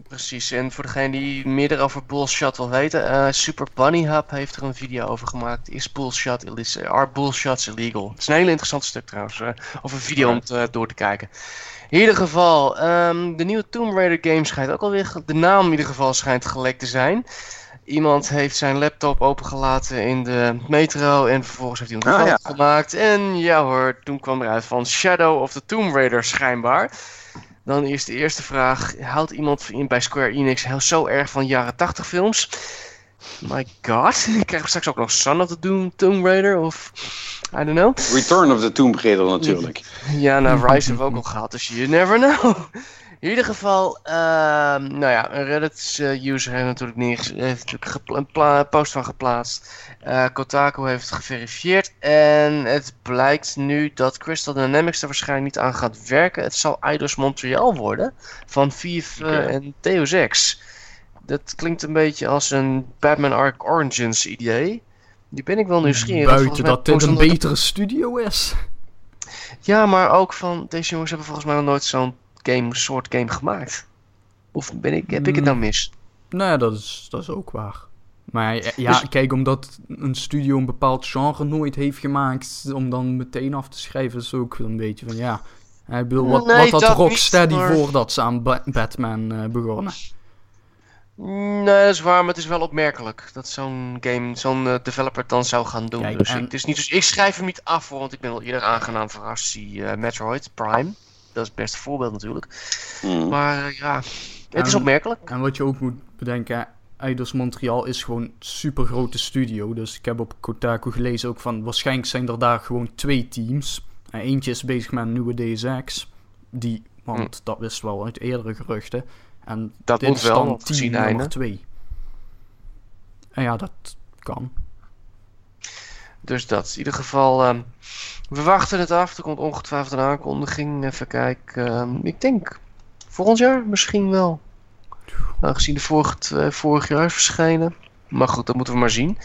Precies, en voor degene die meer over bullshot wil weten, eh, Super Bunny Hub heeft er een video over gemaakt. Is bullshot illis- are bullshots illegal? Het is een hele interessant stuk trouwens, eh, of een video om te- door te kijken. In ieder geval, ehm, de nieuwe Tomb Raider game schijnt ook alweer, de naam in ieder geval schijnt gelekt te zijn. Iemand heeft zijn laptop opengelaten in de metro en vervolgens heeft hij een Ah, foto ja. gemaakt. En ja hoor, toen kwam eruit van Shadow of the Tomb Raider schijnbaar. Dan is de eerste vraag: houdt iemand in bij Square Enix heel zo erg van jaren 80 films? My god, krijgen we straks ook nog Son of the Doom, Tomb Raider of I don't know. Return of the Tomb Raider natuurlijk. Ja, nou Rise hebben we ook al gehad, dus you never know. In ieder geval, ehm, nou ja, een Reddit-user heeft natuurlijk, neergez- heeft natuurlijk een post van geplaatst. Eh, Kotaku heeft het geverifieerd en het blijkt nu dat Crystal Dynamics er waarschijnlijk niet aan gaat werken. Het zal Eidos Montreal worden van Vive eh, en Deus Ex. Dat klinkt een beetje als een Batman Arc Origins idee. Die ben ik wel nieuwsgierig. Buiten dat dit een betere studio is. ja, maar ook van deze jongens hebben volgens mij nog nooit zo'n game, soort game gemaakt. Of ben ik, heb ik het nou mis? Nee, dat is, dat is ook waar. Maar ja, ja, Dus- kijk, omdat een studio een bepaald genre nooit heeft gemaakt, om dan meteen af te schrijven, is ook een beetje van ja. Ik bedoel, wat, Nee, wat had dat Rocksteady maar- voordat ze aan Ba- Batman eh, begonnen? Nee, dat is waar, maar het is wel opmerkelijk dat zo'n game, zo'n eh, developer het dan zou gaan doen. Kijk, dus en- ik, het is niet, dus ik schrijf hem niet af, hoor, want ik ben al eerder aangenaam verrast. Die eh, Metroid Prime, dat is het beste voorbeeld natuurlijk. Hmm. Maar eh, ja, het is opmerkelijk. En wat je ook moet bedenken, Eidos Montreal is gewoon een super grote studio. Dus ik heb op Kotaku gelezen ook van, waarschijnlijk zijn er daar gewoon twee teams. En eentje is bezig met een nieuwe DSX. Die, want dat wist wel uit eerdere geruchten. En. Dat dit moet is wel, dan team nummer twee. En ja, dat kan. Dus dat. In ieder geval, ehm, we wachten het af. Er komt ongetwijfeld een aankondiging. Even kijken. ehm, ik denk Volgend jaar misschien wel. Aangezien de vorige, eh, vorig jaar is verschenen. Maar goed, dat moeten we maar zien.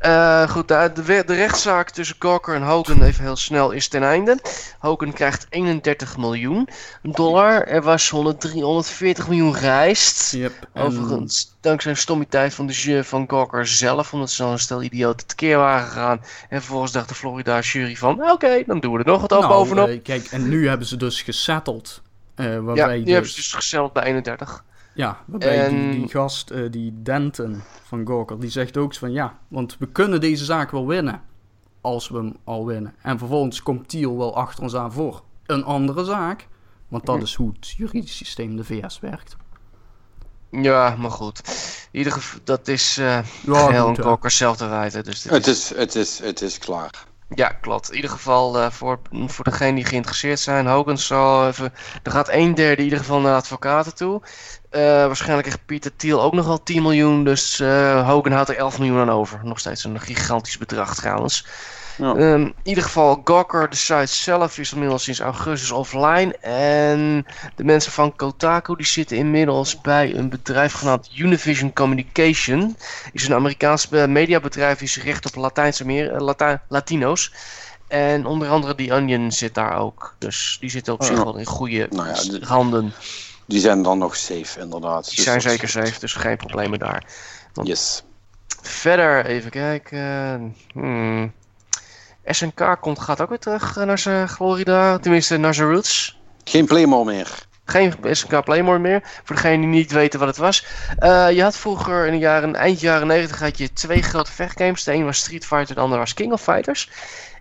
Eh, goed, de, de, rechtszaak tussen Gawker en Hogan, even heel snel, is ten einde. Hogan krijgt 31 miljoen dollar. Er was 100, 340 miljoen geëist. Yep. en- Overigens, dankzij een stommiteit van de jury van Gawker zelf, omdat ze zo'n stel idioten tekeer waren gegaan. En vervolgens dacht de Florida jury van, oké, dan doen we er nog wat op Nou, bovenop. eh, kijk, en nu hebben ze dus gesetteld. eh, ja, dus, hebben ze dus gesteld bij 31. Ja, waarbij die, En- die gast, eh, die Denton van Gawker, die zegt ook zo van ja, want we kunnen deze zaak wel winnen. Als we hem al winnen. En vervolgens komt Thiel wel achter ons aan voor een andere zaak. Want dat is hoe het juridisch systeem de VS werkt. Ja, maar goed. In ieder geval, dat is eh Ja, goed. Gawker zelf te wijten. Dus Het is, het, is, het is klaar. Ja, klopt. In ieder geval eh, voor, voor degenen die geïnteresseerd zijn. Hogan zal even... Er gaat een derde in ieder geval naar advocaten toe. Eh, waarschijnlijk krijgt Pieter Thiel ook nog wel 10 miljoen. Dus eh, Hogan houdt er 11 miljoen aan over. Nog steeds een gigantisch bedrag trouwens. Ja. Ehm, in ieder geval, Gawker, de site zelf, is inmiddels sinds augustus offline. En de mensen van Kotaku die zitten inmiddels bij een bedrijf genaamd Univision Communication. Is een Amerikaans eh, mediabedrijf die zich richt op Latijnse meer, eh, Latino's. En onder andere die Onion zit daar ook. Dus die zitten op Oh, zich wel in goede Nou ja, handen. Die zijn dan nog safe, inderdaad. Die Dus zijn zeker safe, dus geen problemen daar. Yes. Verder, even kijken. Hmm. SNK komt, gaat ook weer terug eh, naar zijn Florida. Tenminste, naar zijn roots. Geen Playmore meer. Geen SNK Playmore meer. Voor degenen die niet weten wat het was. Eh, je had vroeger in de jaren, eind jaren 90 had je twee grote vechtgames. De een was Street Fighter, de andere was King of Fighters.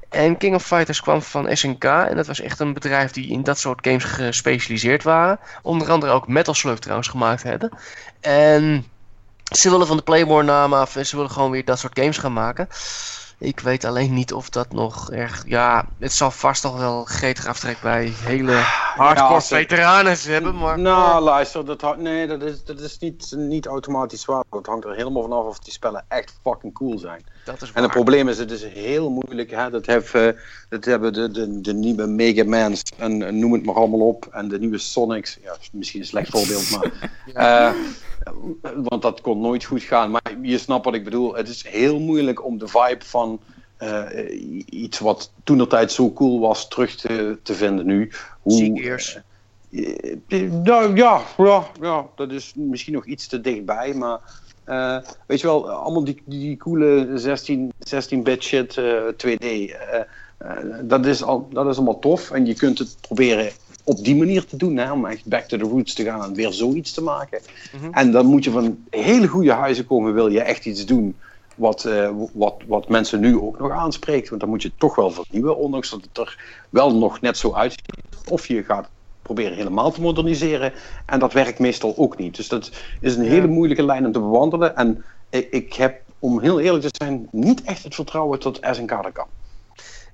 En King of Fighters kwam van SNK. En dat was echt een bedrijf die in dat soort games gespecialiseerd waren. Onder andere ook Metal Slug trouwens gemaakt hebben. En ze willen van de Playmore naam af en ze willen gewoon weer dat soort games gaan maken. Ik weet alleen niet of dat nog erg... Ja, het zal vast toch wel gretig aftrek bij hele hardcore als ze- veteranen hebben, maar... Nou, luister, dat, nee, dat is, dat is niet, niet automatisch waar. Het hangt er helemaal vanaf of die spellen echt fucking cool zijn. dat is En het probleem is, het is heel moeilijk. Hè? Dat, heeft, eh, dat hebben de, de, de nieuwe Mega Mans en, en noem het maar allemaal op. En de nieuwe Sonics. Ja, is misschien een slecht voorbeeld, maar. eh, want dat kon nooit goed gaan. Maar je snapt wat ik bedoel. Het is heel moeilijk om de vibe van eh, iets wat toen zo cool was terug te, te vinden nu. Hoe, Seegears. eh, eh, nou ja, ja, ja, dat is misschien nog iets te dichtbij, maar weet je wel, allemaal die, die coole 16, 16-bit shit, eh, 2D, eh, eh, dat, is al, dat is allemaal tof en je kunt het proberen op die manier te doen, hè, om echt back to the roots te gaan en weer zoiets te maken. Mhm. En dan moet je van hele goede huizen komen, wil je echt iets doen wat, eh, wat, wat mensen nu ook nog aanspreekt. Want dan moet je toch wel vernieuwen, ondanks dat het er wel nog net zo uitziet. Of je gaat proberen helemaal te moderniseren. En dat werkt meestal ook niet. Dus dat is een hele moeilijke lijn om te bewandelen. En ik, ik heb, om heel eerlijk te zijn, niet echt het vertrouwen tot SNK dat kan.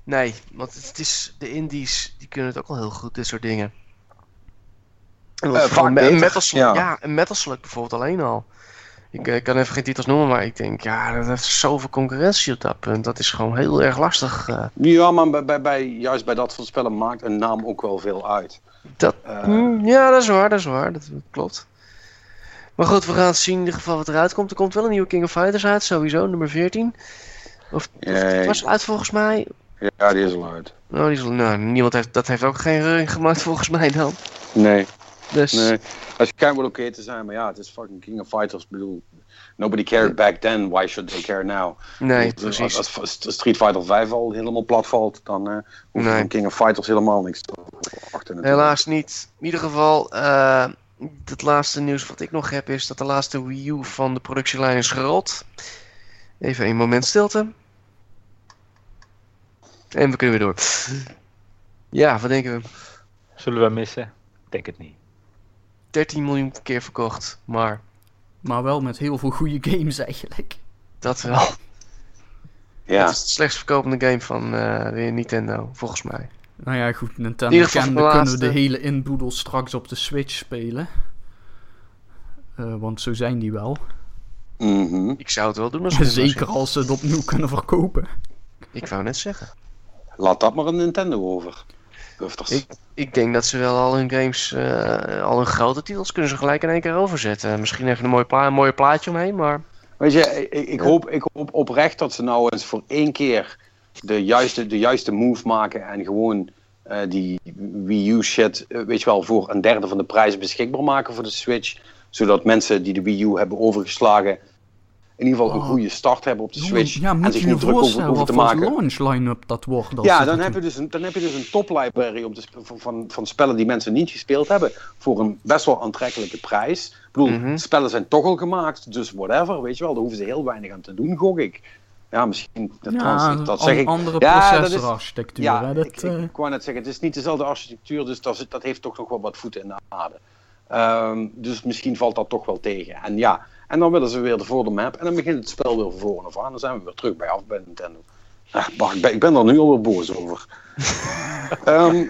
Nee, want het is, de indies die kunnen het ook wel heel goed, dit soort dingen. En vaak me- beter, Metal Slug, ja. ja. een Metal Slug bijvoorbeeld alleen al. Ik eh, kan even geen titels noemen, maar ik denk, ja, dat heeft zoveel concurrentie op dat punt. Dat is gewoon heel erg lastig. eh. Ja, maar bij, bij, bij, juist bij dat soort spellen maakt een naam ook wel veel uit. dat, Hmm, ja, dat is waar, dat is waar, dat klopt. Maar goed, we gaan zien in ieder geval wat eruit komt. Er komt wel een nieuwe King of Fighters uit, sowieso, nummer 14. Of, of Jee. was het uit volgens mij? Ja, die is al uit. Nou, die is, nou, niemand heeft, dat heeft ook geen reuring gemaakt volgens mij dan. Nee. Dus, Nee, als je kijkt oké te zijn, maar ja, het is fucking King of Fighters. Ik bedoel, nobody cared back then, why should they care now? nee, precies. Als, als Street Fighter 5 al helemaal plat valt, dan eh hoef je Nee. van King of Fighters helemaal niks te natuurlijk. Helaas niet. In ieder geval, eh, het laatste nieuws wat ik nog heb is dat de laatste Wii U van de productielijn is gerold. Even een moment stilte. En we kunnen weer door. Ja, wat denken we? Zullen we missen? Ik denk het niet. 13 miljoen keer verkocht, maar Maar wel met heel veel goede games eigenlijk. dat wel. Ja, Het is de slechtst verkopende game van eh, de Nintendo, volgens mij. Nou ja, goed, In Nintendo kende de kunnen we de hele inboedel straks op de Switch spelen. Eh, want zo zijn die wel. mhm. Ik zou het wel doen als. Zeker als ze het opnieuw kunnen verkopen. Ik wou net zeggen. Laat dat maar een Nintendo over. Ik, ik denk dat ze wel al hun games, eh, al hun grote titels kunnen ze gelijk in één keer overzetten. Misschien even een mooi, pla een mooi plaatje omheen, maar... Weet je, ik, ik, hoop, ik hoop oprecht dat ze nou eens voor één keer de juiste, de juiste move maken en gewoon eh, die Wii U shit, eh, weet je wel, voor een derde van de prijs beschikbaar maken voor de Switch. Zodat mensen die de Wii U hebben overgeslagen in ieder geval een Oh. goede start hebben op de Switch. Ja, en zich niet druk over, te maken. launch line-up dat wordt. Ja, dan heb, je dus een, dan heb je dus een top library om sp- van, van, van spellen die mensen niet gespeeld hebben. Voor een best wel aantrekkelijke prijs. Ik bedoel, Mhm. spellen zijn toch al gemaakt, dus whatever, weet je wel. Daar hoeven ze heel weinig aan te doen, gok ik. Ja, misschien, dat, Ja, dat een zeg ik. andere Ja, dat is- processorarchitectuur. Ja, hè, dat, ik, eh, ik wou net zeggen, het is niet dezelfde architectuur, dus dat, dat heeft toch nog wel wat voeten in de aarde. Ehm, dus misschien valt dat toch wel tegen. En ja, en dan willen ze weer de voor de map en dan begint het spel weer van voren af aan. Dan zijn we weer terug bij af bij Nintendo. Ah, bah, ik, ben, ik ben er nu alweer boos over. Eh,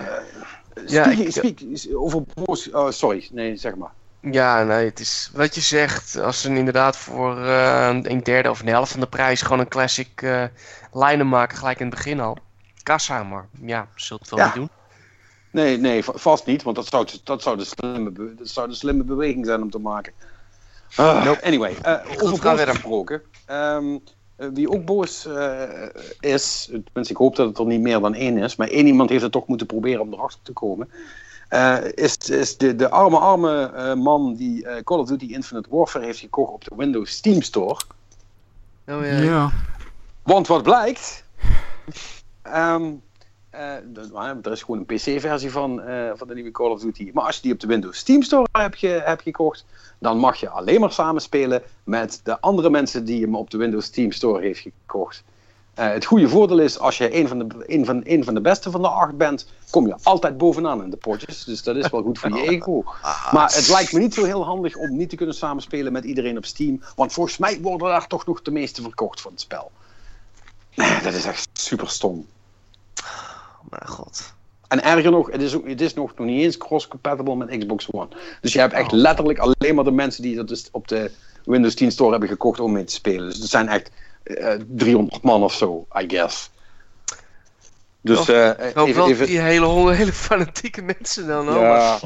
Ja, ik- speak- over boos, oh, sorry, nee, zeg maar. Ja, nee, het is wat je zegt. Als ze inderdaad voor eh, een derde of een helft van de prijs gewoon een classic eh lijnen maken, gelijk in het begin al. Kassa, maar ja, zult het wel Ja. niet doen. Nee, nee, va- vast niet, want dat zou, dat zou, de, slimme, dat zou de slimme beweging zijn om te maken. Ah, Nope. Anyway, eh, over we gaan boos verder. gesproken. Ehm, eh, wie ook boos eh, is, tenminste ik hoop dat het er niet meer dan één is, maar één iemand heeft het toch moeten proberen om erachter te komen. eh, is is de, de arme, arme eh, man die eh, Call of Duty Infinite Warfare heeft gekocht op de Windows Steam Store. Oh, ja. ja. Want wat blijkt. ehm, eh, maar er is gewoon een PC-versie van, eh, van de nieuwe Call of Duty. Maar als je die op de Windows Steam Store hebt, ge, hebt gekocht, dan mag je alleen maar samenspelen met de andere mensen die hem op de Windows Steam Store heeft gekocht. Eh, het goede voordeel is, als je een van, de, een, van, een van de beste van de acht bent, kom je altijd bovenaan in de potjes. Dus dat is wel goed voor je ego. Maar het lijkt me niet zo heel handig om niet te kunnen samenspelen met iedereen op Steam. Want volgens mij worden daar toch nog de meeste verkocht van het spel. Nee, dat is echt super stom. Oh, mijn god. En erger nog, het is, ook, het is nog, nog niet eens cross-compatible met Xbox One. Dus je hebt echt letterlijk alleen maar de mensen die dat dus op de Windows 10 Store hebben gekocht om mee te spelen. Dus het zijn echt eh, 300 man of zo, I guess. Dus eh, even, wel even, die hele, hele fanatieke mensen dan. Oh, Ja.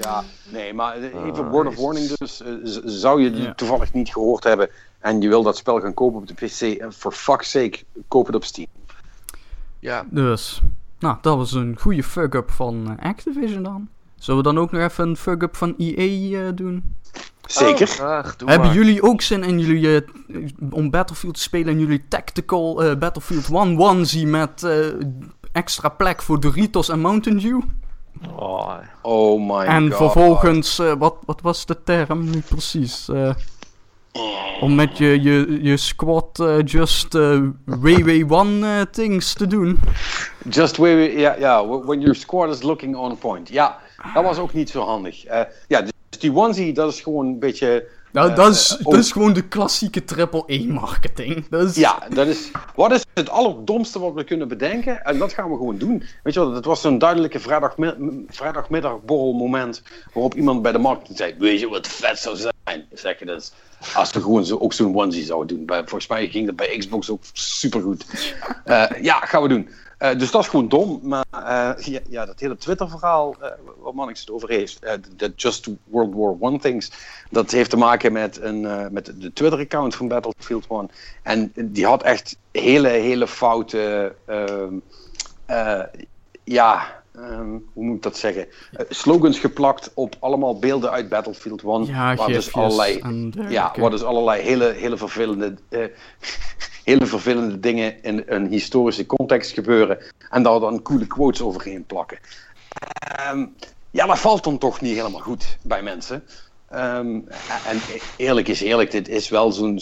Ja, nee, maar eh, even Ah, word of warning dus. eh, zou je toevallig niet gehoord hebben en je wil dat spel gaan kopen op de PC, en for fuck's sake, koop het op Steam. Ja, Dus, nou, dat was een goede fuck-up van eh, Activision dan. Zullen we dan ook nog even een fuck-up van EA eh, doen? Zeker. Oh, graag, doe Hebben maar. jullie ook zin in jullie, eh, om Battlefield te spelen en jullie tactical eh, Battlefield 1 onesie met eh, extra plek voor Doritos en Mountain Dew? Oh, Oh my en god. vervolgens, eh, wat, wat was de term nu precies? Om met je, je, je squad eh, just eh, way way one eh, things te doen. Just wait, ja, ja, when your squad is looking on point. Ja, dat was ook niet zo handig. Ja, dus die onesie, dat is gewoon een beetje... Nou, eh, dat, is, eh, dat is gewoon de klassieke triple E marketing. Dat is, Ja, dat is, wat is het allerdomste wat we kunnen bedenken? En dat gaan we gewoon doen. Weet je wel, dat was zo'n duidelijke vrijdagmi vrijdagmiddagborrelmoment waarop iemand bij de marketing zei, weet je wat vet zou zijn? Zeg je dus, als we gewoon zo, ook zo'n onesie zouden doen. Bij, volgens mij ging dat bij Xbox ook supergoed. Eh ja, gaan we doen. Eh, dus dat is gewoon dom. Maar eh, ja, ja, dat hele Twitter-verhaal eh waar Mannix het over heeft, dat Just World War One things, dat heeft te maken met, een, met de Twitter-account van Battlefield 1. En die had echt hele, hele foute, ehm, eh, ja, ehm, hoe moet ik dat zeggen, slogans geplakt op allemaal beelden uit Battlefield 1. Ja, waar dus allerlei, ja, waar dus allerlei hele, hele vervelende... hele vervelende dingen in een historische context gebeuren en daar dan coole quotes overheen plakken. Ehm, ja, dat valt dan toch niet helemaal goed bij mensen. Ehm, en eerlijk is eerlijk, dit is wel zo'n.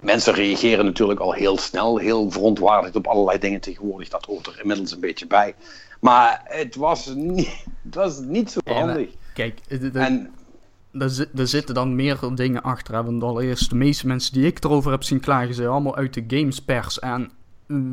mensen reageren natuurlijk al heel snel, heel verontwaardigd op allerlei dingen tegenwoordig. Dat hoort er inmiddels een beetje bij. Maar het was niet, het was niet zo Ja, handig. Kijk, En daar, daar zitten dan meerdere dingen achter. hè. Want allereerst, de meeste mensen die ik erover heb zien klagen, zijn allemaal uit de gamespers. En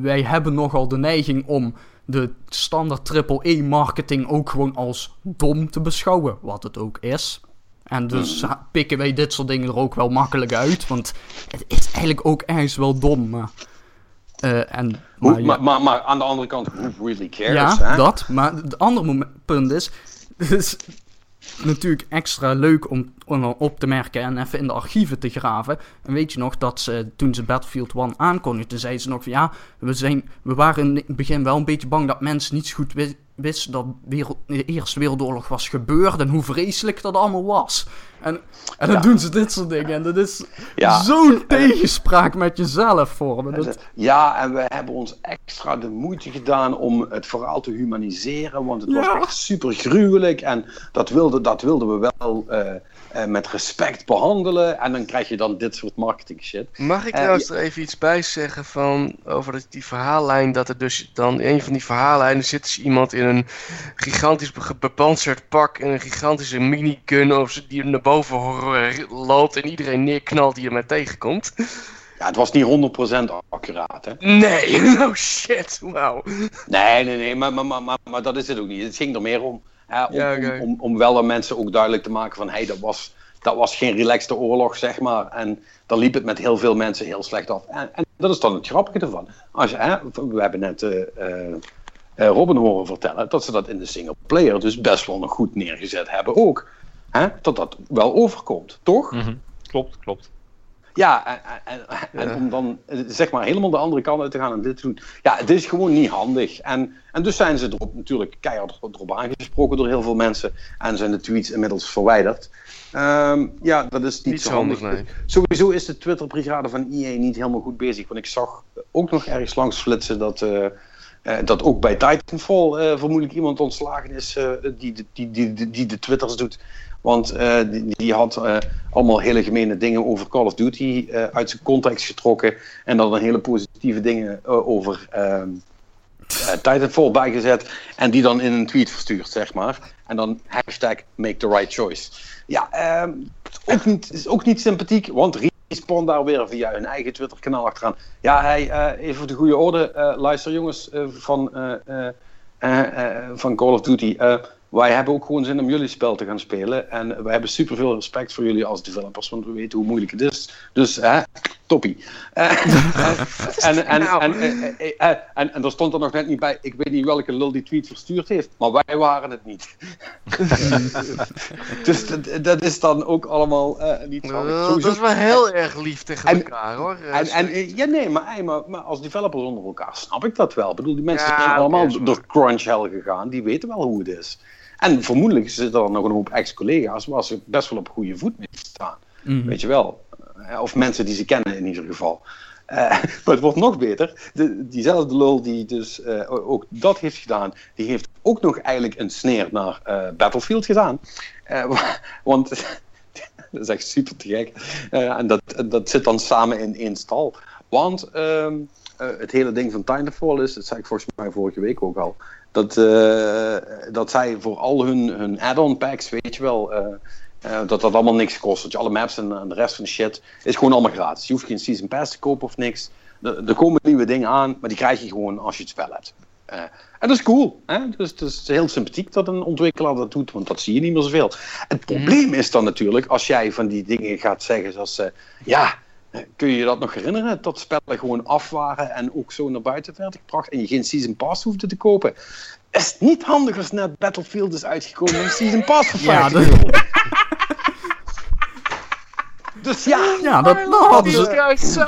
wij hebben nogal de neiging om de standaard triple-E-marketing ook gewoon als dom te beschouwen. Wat het ook is. En dus ha- pikken wij dit soort dingen er ook wel makkelijk uit. Want het is eigenlijk ook ergens wel dom. Maar Eh, en, Hoe- maar ja- maar, maar, maar aan de andere kant, who really cares? ja, hè? dat. Maar het andere punt is... Is natuurlijk extra leuk om, om op te merken en even in de archieven te graven. En weet je nog dat ze, toen ze Battlefield 1 aankondigden, zeiden ze nog van ja, we, zijn, we waren in het begin wel een beetje bang dat mensen niet goed wi- wisten dat wereld, de Eerste Wereldoorlog was gebeurd en hoe vreselijk dat allemaal was. En, en dan Ja. doen ze dit soort dingen en dat is Ja. zo'n tegenspraak met jezelf vormen. Dat, Ja, en we hebben ons extra de moeite gedaan om het verhaal te humaniseren. Want het was echt super gruwelijk. En dat wilden, dat wilden we wel eh, eh, met respect behandelen. En dan krijg je dan dit soort marketing shit. Mag ik Eh, trouwens er even iets bij zeggen van over die verhaallijn dat er dus dan in een van die verhaallijnen zit dus iemand in een gigantisch be- bepanserd pak en een gigantische minigun of ze- die naar boven loopt en iedereen neerknalt die er maar tegenkomt. Ja, het was niet 100% accuraat, hè? Nee, oh shit, wauw. Nee, nee, nee, maar, maar, maar, maar, maar dat is het ook niet. Het ging er meer om. Hè, om, Ja, om, om, om wel aan mensen ook duidelijk te maken van... hey, dat was, dat was geen relaxte oorlog, zeg maar. En dan liep het met heel veel mensen heel slecht af. En, en dat is dan het grappige ervan. Als hè, we hebben net eh, eh, eh, Robin horen vertellen... dat ze dat in de single player dus best wel nog goed neergezet hebben ook. Hè? Dat dat wel overkomt, toch? Mhm. Klopt, klopt. Ja, en, en, en om dan eh, zeg maar helemaal de andere kant uit te gaan en dit te doen. Ja, het is gewoon niet handig. En, en dus zijn ze erop natuurlijk keihard erop aangesproken door heel veel mensen. En zijn de tweets inmiddels verwijderd. Ehm, ja, dat is niet, Niet zo handig. handig, nee. Sowieso is de Twitter-brigade van EA niet helemaal goed bezig. Want ik zag ook nog ergens langs flitsen dat, eh, eh, dat ook bij Titanfall eh, vermoedelijk iemand ontslagen is die, die, die, die, die de Twitters doet. Want eh, die, had eh, allemaal hele gemene dingen over Call of Duty eh, uit zijn context getrokken. En dan hele positieve dingen over ehm eh, Titanfall bijgezet. En die dan in een tweet verstuurd, zeg maar. En dan hashtag make the right choice. Ja, ehm, ook niet, is ook niet sympathiek, want Respawn daar weer via hun eigen Twitter-kanaal achteraan. Ja, even voor de goede orde. luister jongens van, van Call of Duty. Eh, wij hebben ook gewoon zin om jullie spel te gaan spelen. En wij hebben superveel respect voor jullie als developers, want we weten hoe moeilijk het is. Dus, hè, toppie. Eh, en, en, Nou. en, eh, eh, eh, en, en er stond er nog net niet bij, ik weet niet welke lul die tweet verstuurd heeft, maar wij waren het niet. dus dat, dat is dan ook allemaal eh, niet zo. Eh, dat is wel heel erg lief tegen En- elkaar hoor. Eh, En, en, eh, ja, nee, maar, hey, maar, maar als developers onder elkaar snap ik dat wel. Ik bedoel, die mensen Ja, zijn allemaal door crunch hell gegaan. Die weten wel hoe het is. En vermoedelijk zitten er nog een hoop ex-collega's waar ze best wel op goede voet mee staan. Mhm. Weet je wel. Eh, Of mensen die ze kennen in ieder geval. Eh, maar het wordt nog beter. De, diezelfde lul die dus eh, ook dat heeft gedaan, die heeft ook nog eigenlijk een sneer naar Battlefield gedaan. Wa- want dat is echt super te gek. En dat, dat zit dan samen in één stal. Want ehm, eh, het hele ding van Titanfall is, dat zei ik volgens mij vorige week ook al, dat, eh, dat zij voor al hun, hun add-on packs, weet je wel, eh, eh, dat dat allemaal niks kost. Dat je alle maps en, en de rest van de shit is gewoon allemaal gratis. Je hoeft geen season pass te kopen of niks. Er, er komen nieuwe dingen aan, maar die krijg je gewoon als je het spel hebt. Eh, en dat is cool. Hè? Dus het is heel sympathiek dat een ontwikkelaar dat doet, want dat zie je niet meer zoveel. Het probleem is dan natuurlijk als jij van die dingen gaat zeggen zoals, eh, ja, eh, kun je je dat nog herinneren? Dat spellen gewoon af waren en ook zo naar buiten werden gebracht en je geen season pass hoefde te kopen. Is het niet handig als net Battlefield is uitgekomen en een season pass voor Ja, 50 dat- euro? Dus ja, Ja, dat, dat hadden ze. so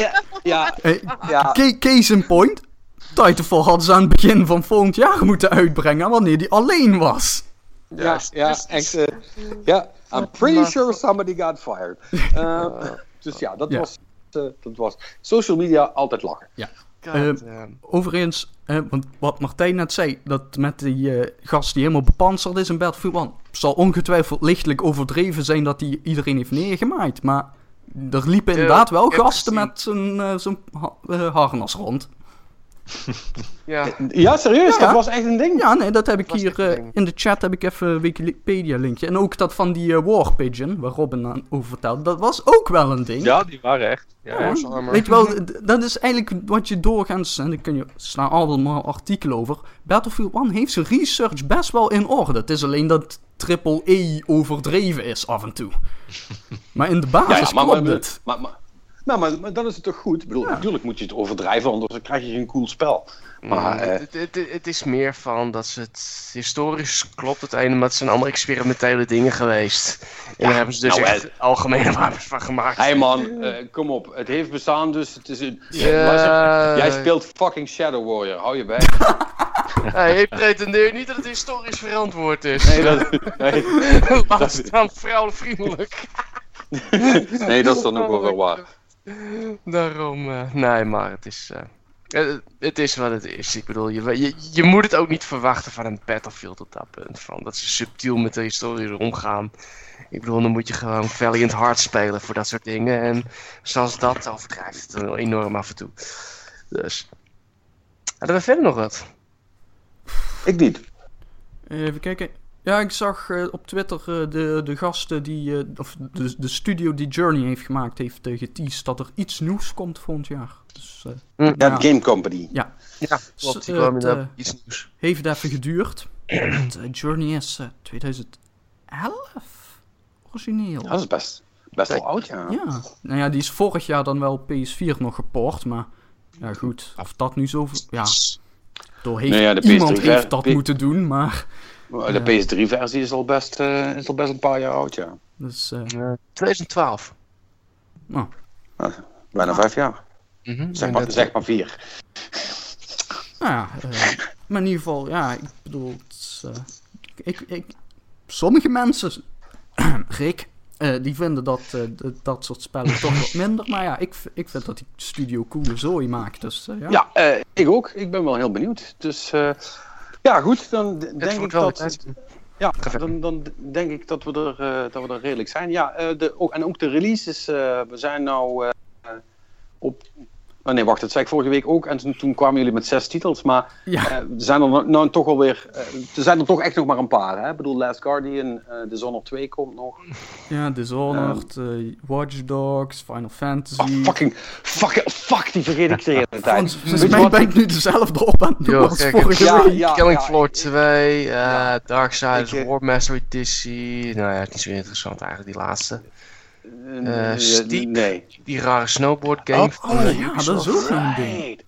ja, ja, Hey, ja. ca- case in point. Titanfall hadden ze aan het begin van volgend jaar moeten uitbrengen wanneer die alleen was. Ja, ja, echt. eh, ja, I'm pretty sure somebody got fired. Eh, dus ja, dat, Ja. Was, eh, dat was. Social media altijd lachen. God Eh. Overigens, want wat Martijn net zei, dat met die eh, gast die helemaal bepanserd is in Battlefield 1, zal ongetwijfeld lichtelijk overdreven zijn dat hij iedereen heeft neergemaaid. Maar er liepen Ja, inderdaad wel gasten met zo'n zo'n ha- harnas rond. Ja. Ja, serieus? Ja. Dat was echt een ding? Ja, nee, dat heb ik hier eh, in de chat heb ik even een Wikipedia-linkje. En ook dat van die eh, War Pigeon, waar Robin aan over vertelde, dat was ook wel een ding. Ja, die waren echt. Ja, Ja. Weet je wel, dat is eigenlijk wat je doorgaans, en daar kun je, er staan allemaal artikelen over. Battlefield 1 heeft zijn research best wel in orde. Het is alleen dat triple E overdreven is af en toe. Maar in de basis Ja, ja, maar, klopt maar, het. maar, maar, Nou, maar, maar dan is het toch goed? Ik bedoel, natuurlijk moet je het overdrijven, anders dan krijg je geen cool spel. Maar, Mm, eh, het, het, het is meer van dat ze het historisch klopt het ene, maar het zijn allemaal experimentele dingen geweest. En daar hebben ze dus nou, echt algemene wapens van gemaakt. Hé hey man, eh, kom op. Het heeft bestaan, dus het is een... Ja. Jij speelt fucking Shadow Warrior, hou je bij. Hey, ik pretendeer niet dat het historisch verantwoord is. Nee, dat, nee, Laat staan vrouwenvriendelijk. nee, dat is dan ook wel waar. Daarom, eh, nee, maar het is, eh, eh, het is wat het is. Ik bedoel, je, je, je moet het ook niet verwachten van een Battlefield op dat punt. Van dat ze subtiel met de historie omgaan. Ik bedoel, dan moet je gewoon Valiant hard spelen voor dat soort dingen. En zoals dat overdrijft het wel enorm af en toe. Dus. Hadden we verder nog wat? Ik niet. Even kijken. Ja, ik zag eh, op Twitter eh, de, de gasten die, eh, of de, de studio die Journey heeft gemaakt, heeft uh, geteased dat er iets nieuws komt volgend jaar. Dus, eh, Ja, Ja. Game Company. ja, Ja, klopt. Eh, het, eh, iets nieuws. heeft even geduurd. Want, Journey is eh, 2011 origineel. Dat is best, best wel oud, ja. Ja, nou ja, die is vorig jaar dan wel PS4 nog geport, maar ja goed, of dat nu zo... Ja, door heeft Nee, ja, de iemand PS3 heeft dat moeten doen, maar... De PS3-versie is, al best, eh, is al best een paar jaar oud, ja. Dus, eh, Eh, 2012. nou, Bijna vijf jaar. Mhm, Zeg maar, zeg maar vier. nou ja, eh, maar in ieder geval, ja, ik bedoel, het eh, ik, ik, sommige mensen, Rick, eh, die vinden dat, eh, dat soort spellen toch wat minder, maar ja, ik, ik vind dat die studio coole zooi maakt, dus eh, ja. Ja, eh, ik ook. Ik ben wel heel benieuwd. Dus eh, ja, goed. Dan denk Het ik dat... Ja, dan, dan denk ik dat we er, eh, dat we er redelijk zijn. Ja, eh, de, ook, en ook de releases. eh, we zijn nou op... Oh nee, wacht, dat zei ik vorige week ook. En toen, toen kwamen jullie met zes titels. Maar Ja. eh, er zijn er nou, nou toch alweer... eh er zijn er toch echt nog maar een paar. Hè? Ik bedoel, Last Guardian, eh Dishonored 2 komt nog. Ja, Dishonored, eh, Watch Dogs, Final Fantasy. Oh, fucking, fucking, fuck, die vergeet ik de hele tijd. Volgens, mij ben ik nu dezelfde op aan het doen Yo, als kijk, vorige ja, week. ja. Killing Floor 2, uh, Ja. Darksiders Ik, eh, War Master Editie. Nou ja, het is niet zo interessant eigenlijk, die laatste. Eh, Eh, Steep. Nee. Die rare snowboard game Oh, oh, eh, ja, dat is ook een ding.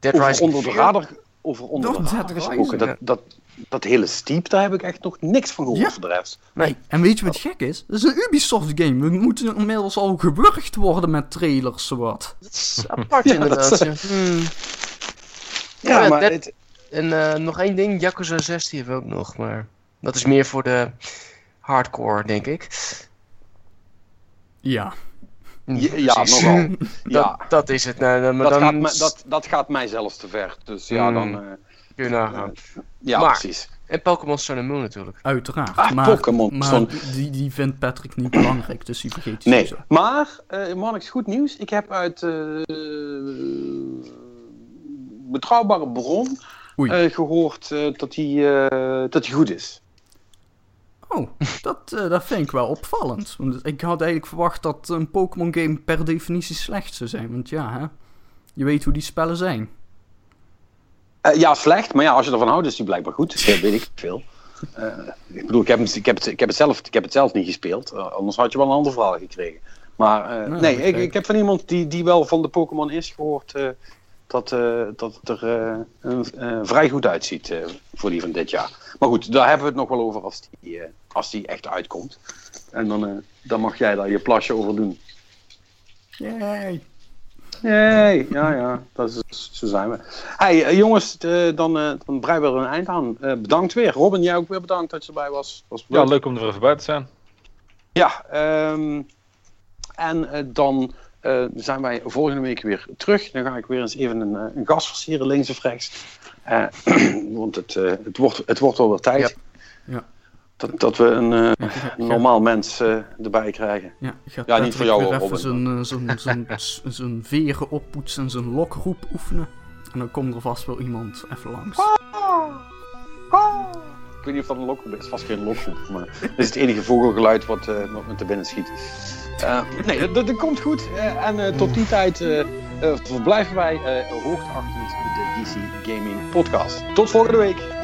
Dead Over Rising onder de 4. radar, over onder de Dat- radar dat- gesproken. Dat, dat, dat hele Steep, daar heb ik echt nog niks van gehoord Ja. voor de rest. Nee, En weet je wat gek is? Dat is een Ubisoft game. We moeten inmiddels al gewurgd worden met trailers, zowat. dat is apart Ja, inderdaad. dat- ja. Hmm. Ja, Ja, maar dat- het, En eh, nog één ding, Yakuza 6 die hebben we ook nog, maar dat is meer voor de hardcore, denk ik. Ja. ja, nogal. Dat, Ja, dat is het. Dan- maar dat, dan gaat mij, dat, dat gaat mij zelfs te ver. Dus ja, Hmm. dan... eh, kun je nagaan. ja, Maar- precies. En Pokémon Sun and Moon natuurlijk. Uiteraard. Ah, maar Pokémon. maar die, die vindt Patrick niet belangrijk, dus die vergeet hij Nee, sowieso. maar, eh Marnix, goed nieuws. Ik heb uit eh, betrouwbare bron eh, gehoord eh, dat hij eh, dat hij goed is. Oh, dat, eh, dat vind ik wel opvallend. Want ik had eigenlijk verwacht dat een Pokémon game per definitie slecht zou zijn. Want ja, hè, je weet hoe die spellen zijn. Eh, ja, slecht, maar ja, als je ervan houdt, is die blijkbaar goed. Dat weet ik veel. Eh, ik bedoel, ik heb, ik, heb het, ik, heb het zelf, ik heb het zelf niet gespeeld. anders had je wel een ander verhaal gekregen. Maar Nou, nee, ik, ik heb van iemand die, die wel van de Pokémon is gehoord eh, dat, eh, dat het er eh, een- eh, vrij goed uitziet eh, voor die van dit jaar. Maar goed, daar hebben we het nog wel over als die, als die echt uitkomt. En dan, eh, dan mag jij daar je plasje over doen. Yay. Nee, ja, ja, dat is, zo zijn we. Hey, jongens, eh, dan, eh, dan breien we er een eind aan. Eh, bedankt weer. Robin, jij ook weer bedankt dat je erbij was. was Ja, leuk om er even bij te zijn. Ja, ehm, en dan eh, zijn wij volgende week weer terug. Dan ga ik weer eens even een, eh, een gast versieren, links of rechts. Eh, want het, eh, het, wordt, het wordt wel weer tijd. Ja. Dat, dat we een eh, Ja, normaal mens erbij krijgen. Ja, gaat Ja, niet voor jou, weer even Robin. zijn, zijn, zijn, zijn veren oppoetsen en zijn lokroep oefenen. En dan komt er vast wel iemand even langs. Ik weet niet of dat een lokroep is. Het vast geen lokroep. Maar dat is het enige vogelgeluid wat, eh, wat me te binnen schiet. Eh, nee, dat, komt goed. Eh, en eh, tot die tijd eh, eh, verblijven wij eh, hoogachtend de DC Gaming Podcast. Tot volgende week.